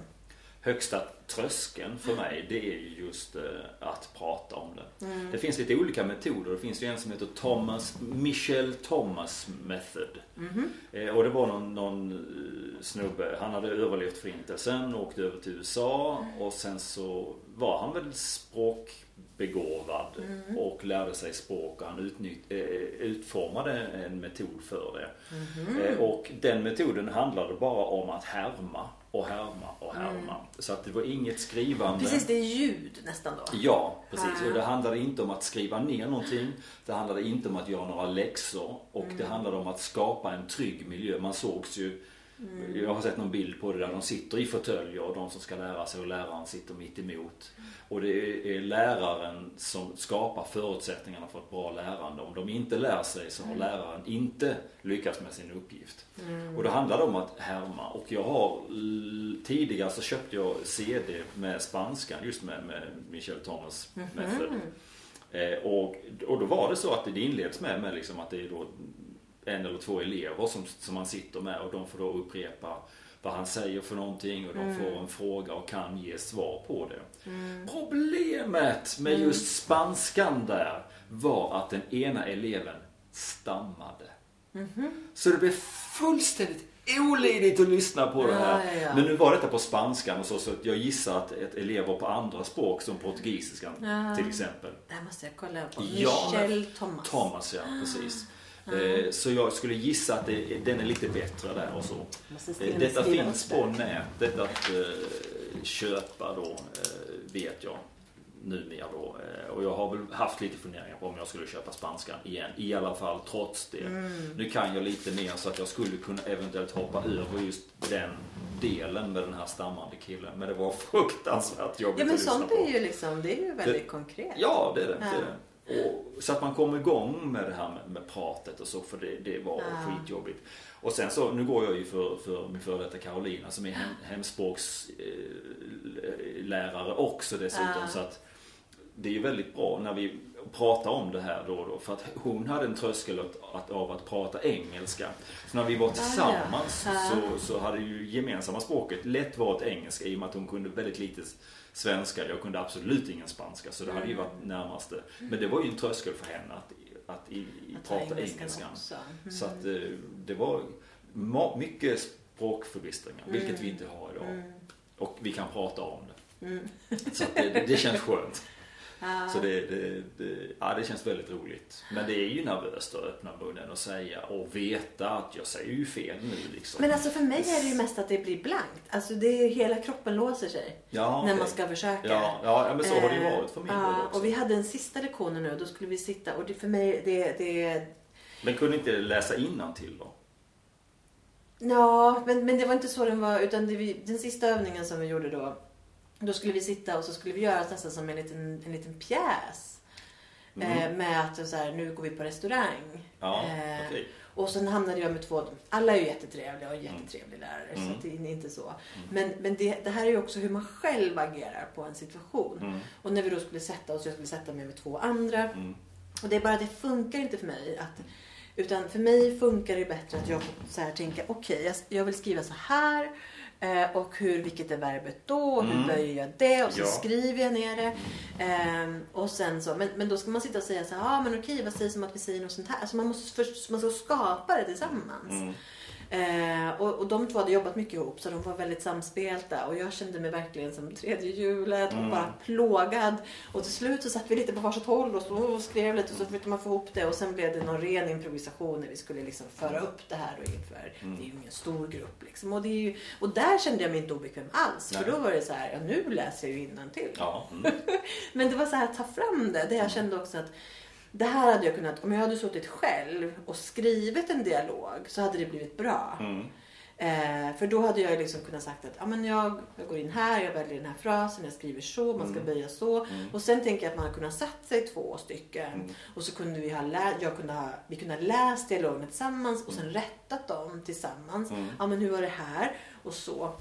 Högsta tröskeln för mig det är ju just eh, att prata om det. Mm. Det finns lite olika metoder. Det finns ju en som heter Thomas, Michel Thomas Method. Eh, och det var någon, någon eh, snubbe, han hade överlevt förintelsen och åkte över till USA och sen så var han väl språkbegåvad Mm. och lärde sig språk och han utnytt, eh, utformade en metod för det. Eh, och den metoden handlade bara om att härma och härma och härma. Så att det var inget skrivande. Mm. Precis, det är ljud nästan då. Ja, precis. Och det handlade inte om att skriva ner någonting. Det handlade inte om att göra några läxor. Och det Mm. handlade om att skapa en trygg miljö. Man sågs ju Mm. Jag har sett någon bild på det där de sitter i fåtöljer och de som ska lära sig och läraren sitter mitt emot. Och det är- är läraren som skapar förutsättningarna för ett bra lärande. Om de inte lär sig så har Mm. läraren inte lyckats med sin uppgift. Och då handlar det om att härma. Och jag har tidigare så köpte jag CD med spanskan just med, med Michel Thomas Mhm. method. Eh, och, och då var det så att det inleds med, med liksom att det är då en eller två elever som, som man sitter med och de får då upprepa vad han säger för någonting och de får en fråga och kan ge svar på det. Problemet med just spanskan där var att den ena eleven stammade. Så det blev fullständigt olidligt att lyssna på det här. Ja, ja, ja. Men nu var detta på spanskan och så, så att jag gissar att ett elever på andra språk som portugisiskan till exempel. Det här måste jag kolla på. Ja, Michel Thomas. Thomas ja, precis. Eh, Så jag skulle gissa att det, den är lite bättre där och så. Eh, Detta finns på nätet att eh, köpa då, vet jag numera då. Och jag har väl haft lite funderingar på om jag skulle köpa spanskan igen. I alla fall trots det. Mm. Nu kan jag lite mer så att jag skulle kunna eventuellt hoppa över just den delen med den här stammande killen. Men det var fruktansvärt jobbigt Ja men att lyssna sånt på. är ju liksom, det är ju väldigt Det- konkret. Ja, det är det. Ja. det, är det. Och, så att man kommer igång med det här med, med pratet och så, för det, det var Ja. skitjobbigt. Och sen så, nu går jag ju för, för min före detta Carolina som är hem, hemspråkslärare också dessutom. Ja. Så att det är ju väldigt bra när vi prata om det här då och då. För att hon hade en tröskel att, att, av att prata engelska. Så när vi var tillsammans så, så hade ju gemensamma språket lätt varit engelska i och med att hon kunde väldigt lite svenska. Jag kunde absolut ingen spanska så det hade ju Mm. varit närmaste. Men det var ju en tröskel för henne att, att, i, Att ta prata engelskan. Mm. Så att eh, det var mycket språkförbistringar, vilket vi inte har idag. Mm. Och vi kan prata om det. Mm. Så det, det känns skönt. Så det, det, det, ja, det känns väldigt roligt. Men det är ju nervöst att öppna munnen och säga och veta att jag säger ju fel nu liksom. Men alltså för mig är det ju mest att det blir blankt. Alltså det är hela kroppen låser sig. ja, När okej. man ska försöka. Ja, ja, men så har det ju Eh, varit för min ja, del också. Och vi hade en sista lektion nu då skulle vi sitta och det för mig det, det Men kunde inte läsa till då? Ja, men, men det var inte så den var. Utan det, den sista övningen som vi gjorde då. Då skulle vi sitta och så skulle vi göra nästan som en liten, en liten pjäs. Mm. Eh, med att så här, nu går vi på restaurang. Ja, Eh, okej. Och sen hamnade jag med två. Alla är ju jättetrevliga och en jättetrevlig lärare. Mm. Så det är inte så. Men, men det, det här är ju också hur man själv agerar på en situation. Mm. Och när vi då skulle sätta oss, jag skulle sätta mig med två andra. Mm. Och det är bara det funkar inte för mig. Att, utan för mig funkar det bättre att jag så här tänka okej jag, jag vill skriva så här. Eh, och hur, vilket är verbet då? Och hur Mm. böjer jag det? Och så Ja. skriver jag ner det. Ehm, och sen så, men, men då ska man sitta och säga så här, ah, men okej vad sägs om att vi säger något sånt här? Alltså man måste först, man ska skapa det tillsammans. Mm. Eh, och, och de två hade jobbat mycket ihop så de var väldigt samspelta och jag kände mig verkligen som tredje hjulet och Mm. bara plågad. Och till slut så satt vi lite på varsitt håll och, så, och skrev lite och så försökte man få ihop det och sen blev det någon ren improvisation när vi skulle liksom föra upp det här och inför. Mm. Det är ju ingen stor grupp liksom. Och, det är ju, och där kände jag mig inte obekväm alls Nej. för då var det så här, ja nu läser jag ju innantill. Ja. Mm. Men det var så här, ta fram det. Det jag kände också att det här hade jag kunnat, om jag hade suttit själv och skrivit en dialog så hade det blivit bra. Mm. Eh, för då hade jag liksom kunnat sagt att ah, men jag, jag går in här, jag väljer den här frasen, jag skriver så, man ska Mm. böja så. Mm. Och sen tänker jag att man hade kunnat satt sig två stycken. Mm. Och så kunde vi ha, lä- jag kunde ha vi kunde ha läst dialogerna tillsammans och sen rättat dem tillsammans. Mm. Ja men hur var det här? Och så.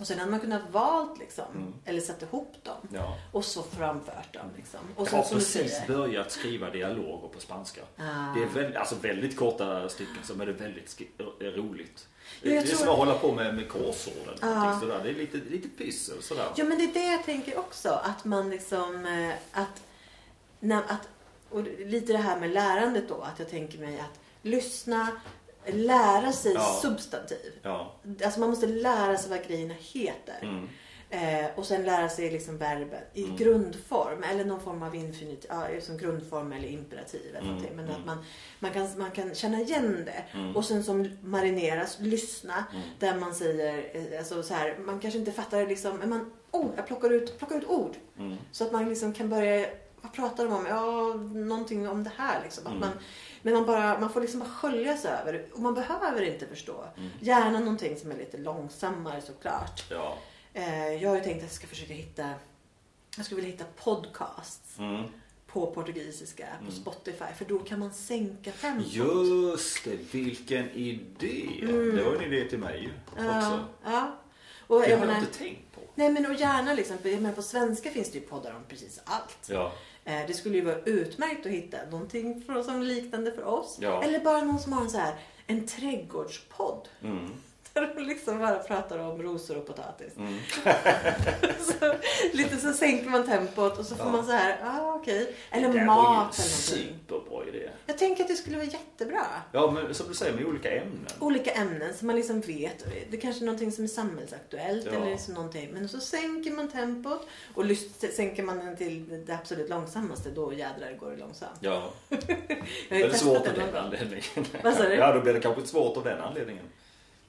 Och sen hade man kunnat valt liksom, Mm. eller satt ihop dem. Ja. Och så framfört dem liksom. Och Jag sen har precis börjat skriva dialoger på spanska. Ah. Det är väldigt, alltså väldigt korta stycken som är det väldigt är roligt. Ja, jag det är tror- som att hålla på med, med korsord eller sådär. Det är lite, lite pyssel sådär. Ja men det är det jag tänker också. Att man liksom, eh, att, när, att och lite det här med lärandet då. Att jag tänker mig att lyssna, lära sig Ja. substantiv. Ja. Alltså man måste lära sig vad grejerna heter. Mm. Eh, och sen lära sig liksom verben i Mm. grundform eller någon form av infinitiv, ja, som grundform eller imperativ eller Mm. Men mm. att man, man, kan, man kan känna igen det. Mm. Och sen som marineras, lyssna. Mm. Där man säger, eh, alltså så här, man kanske inte fattar liksom, men man, oh, jag plockar ut, plockar ut ord. Mm. Så att man liksom kan börja, vad pratar de om? Ja, någonting om det här liksom. Att Mm. man, men man, bara, man får liksom bara skölja sig över. Och man behöver inte förstå. Mm. Gärna någonting som är lite långsammare såklart. Ja. Eh, jag har ju tänkt att jag ska försöka hitta, jag skulle vilja hitta podcasts Mm. på portugisiska på Mm. Spotify. För då kan man sänka tempot. Just det, vilken idé. Mm. Det var en idé till mig ju Ja, också. ja. Och Det jag har jag menar, inte tänkt på. nej men och gärna liksom, jag menar, på svenska finns det ju poddar om precis allt. Ja. Eh, Det skulle ju vara utmärkt att hitta någonting för, som liknande för oss. Ja. Eller bara någon som har en så här, en trädgårdspodd. Mm. Där de liksom bara pratar om rosor och potatis. Mm. så, lite så sänker man tempot och så får Ja. man så här, ah, okej. Eller det mat var ju eller någonting. superbra idé. Jag tänker att det skulle vara jättebra. Ja, men som du säger med olika ämnen. Olika ämnen som man liksom vet. Det kanske är någonting som är samhetsaktuellt Ja. eller liksom någonting. Men så sänker man tempot och sänker man den till det absolut långsammaste då jädrar går det långsamt. Ja, det är svårt av den anledningen. Vad sa du? Ja, då blir det kanske svårt av den anledningen.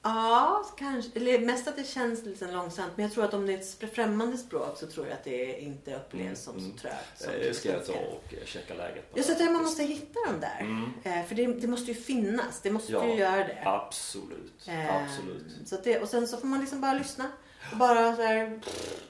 Ja, kanske. Eller mest att det känns lite långsamt. Men jag tror att om det är ett främmande språk så tror jag att det inte upplevs Mm, som mm. så trögt. som Det ska jag ta och eh, checka läget på. Jag så att man måste hitta dem där. Mm. Eh, För det, det måste ju finnas. Det måste Ja. ju göra det. Absolut. Eh, Absolut. Så det. Och sen så får man liksom bara lyssna. Och bara så här,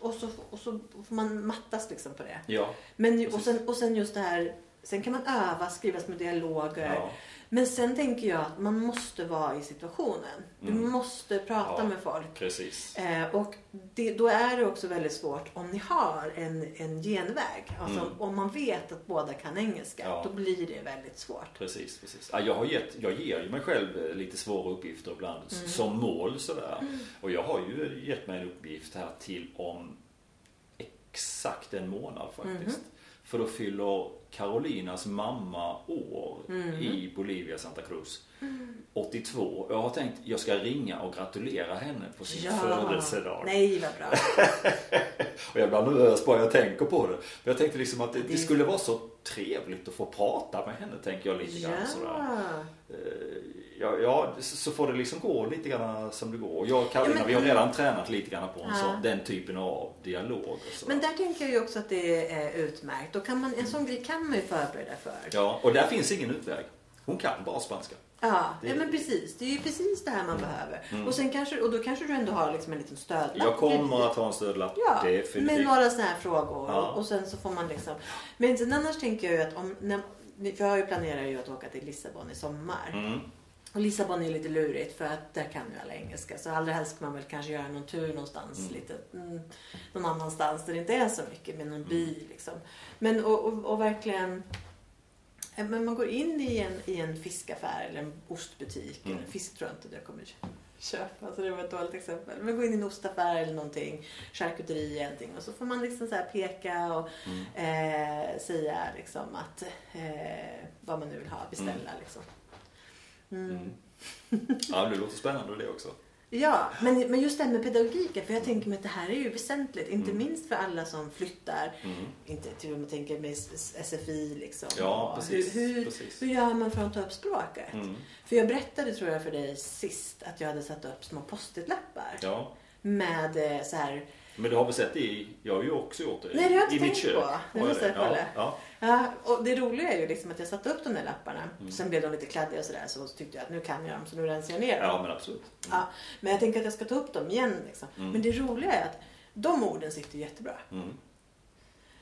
och så, och så får man mattas liksom på det. Ja. Men, och, sen, och sen just det här. Sen kan man öva, skriva små dialoger. ja. Men sen tänker jag att man måste vara i situationen. Du måste prata Ja. med folk. Precis. Eh, och det, då är det också väldigt svårt om ni har en, en genväg. Alltså Mm. om man vet att båda kan engelska. Ja. Då blir det väldigt svårt. Precis, precis. Ja, jag, har gett, jag ger ju mig själv eh, lite svåra uppgifter ibland Mm. som mål sådär. Och jag har ju gett mig en uppgift här till om exakt en månad faktiskt. Mhm. För då fyller Carolinas mamma år Mm. i Bolivia, Santa Cruz. 82. Jag har tänkt jag ska ringa och gratulera henne på sin födelsedag. Nej vad bra. Och jag blir nervös bara jag tänker på det. Men jag tänkte liksom att det, det skulle vara så trevligt att få prata med henne, tänker jag lite grann sådär. ja. Eh, Ja, ja, så så får det liksom gå lite grann som det går. Jag och Karolina, Ja, men- vi har redan tränat lite grann på en Ja. sån, den typen av dialog. Och så. Men där tänker jag ju också att det är utmärkt. Då kan man, en sån grej kan man ju förbereda för. Ja, och där finns ingen utväg. Hon kan bara spanska. Ja, Det- ja men precis. Det är ju precis det här man behöver. Och, sen kanske, och då kanske du ändå har liksom en liten stödlapp. Jag kommer att ha en stödlapp, Ja, definitivt. med några sådana här frågor. Ja. Och sen så får man liksom... Men sen annars tänker jag ju att om... När, för jag planerat ju att åka till Lissabon i sommar. Mm. Och Lissabon är lite lurigt för att där kan ju alla engelska. Så allra helst ska man väl kanske göra någon tur någonstans. Lite, mm, någon annanstans där det inte är så mycket med någon by liksom. Men och, och, och verkligen... eh, Men man går in i en, i en fiskaffär eller en ostbutik. Mm. Eller fisk tror jag inte jag kommer köpa. Så det var ett dåligt exempel. Men gå in i en ostaffär eller någonting. Charkuteri eller någonting. Och så får man liksom så peka och Mm. eh, säga liksom att eh, vad man nu vill ha. Beställa liksom. Mm. Mm. Ja, det låter spännande det också. Ja, men, men just det här med pedagogiken. För jag tänker mig att det här är ju väsentligt. Inte Mm. minst för alla som flyttar. Mm. Inte till om man tänker med SFI liksom. Ja, precis, Hur, hur, precis. hur gör man för att ta upp språket? Mm. För jag berättade tror jag för dig sist att jag hade satt upp små post-it-lappar. Ja. Med eh, så här. Men du har väl sett det i, jag har ju också gjort det Nej, det har jag inte tänkt kök. på. Det måste jag Ja, kolla. ja. Ja, och det roliga är ju liksom att jag satte upp de där lapparna. Mm. Sen blev de lite kladdiga och sådär. Så tyckte jag att nu kan jag dem så nu rensar jag ner dem. ja, men absolut. Mm. Ja, men jag tänker att jag ska ta upp dem igen. Liksom. Mm. Men det roliga är att de orden sitter jättebra. Mm.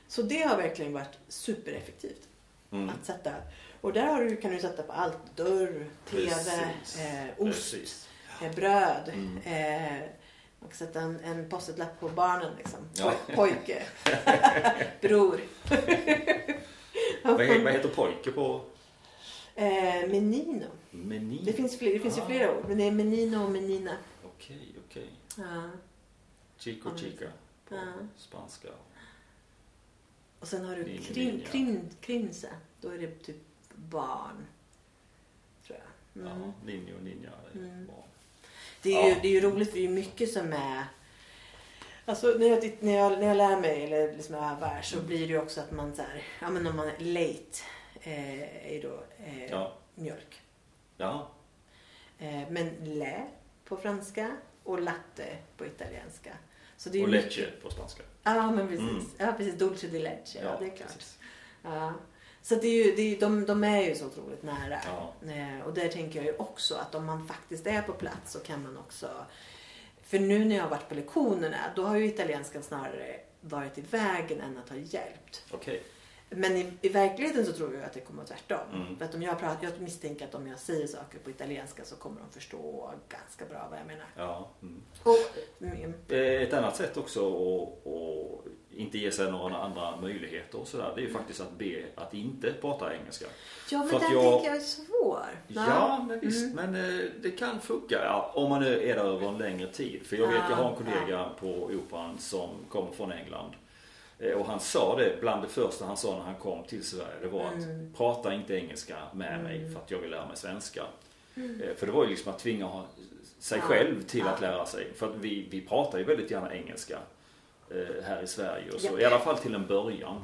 Så det har verkligen varit supereffektivt. Mm. Att sätta. Och där har du, kan du sätta på allt. Dörr, TV, Precis. eh, ost, Precis. eh, bröd. Mm. Eh, kan sätta en, en post-it-lapp på barnen. Liksom. Ja. Poj- Pojke. Bror. Vad, he- vad heter pojke på Eh, menino. menyn? Det finns, fler, det finns ju Ah. flera ord. Men det är menino och menina. Okej, okej. Ja. Chico Ja, chica på Ja. spanska. Och sen har du Ninja, krin, krin, krinsa. Då är det typ barn. Tror jag. Mm. Ja, ninja och ninja är Mm. bra. Det, är ju, Ja. det är ju roligt för det är ju mycket som är... Alltså när jag, när jag, när jag lär mig eller liksom övar så blir det ju också att man så här, ja men om man är late eh, är ju då eh, Ja. mjölk. Ja, Eh, men lä på franska och latte på italienska. Så det är ju och mycket- leche på spanska. Ja men precis. Mm. Ja precis, dulce di leche. Ja, det är klart. precis. Ja. Så det är ju, det är, de, de är ju så otroligt nära. Ja. Eh, och där tänker jag ju också att om man faktiskt är på plats så kan man också... För nu när jag har varit på lektionerna då har ju italienskan snarare varit i vägen än att ha hjälpt. Okej. Men i, i verkligheten så tror jag att det kommer att vara tvärtom. Mm. För att om jag, pratar, jag misstänker att om jag säger saker på italienska så kommer de förstå ganska bra vad jag menar. Ja. Mm. Och, mm, Eh, Ett annat sätt också att inte ge sig några andra möjligheter och sådär, det är ju faktiskt att be att inte prata engelska. ja men För den jag- tänker jag är svår. Ja, men visst. Mm. Men eh, det kan funka. Ja, om man nu är där över en längre tid. För jag vet, jag har en kollega på Operan som kommer från England. Eh, Och han sa det, bland det första han sa när han kom till Sverige, det var Mm. att prata inte engelska med mig för att jag vill lära mig svenska. Eh, För det var ju liksom att tvinga sig Ja, själv till ja. att lära sig. För att vi, vi pratar ju väldigt gärna engelska här i Sverige och så. Japp. I alla fall till en början.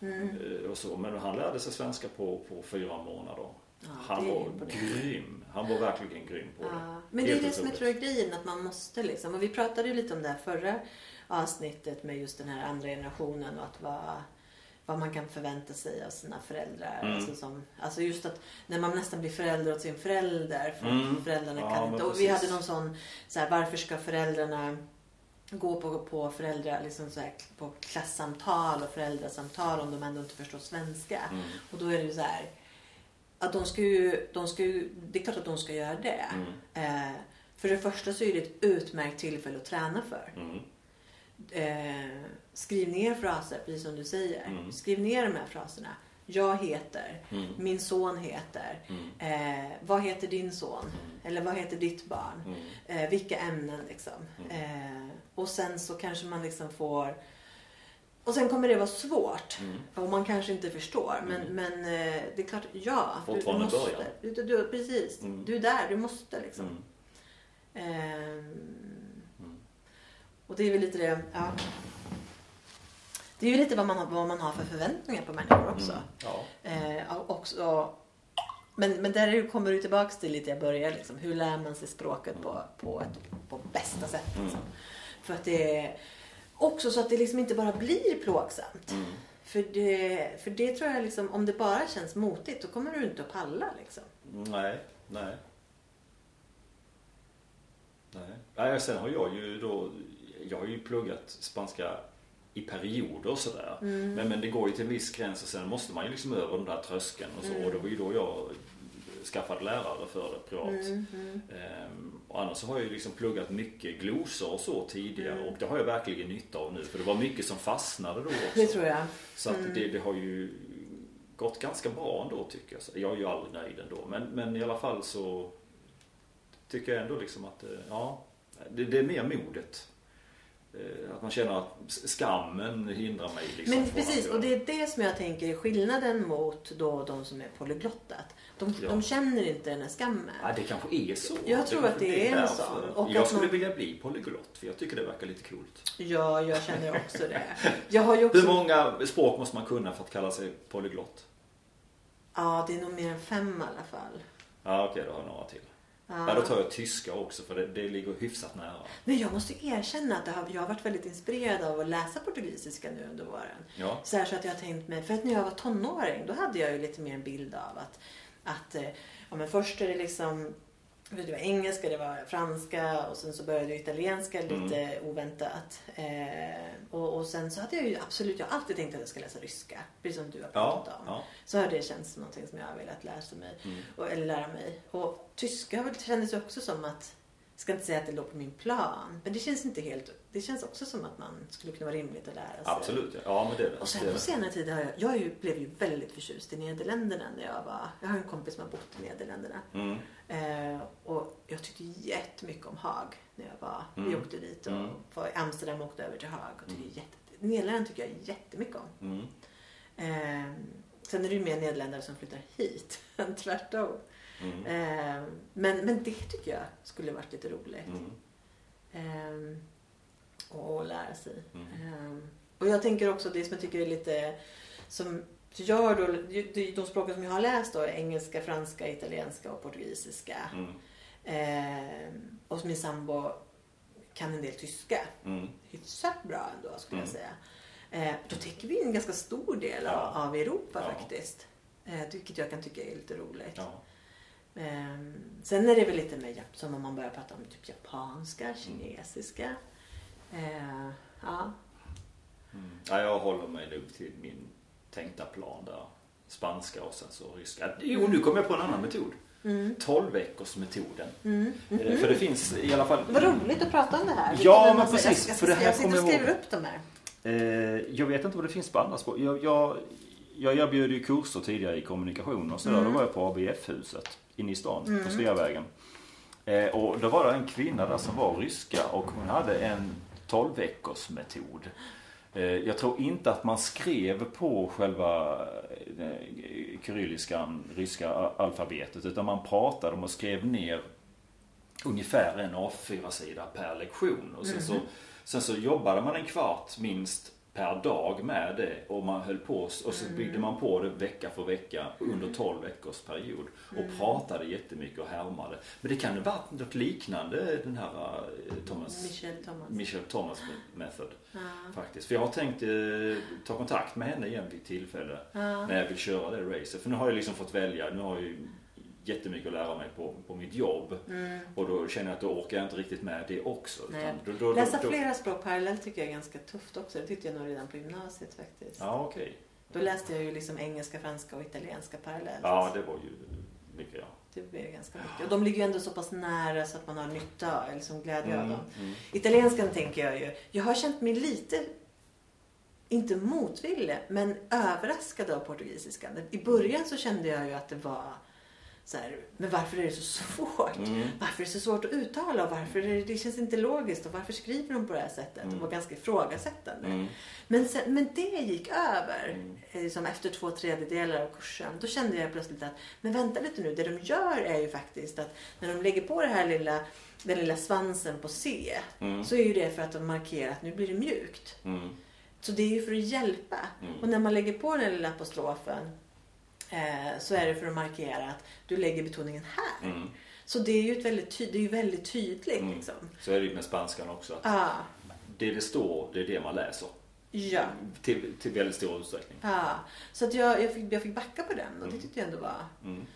Mm. Eh, Och så. Men han lärde sig svenska på, på fyra månader. Ja, Han var grym. Han var verkligen grym på det. Ja, men det är det som jag tror är grejen, att man måste liksom. Och vi pratade ju lite om det här förra avsnittet med just den här andra generationen och att vad, vad man kan förvänta sig av sina föräldrar. Mm. Alltså, som, alltså just att när man nästan blir förälder åt sin förälder. För Mm. föräldrarna Ja, kan inte. Och vi hade någon sån, så här, varför ska föräldrarna gå på, på föräldrar, liksom så här, på klassamtal och föräldrasamtal om de ändå inte förstår svenska. Mm. Och då är det ju så här. att de ska ju, de ska ju, det är klart att de ska göra det. Eh, för det första så är det ett utmärkt tillfälle att träna för. Mm. Eh, skriv ner fraser, precis som du säger. Mm. Skriv ner de här fraserna. Jag heter, Mm. min son heter, eh, vad heter din son? Eller vad heter ditt barn? Mm. Eh, vilka ämnen liksom. Och sen så kanske man liksom får och sen kommer det vara svårt. Mm. Och man kanske inte förstår. Men, men eh, det är klart, ja. Du, du måste. början. Du, du, precis. Mm. Du är där, du måste liksom. Mm. Ehm, Och det är väl lite det, ja. Det är ju lite vad man har, vad man har för förväntningar på människor också. Mm. Ja. Eh, och också men, men där kommer du tillbaks till lite jag börjar liksom. Hur lär man sig språket på, på, ett, på bästa sätt? Liksom. För att det är också så att det liksom inte bara blir plågsamt. Mm. För, det, för det tror jag liksom, om det bara känns motigt då kommer du inte att palla liksom. Nej, nej. Nej. nej. Sen har jag ju då, jag har ju pluggat spanska i perioder och sådär. Mm. Men, men det går ju till en viss gräns och sen måste man ju liksom över den där tröskeln och så. Mm. Och det var ju då jag skaffade lärare för det privat. Mm, mm. Ehm, och annars så har jag ju liksom pluggat mycket glosor och så tidigare Mm. och det har jag verkligen nytta av nu för det var mycket som fastnade då också. Det tror jag. Så att Mm. det, det har ju gått ganska bra ändå tycker jag. Så Jag är ju aldrig nöjd ändå men, men i alla fall så tycker jag ändå liksom att eh, ja, det, det är mer modet. Eh, Att man känner att skammen hindrar mig. Liksom Men precis, och det är det som jag tänker är skillnaden mot då de som är polyglottat. De, Ja. de känner inte den här skammen. Ja, det kanske är så. Jag tror kanske att det är en därför. sån. Och jag skulle man- vilja bli polyglott för jag tycker det verkar lite coolt. Ja, jag känner också det. Jag har också... Hur många språk måste man kunna för att kalla sig polyglott? Ja, det är nog mer än fem i alla fall. Ja okej, då har jag några till. Ja. då tar jag tyska också för det, det ligger hyfsat nära. Men jag måste erkänna att har, jag har varit väldigt inspirerad av att läsa portugisiska nu under våren. Ja. Så, här så att jag har tänkt mig, för att när jag var tonåring då hade jag ju lite mer en bild av att, att eh, ja, men först är det liksom det var engelska, det var franska och sen så började jag italienska lite oväntat. Eh, och, och sen så hade jag ju absolut, jag har alltid tänkt att jag ska läsa ryska. Precis som du har pratat Ja, om. ja. Så har det känts som någonting som jag har velat lära mig. Och, eller lära mig. Och tyska kändes ju också som att, jag ska inte säga att det låg på min plan. Men det känns inte helt, det känns också som att man skulle kunna vara rimligt att lära sig. Absolut, ja. ja men det är det. Och sen på senare tid har jag, jag ju, blev ju väldigt förtjust i Nederländerna när jag var, jag har en kompis som har bott i Nederländerna. Mm. Eh, och jag tyckte jättemycket om Haag när jag var, vi Mm. åkte dit och Mm. var i Amsterdam och åkte över till Haag. Och tyckte jätte, Nederländerna tycker jag jättemycket om. Mm. Eh, sen är det ju mer nederländare som flyttar hit än tvärtom. Mm. Eh, men, men det tycker jag skulle varit lite roligt. Eh, och, lära sig. Mm. Eh, och jag tänker också det som jag tycker är lite som gör då, de, de språken som jag har läst då engelska, franska, italienska och portugisiska. Mm. Eh, och min sambo kan en del tyska. Mm. Hyfsat bra ändå skulle jag Mm. säga. Eh, då täcker vi en ganska stor del av, Ja. av Europa Ja. faktiskt. Eh, vilket jag kan tycka är lite roligt. Ja. Ehm, sen är det väl lite mer som om man börjar prata om typ japanska, Mm. kinesiska. Eh, ja. Mm. ja, jag håller mig nog till min tänkta plan där. Spanska och sen så ryska. Jo, nu kom jag på en annan metod. Mm. 12 veckors metoden. Mm. Eh, För det finns i alla fall... Vad roligt att prata om det här. Ja, men precis, Jag, för det här jag sitter och skriver ihåg. upp de här. Eh, jag vet inte vad det finns på andra språk. Jag, jag, jag erbjöd ju kurser tidigare i kommunikation och sådär. Mm. Då var jag på ABF-huset inne i stan på Sveavägen. Eh, och då var det en kvinna där som var ryska och hon hade en 12 veckors metod. Eh, jag tror inte att man skrev på själva eh, kyrilliskan, ryska alfabetet utan man pratade om och skrev ner ungefär en A4-sida per lektion. Och sen, så, sen så jobbade man en kvart minst per dag med det och man höll på och så byggde man på det vecka för vecka under 12 veckors period och pratade jättemycket och härmade. Men det kan ha varit något liknande den här eh, Thomas, Michel Thomas. Michel Thomas method Ja. faktiskt. För jag har tänkt eh, ta kontakt med henne igen vid tillfälle när jag vill köra det racet. För nu har jag liksom fått välja. Nu har jag ju jättemycket att lära mig på, på mitt jobb. Och då känner jag att då orkar jag inte riktigt med det också. Då, då, Läsa då, flera språk parallellt tycker jag är ganska tufft också. Det tyckte jag nog redan på gymnasiet faktiskt. Ja, okej. Då läste jag ju liksom engelska, franska och italienska parallellt. Ja, det var ju det blir ganska mycket. Och de ligger ju ändå så pass nära så att man har nytta eller som glädje av Mm, dem. mm. Italienskan tänker jag ju. Jag har känt mig lite, inte motvillig, men överraskad av portugisiskan. I början så kände jag ju att det var så här, men varför är det så svårt? Mm. Varför är det så svårt att uttala? Och varför det, det känns inte logiskt? Och varför skriver de på det här sättet? Mm. Det var ganska ifrågasättande. Mm. Men, sen, men det gick över. Mm. eh, Liksom efter två tredjedelar av kursen. Då kände jag plötsligt att, men vänta lite nu. Det de gör är ju faktiskt att när de lägger på det här lilla, den lilla svansen på C. Mm. Så är ju det för att de markerar att nu blir det mjukt. Mm. Så det är ju för att hjälpa. Mm. Och när man lägger på den lilla apostrofen eh, så är det för att markera att du lägger betoningen här. Mm. Så det är ju ett väldigt, ty- det är väldigt tydligt. Mm. Liksom. Så är det ju med spanskan också. Ja, Det det står, det är det man läser. ja, Till, till väldigt stor utsträckning. ja. Så att jag, jag, fick, jag fick backa på den och det Mm. tyckte jag ändå var... Mm.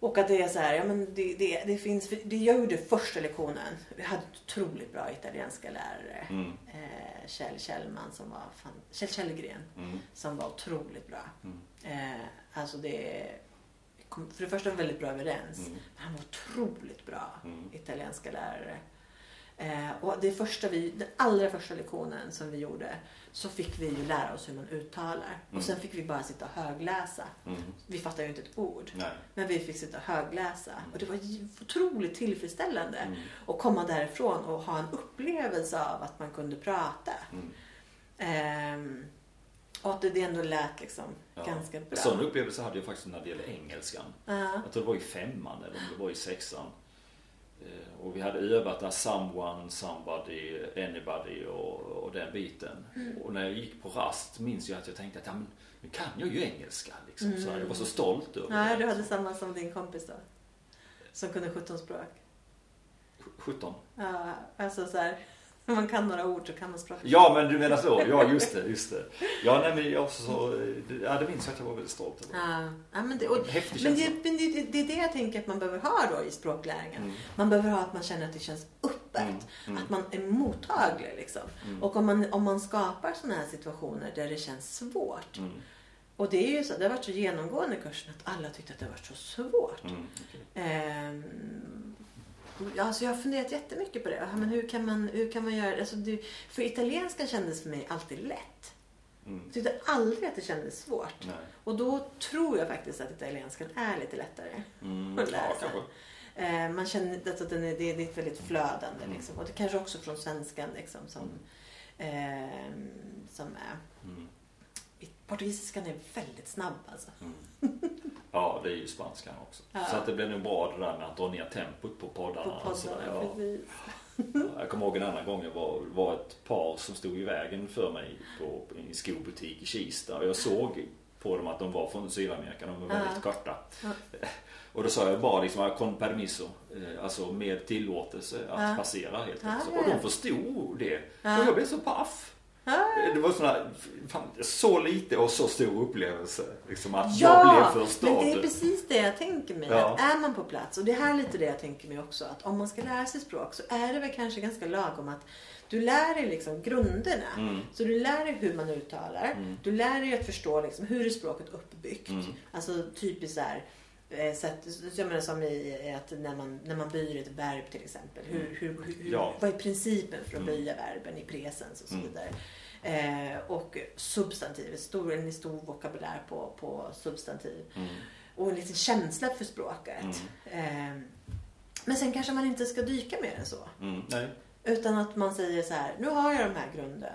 Och att det är så här, ja men det, det, det finns, det jag gjorde första lektionen, vi hade otroligt bra italienska lärare. Mm. Eh, Kjell Kjellman som var, fan, Kjell Källgren Mm. som var otroligt bra. Mm. Eh, alltså det, vi kom för det första väldigt bra överens. Mm. Men han var otroligt bra Mm. italienska lärare. Eh, och det första vi, den allra första lektionen som vi gjorde så fick vi ju lära oss hur man uttalar. Mm. Och sen fick vi bara sitta och högläsa. Mm. Vi fattade ju inte ett ord. Nej. Men vi fick sitta och högläsa. Och det var otroligt tillfredsställande Mm. att komma därifrån och ha en upplevelse av att man kunde prata. Mm. Ehm, och att det ändå lät liksom Ja. ganska bra. Sån upplevelse hade jag faktiskt när det gäller engelskan. Ja. Jag tror det var i femman eller om det var i sexan. Eh, Och vi hade övat där someone, somebody, anybody och, och den biten. Mm. Och när jag gick på rast minns jag att jag tänkte att ja, men, nu kan jag ju engelska. Liksom. Så Mm. jag var så stolt över Ja, det. du hade samma som din kompis då. Som kunde 17 språk. 17. Ja, alltså så här. Om man kan några ord så kan man språk. Ja men du menar så, ja just det, just det. Ja nej men jag också så, ja det minns jag att jag var väldigt stolt över. Ja, ja men, det, och, Häftig men, det, men det, det är det jag tänker att man behöver ha då i språklärningen. Mm. Man behöver ha att man känner att det känns öppet. Mm, mm. Att man är mottaglig liksom. Mm. Och om man, om man skapar sådana här situationer där det känns svårt. Mm. Och det är ju så, det har varit så genomgående i kursen att alla tyckte att det varit så svårt. Mm. okej. Ehm, alltså jag har funderat jättemycket på det. Ja, Men hur, kan man, hur kan man göra? Alltså det, för italienska kändes för mig alltid lätt. Mm. Jag tyckte aldrig att det kändes svårt. Nej. Och då tror jag faktiskt att italienskan är lite lättare. Mm. Att Ja läsa. kanske. Eh, man känner att att den är, det är väldigt flödande. Mm. Liksom. Och det kanske också från svenskan liksom, som, ehm, som är... Mm. Portugisiskan är väldigt snabb alltså. Mm. Ja, det är ju spanskan också. Ja. Så att det blir nog bra det där med att dra ner tempot på poddarna. På poddarna, ja. Jag kommer ihåg en annan gång, det var, var ett par som stod i vägen för mig på, i en skobutik i Kista. Och jag såg på dem att de var från Sydamerika, de var Ja. väldigt korta. Ja. Och då sa jag bara liksom, con permiso, eh, alltså med tillåtelse att Ja. passera helt Ja, enkelt. ja, Och ja. de förstod det. Ja. Och jag blev så paff. Det var såna, fan, så lite och så stor upplevelse. Liksom att Ja, jag blev förstådd. men det är precis det jag tänker mig. Ja. Att är man på plats, och det här är lite det jag tänker mig också, att om man ska lära sig språk så är det väl kanske ganska lagom att du lär dig liksom grunderna. Mm. Så du lär dig hur man uttalar. Mm. Du lär dig att förstå liksom, hur är språket uppbyggt. Mm. Alltså typiskt så här. Eh, Sätt, jag menar som i att när man, när man böjer ett verb till exempel. Hur, hur, hur, hur, Mm. Ja. Vad är principen för att Mm. böja verben i presens och så Mm. vidare. Eh, och substantiv, stor, en stor vokabulär på, på substantiv. Mm. Och en liten känsla för språket. Eh, men sen kanske man inte ska dyka mer än så. Mm. Nej. Utan att man säger så här, nu har jag de här grunden.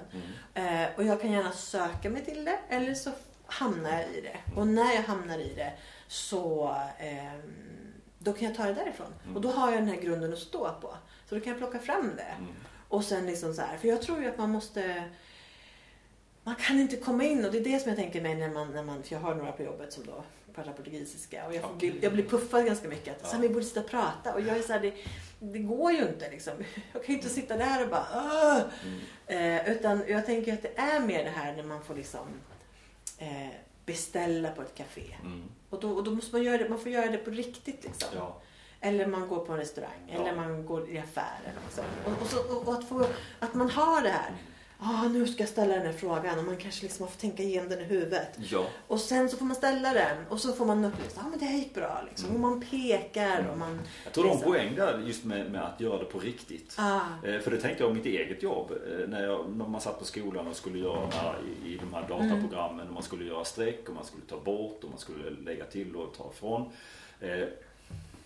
Mm. Eh, och jag kan gärna söka mig till det eller så hamnar jag i det. Och när jag hamnar i det så ehm, då kan jag ta det därifrån. Mm. Och då har jag den här grunden att stå på. Så då kan jag plocka fram det. Mm. Och sen liksom så här, för jag tror ju att man måste man kan inte komma in och det är det som jag tänker mig när man, när man för jag har några på jobbet som då pratar portugisiska och jag, får Okej. bli, jag blir puffad ganska mycket. Att, Ja. så här, vi borde sitta och prata och jag är så här, det, det går ju inte liksom. Jag kan ju inte sitta där och bara Åh! Mm. Eh, utan jag tänker att det är mer det här när man får liksom eh, beställa på ett café. Mm. Och då, och då måste man göra det, man får göra det på riktigt liksom. Ja. Eller man går på en restaurang Ja. eller man går i affären. Liksom. Och, och, så, och, och att, få, att man har det här. Ah, nu ska jag ställa den här frågan och man kanske liksom får tänka igenom den i huvudet. Ja. Och sen så får man ställa den och så får man upp liksom, ah, men det här gick bra liksom. Och man pekar och man... Jag tror en liksom- poäng där just med, med att göra det på riktigt. Ah. Eh, För det tänkte jag om mitt eget jobb. eh, När, jag, när man satt på skolan och skulle göra de här, i, i de här dataprogrammen. Och man skulle göra streck och man skulle ta bort och man skulle lägga till och ta ifrån. Eh,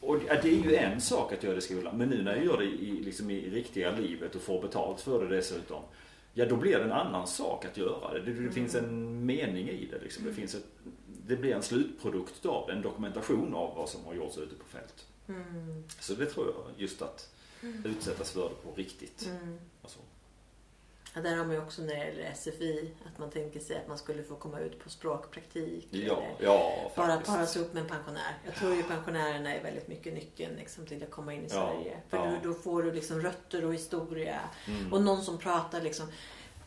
Och det det är ju en sak att göra det i skolan. Men nu när jag gör det i, liksom i riktiga livet och får betalt för det dessutom. Ja då blir det en annan sak att göra det. Det, det finns en mening i det. Liksom. Det, finns ett, det blir en slutprodukt av en dokumentation av vad som har gjorts ute på fält. Mm. Så det tror jag, just att utsättas för det på riktigt. Mm. Alltså. Ja, där har man ju också när det gäller SFI att man tänker sig att man skulle få komma ut på språkpraktik. Ja, eller ja bara paras upp med en pensionär. Jag tror ju pensionärerna är väldigt mycket nyckeln liksom, till att komma in i Sverige. För ja. då, då får du liksom rötter och historia. Mm. Och någon som pratar liksom.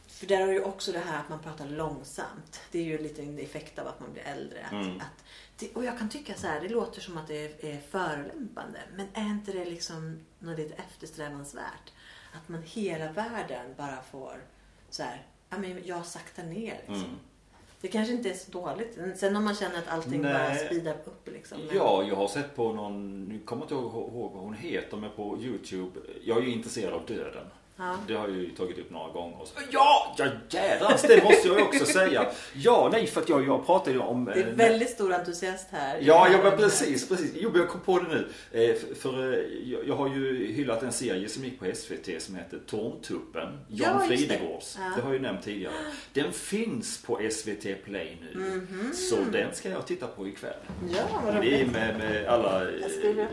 För där har ju också det här att man pratar långsamt. Det är ju lite en effekt av att man blir äldre. Att, Mm. att det, och jag kan tycka så här, det låter som att det är, är förolämpande. Men är inte det liksom något lite eftersträvansvärt? Att man hela världen bara får så här, ja men jag saktar ner liksom. Mm. Det kanske inte är så dåligt. Sen om man känner att allting Nej. bara speedar upp liksom. Men- Ja, jag har sett på någon, nu kommer jag inte ihåg vad hon heter, men på Youtube. Jag är ju intresserad av döden. Ja. Det har jag ju tagit upp några gånger. Så, ja, ja jädrans, det måste jag ju också säga. Ja, nej, för att jag, jag pratade ju om... Det är eh, väldigt stor entusiast här. Ja, ja men precis, precis. Jo, jag kom på det nu. Eh, för för eh, jag, jag har ju hyllat en serie som gick på SVT som heter Torntuppen. John Ja, just det. Fridegårds. Ja. Det har jag ju nämnt tidigare. Den finns på SVT Play nu. Så den ska jag titta på ikväll. Ja, vad Det är roligt. med, med alla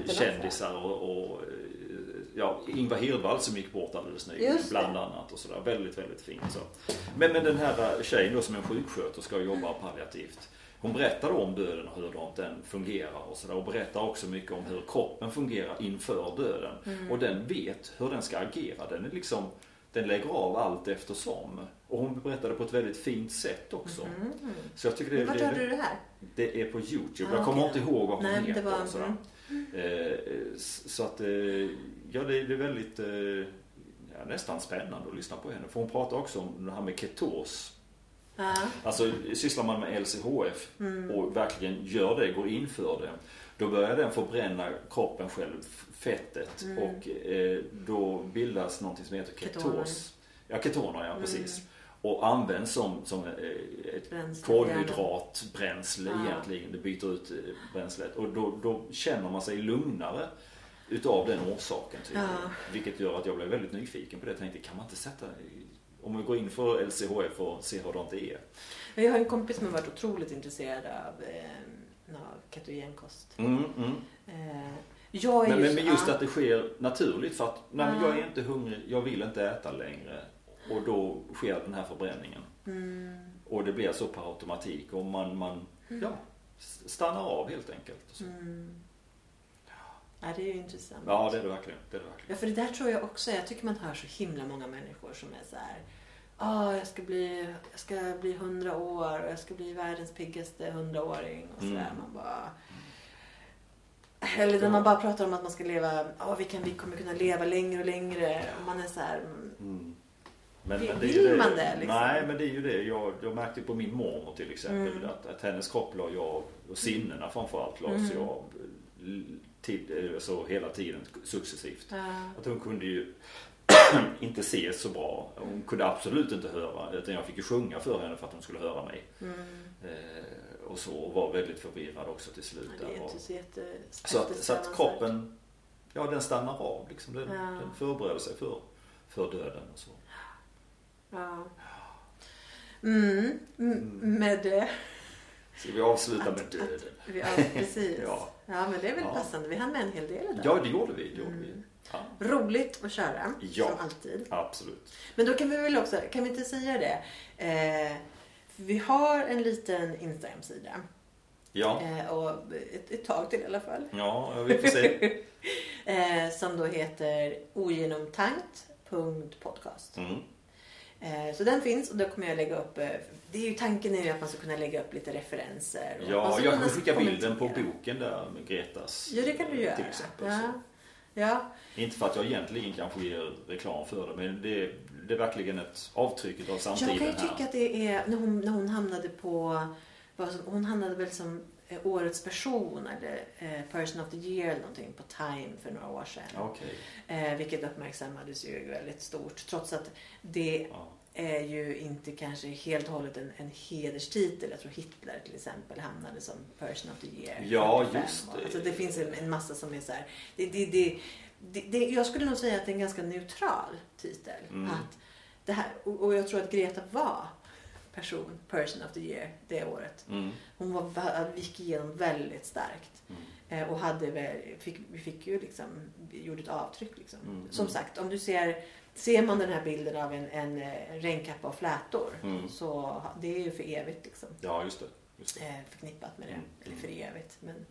kändisar och, och ja, Ingvar Hirdwall som gick bort alldeles nyligen bland annat och sådär. Väldigt, väldigt fint så. Men, men den här tjejen då som är sjuksköterska och jobbar palliativt. Hon berättar då om döden och hur den fungerar och sådär. Och berättar också mycket om hur kroppen fungerar inför döden. Mm. Och den vet hur den ska agera. Den är liksom den lägger av allt eftersom. Och hon berättade på ett väldigt fint sätt också. Så jag tycker det, Vart hörde du det här? det är på Youtube. Ah, jag kommer okej. inte ihåg vad hon Nej, heter. var- mm. Eh, s- så att, eh, ja det, det är väldigt, eh, ja, nästan spännande att lyssna på henne. För hon pratar också om det här med ketos. Ja. Alltså sysslar man med LCHF Mm. och verkligen gör det, går in för det. Då börjar den förbränna kroppen själv, fettet. Mm. Och eh, då bildas någonting som heter ketos. Ketoner. Ja, ketoner ja, Mm. precis. Och används som, som eh, ett Bränsle, kolhydratbränsle Ja. egentligen. Det byter ut eh, bränslet. Och då, då känner man sig lugnare utav den orsaken tydligen. Ja. Vilket gör att jag blev väldigt nyfiken på det. Jag tänkte, kan man inte sätta om vi går in för LCHF och ser hur det är. Jag har en kompis som har varit otroligt intresserad av, eh, ketogenkost. Mm, mm. Eh, jag är Men, ju men, just ja. att det sker naturligt för att nej, men Ja. jag är inte hungrig, jag vill inte äta längre. Och då sker den här förbränningen. Mm. Och det blir så per automatik och man, man ja, s- stannar av helt enkelt. Mm. Ja, det är ju intressant. Ja, det är det verkligen. Det är det verkligen. Ja, för det där tror jag också. Jag tycker man hör så himla många människor som är så här. Ah, jag ska bli, jag ska bli 100 år och jag ska bli världens piggaste hundraåring och sådär. Mm. Man bara... Eller när man bara pratar om att man ska leva, ja vi, kan, vi kommer kunna leva längre och längre. Och man är så här, mm, Mm. Men, Vill- men det vill det. man det, liksom? Nej, men det är ju det. Jag, jag märkte på min mormor till exempel Mm. att, att hennes kropp la jag, och sinnena framförallt, la Mm. l- tid, eh, så hela tiden successivt. ja, Att hon kunde ju inte se så bra. Hon kunde absolut inte höra. Utan jag fick ju sjunga för henne för att hon skulle höra mig. mm. Eh, och så och var väldigt förvirrad också till slut. Ja, det är där. inte så jätte så, att, så att kroppen, ja den stannar av liksom. Den, Ja. den förbereder sig för, för döden och så. Ja. Mm. Mm. Med det. Ska vi avsluta Att- med döden? Vi, ja, precis. Ja. ja. men det är väl Ja. passande. Vi hann med en hel del idag. Ja, det gjorde vi. Det gjorde vi. Mm. Ja, Roligt att köra, Ja. som alltid. absolut. Men då kan vi väl också, kan vi inte säga det? Eh, vi har en liten Instagram-sida. Ja, Eh, och ett, ett tag till i alla fall. ja vi får se. eh, som då heter ogenomtankt.podcast. Mm. Eh, så den finns och då kommer jag lägga upp, eh, det är ju tanken är ju att man ska kunna lägga upp lite referenser. Ja, jag kan skicka bilden på boken där med Gretas. Ja, det kan du göra. Till exempel. Ja. Ja. Inte för att jag egentligen kanske ger reklam för det, men det, det är verkligen ett avtryck av samtiden Jag kan ju här. tycka att det är när hon, när hon hamnade på, hon hamnade väl som årets person eller eh, person of the year eller någonting på Time för några år sedan. Okej. Eh, vilket uppmärksammades ju väldigt stort trots att det Ja. är ju inte kanske helt och hållet en, en hederstitel. Jag tror Hitler till exempel hamnade som person of the year. Ja, 45 just år. det. Alltså det finns en, en massa som är så här. Det, det, det, det, jag skulle nog säga att det är en ganska neutral titel. Mm. Att det här, och, och jag tror att Greta var person, person of the year det året. Mm. Hon var, va- gick igenom väldigt starkt. Mm. Eh, och hade väl, fick, vi fick ju liksom, gjorde ett avtryck liksom. Mm, Som mm. sagt, om du ser, ser man den här bilden av en, en eh, regnkappa och flätor. Mm. Så det är ju för evigt liksom. Ja, just det. Just det. Eh, förknippat med det. Mm, Eller för evigt. Men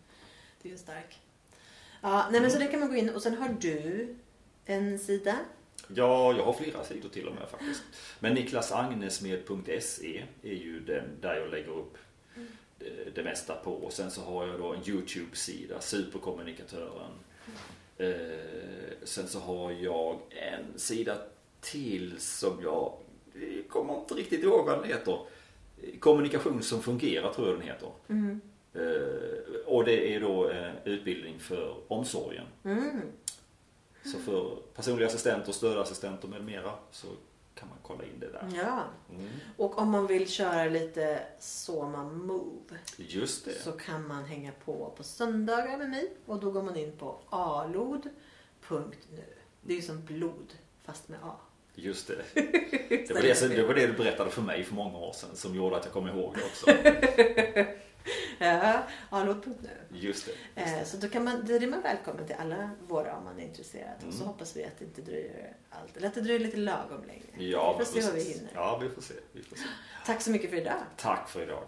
det är ju stark. Ja, nej men så det kan man gå in och sen har du en sida. Ja, jag har flera sidor till och med faktiskt. Men niklasagnesmed.se är ju den där jag lägger upp det, mesta på. Och sen så har jag då en YouTube-sida, Superkommunikatören. Eh, sen så har jag en sida till som jag eh, kommer inte riktigt ihåg vad den heter. Kommunikation som fungerar tror jag den heter. Mm. Eh, och det är då utbildning för omsorgen. Mm. Så för personliga assistenter, stödassistenter med mera så kan man kolla in det där. Ja, Mm. och om man vill köra lite Soma Move Just det. så kan man hänga på på söndagar med mig och då går man in på alod.nu. Det är ju som blod fast med A. Just det. Det var det, det var det du berättade för mig för många år sedan som gjorde att jag kom ihåg det också. Ja, alod.nu. Just det. Eh, Så då, kan man, då är man välkommen till alla våra om man är intresserad. Och så Mm. hoppas vi att det inte dröjer allt. Eller att det dröjer lite lagom länge. Ja, vi får se vad vi hinner. Ja, vi får se. Vi får se. Tack så mycket för idag. Tack för idag.